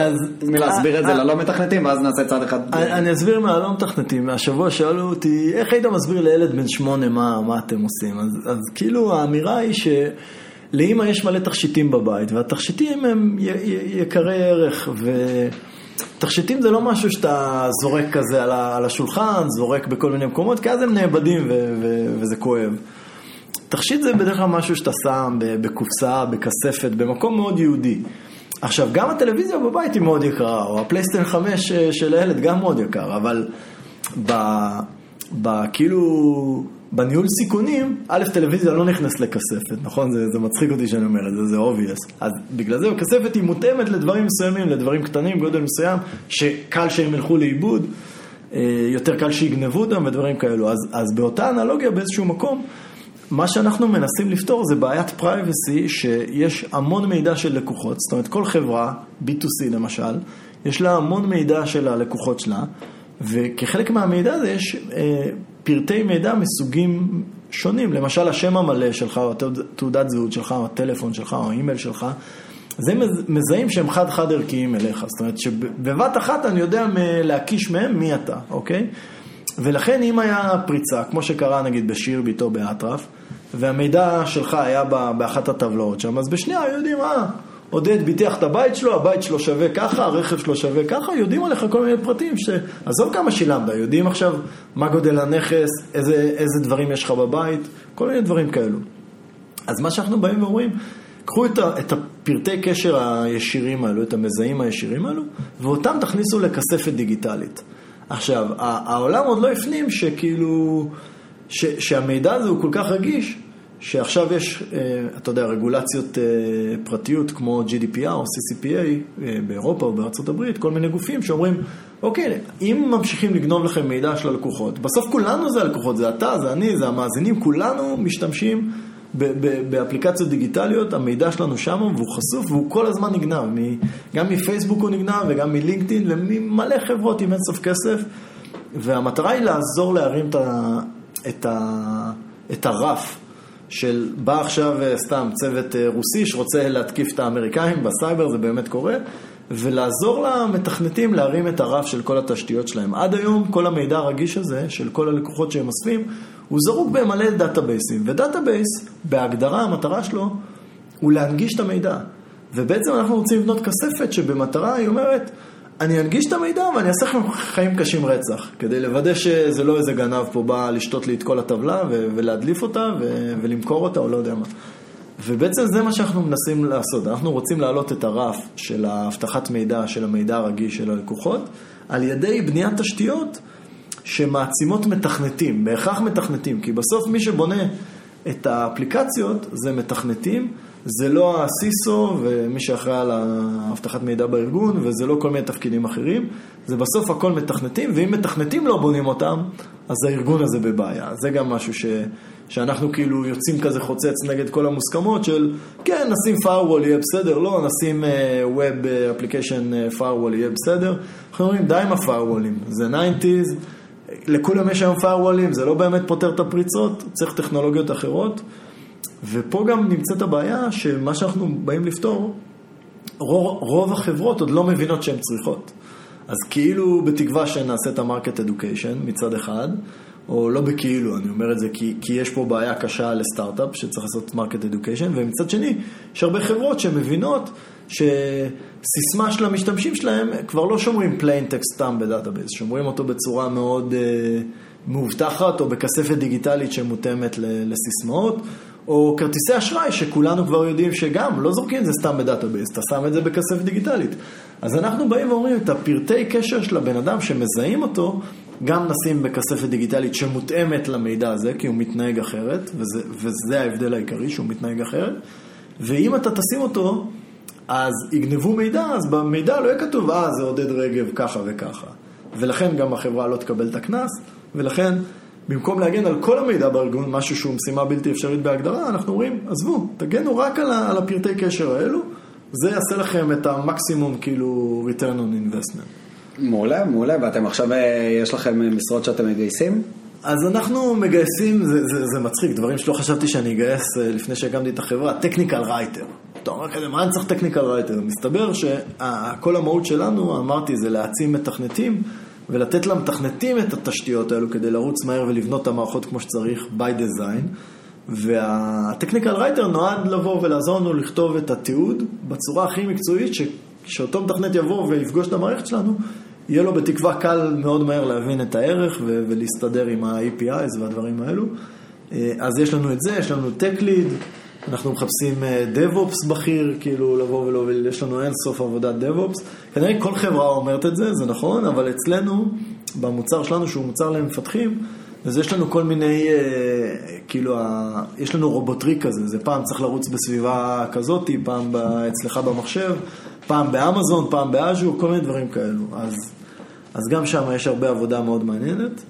Speaker 1: מלהסביר את זה
Speaker 2: אה,
Speaker 1: ללא מתכנתים, ואז נעשה צעד אחד.
Speaker 2: אני אסביר מה לא מתכנתים. השבוע שאלו אותי, איך היית מסביר לילד בן שמונה מה, אתם עושים? אז, כאילו האמירה היא שלאימא יש מלא תכשיטים בבית, והתכשיטים הם י- י- יקרי ערך, ותכשיטים זה לא משהו שאתה זורק כזה על, ה- על השולחן, זורק בכל מיני מקומות, כי אז הם נאבדים ו- ו- וזה כואב. תכשיט זה בדרך כלל משהו שאתה שם בקופסה, בכספת, במקום מאוד יהודי. עכשיו, גם הטלוויזיה בבית היא מאוד יקרה, או הפלייסטיין 5 של הילד גם מאוד יקר, אבל ב, ב, כאילו, בניהול סיכונים, א', טלוויזיה לא נכנס לכספת, נכון? זה, זה מצחיק אותי שאני אומר את זה, זה obvious. אז בגלל זה הכספת היא מותאמת לדברים מסוימים, לדברים קטנים, גודל מסוים, שקל שהם ילכו לאיבוד. אה, יותר קל שיגנבו אותם ודברים כאלו. אז, אז באותה אנלוגיה באיזשהו מקום, מה שאנחנו מנסים לפתור זה בעיית פרייבסי שיש המון מידע של לקוחות, זאת אומרת כל חברה, B2C למשל, יש לה המון מידע של הלקוחות שלה, וכחלק מהמידע הזה יש אה, פרטי מידע מסוגים שונים, למשל השם המלא שלך, או תעודת זהות שלך, או הטלפון שלך, או האימייל שלך, אז הם מזהים שהם חד-חד ערכיים אליך. זאת אומרת שבבת אחת אני יודע להקיש מהם מי אתה, אוקיי? ולכן אם היה פריצה, כמו שקרה נגיד בשירביט או באטרף, והמידע שלך היה באחת הטבלאות שם, אז בשנייה יודעים, אה, עודד ביטח את הבית שלו, הבית שלו שווה ככה, הרכב שלו שווה ככה, יודעים עליך כל מיני פרטים, ש... עזוב כמה שילמת, יודעים עכשיו מה גודל הנכס, איזה, איזה דברים יש לך בבית, כל מיני דברים כאלו. אז מה שאנחנו באים ואומרים, קחו את, ה, את הפרטי קשר הישירים האלו, את המזהים הישירים האלו, ואותם תכניסו לכספת דיגיטלית. עכשיו, העולם עוד לא הפנים שכאילו, ש, שהמידע הזה הוא כל כך רגיש, שעכשיו יש, אה, אתה יודע, רגולציות אה, פרטיות כמו GDPR או CCPA אה, באירופה או בארצות הברית, כל מיני גופים שאומרים, אוקיי, אם ממשיכים לגנוב לכם מידע של הלקוחות, בסוף כולנו זה הלקוחות, זה אתה, זה אני, זה המאזינים, כולנו משתמשים באפליקציות דיגיטליות, המידע שלנו שם והוא חשוף והוא כל הזמן נגנב, גם מפייסבוק הוא נגנב וגם מלינקדאין וממלא חברות עם אינסוף כסף, והמטרה היא לעזור להרים את, ה, את, ה, את הרף. של בא עכשיו אה, סתם צוות אה, רוסי שרוצה להתקיף את האמריקאים בסייבר, זה באמת קורה, ולעזור למתכנתים להרים את הרף של כל התשתיות שלהם. עד היום כל המידע הרגיש הזה של כל הלקוחות שהם אוספים, הוא זרוק במלא דאטאבייסים, ו database, בהגדרה המטרה שלו הוא להנגיש את המידע. ובעצם אנחנו רוצים לבנות כספת שבמטרה היא אומרת, אני אנגיש את המידע ואני אעשה לכם חיים קשים רצח, כדי לוודא שזה לא איזה גנב פה בא לשתות לי את כל הטבלה ולהדליף אותה ולמכור אותה או לא יודע מה. ובעצם זה מה שאנחנו מנסים לעשות, אנחנו רוצים להעלות את הרף של האבטחת מידע, של המידע הרגיש של הלקוחות, על ידי בניית תשתיות שמעצימות מתכנתים, בהכרח מתכנתים, כי בסוף מי שבונה את האפליקציות זה מתכנתים. זה לא הסיסו ומי שאחראי על האבטחת מידע בארגון, וזה לא כל מיני תפקידים אחרים, זה בסוף הכל מתכנתים, ואם מתכנתים לא בונים אותם, אז הארגון הזה בבעיה. זה גם משהו ש, שאנחנו כאילו יוצאים כזה חוצץ נגד כל המוסכמות של, כן, נשים firewall יהיה בסדר, לא, נשים uh, Web Application firewall יהיה בסדר. אנחנו אומרים, די עם ה-firewallים, זה 90's, לכולם יש היום firewallים, זה לא באמת פותר את הפריצות, צריך טכנולוגיות אחרות. ופה גם נמצאת הבעיה שמה שאנחנו באים לפתור, רוב, רוב החברות עוד לא מבינות שהן צריכות. אז כאילו בתקווה שנעשה את ה market education מצד אחד, או לא בכאילו, אני אומר את זה כי, כי יש פה בעיה קשה לסטארט-אפ שצריך לעשות market education, ומצד שני, יש הרבה חברות שמבינות שסיסמה של המשתמשים שלהם כבר לא שומרים plain text סתם ב database, שומרים אותו בצורה מאוד uh, מאובטחת או בכספת דיגיטלית שמותאמת לסיסמאות. או כרטיסי אשראי שכולנו כבר יודעים שגם לא זורקים את זה סתם ב database, אתה שם את זה בכספת דיגיטלית. אז אנחנו באים ואומרים את הפרטי קשר של הבן אדם שמזהים אותו, גם נשים בכספת דיגיטלית שמותאמת למידע הזה, כי הוא מתנהג אחרת, וזה, וזה ההבדל העיקרי, שהוא מתנהג אחרת. ואם אתה תשים אותו, אז יגנבו מידע, אז במידע לא יהיה כתוב, אה, זה עודד רגב ככה וככה. ולכן גם החברה לא תקבל את הקנס, ולכן במקום להגן על כל המידע בארגון, משהו שהוא משימה בלתי אפשרית בהגדרה, אנחנו אומרים, עזבו, תגנו רק על, על הפרטי קשר האלו, זה יעשה לכם את המקסימום כאילו return on investment.
Speaker 1: מעולה, מעולה, ואתם עכשיו, אה, יש לכם משרות שאתם מגייסים?
Speaker 2: אז אנחנו מגייסים, זה, זה, זה מצחיק, דברים שלא חשבתי שאני אגייס אה, לפני שהקמתי את החברה, טכניקל רייטר. אתה אומר כזה, מה אני צריך טכניקל רייטר? מסתבר שכל המהות שלנו, אמרתי, זה להעצים מתכנתים. ולתת למתכנתים את התשתיות האלו כדי לרוץ מהר ולבנות את המערכות כמו שצריך, by design. והטכניקל רייטר נועד לבוא ולעזור לנו לכתוב את התיעוד בצורה הכי מקצועית, ש... שאותו מתכנת יבוא ויפגוש את המערכת שלנו, יהיה לו בתקווה קל מאוד מהר להבין את הערך ו... ולהסתדר עם ה-APIs והדברים האלו. אה, אז יש לנו את זה, יש לנו tech lead, אנחנו מחפשים אה, DevOps בכיר, כאילו לבוא ולהוביל, יש לנו אין סוף עבודת DevOps. כנראה כל חברה אומרת את זה, זה נכון, אבל אצלנו, במוצר שלנו, שהוא מוצר למפתחים, אז יש לנו כל מיני, אה, כאילו, יש לנו רובוטריק כזה, זה פעם צריך לרוץ בסביבה כזאת, פעם אצלך במחשב, פעם באמזון, פעם באז'ור, כל מיני דברים כאלו. אז, אז גם שם יש הרבה עבודה מאוד מעניינת.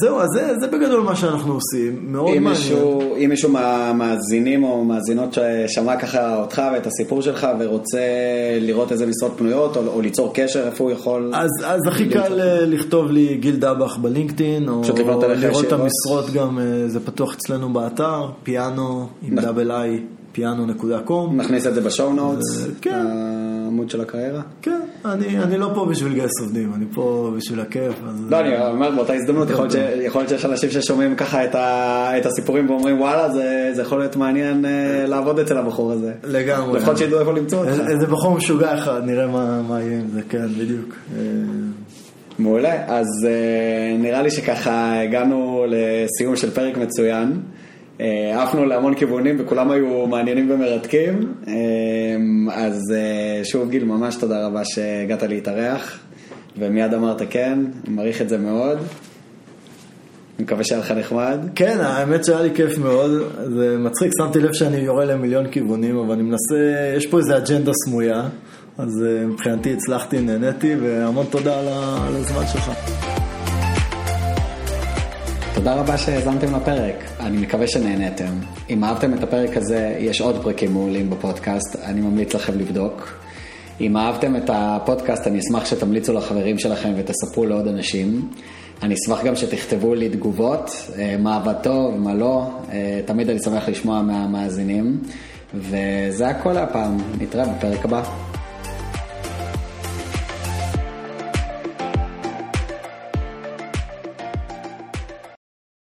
Speaker 2: זהו, אז זה, זה בגדול מה שאנחנו עושים, מאוד
Speaker 1: אם
Speaker 2: מעניין.
Speaker 1: מישהו, אם מישהו מהמאזינים או מאזינות ששמע ככה אותך ואת הסיפור שלך ורוצה לראות איזה משרות פנויות או, או ליצור קשר, איפה הוא יכול...
Speaker 2: אז, אז הכי קל אה, לכתוב לי גיל דבח בלינקדאין, או לראות את המשרות גם, אה, זה פתוח אצלנו באתר, פיאנו עם נכון. דאבל איי, פיאנו.קום.
Speaker 1: נכניס את זה בשואו נוטס,
Speaker 2: אה, כן.
Speaker 1: העמוד של הקריירה.
Speaker 2: כן, אני, אני לא פה בשביל לגייס עובדים, אני פה בשביל הכיף. אז...
Speaker 1: לא, אני אומר באותה הזדמנות, יכול להיות שיש אנשים ששומעים ככה את ה- את הסיפורים ואומרים וואלה, זה זה יכול להיות מעניין אה, לעבוד אצל הבחור הזה.
Speaker 2: לגמרי.
Speaker 1: לפחות שידעו איפה למצוא אותך.
Speaker 2: איזה בחור משוגע אחד, נראה מה, מה יהיה עם זה, כן, בדיוק. אה,
Speaker 1: מעולה, אז אה, נראה לי שככה הגענו לסיום של פרק מצוין. אה, עפנו להמון כיוונים וכולם היו מעניינים ומרתקים. אה, אז אה, שוב גיל, ממש תודה רבה שהגעת להתארח, ומיד אמרת כן, מעריך את זה מאוד. אני מקווה שהיה לך נחמד.
Speaker 2: כן, האמת שהיה לי כיף מאוד, זה מצחיק, שמתי לב שאני יורה למיליון כיוונים, אבל אני מנסה, יש פה איזה אג'נדה סמויה, אז מבחינתי הצלחתי, נהניתי, והמון תודה על הזמן שלך.
Speaker 1: תודה רבה שהאזנתם לפרק, אני מקווה שנהניתם. אם אהבתם את הפרק הזה, יש עוד פרקים מעולים בפודקאסט, אני ממליץ לכם לבדוק. אם אהבתם את הפודקאסט, אני אשמח שתמליצו לחברים שלכם ותספרו לעוד אנשים. אני אשמח גם שתכתבו לי תגובות, אה, מה עבד טוב, מה לא, אה, תמיד אני שמח לשמוע מהמאזינים. וזה הכל הפעם, נתראה בפרק הבא.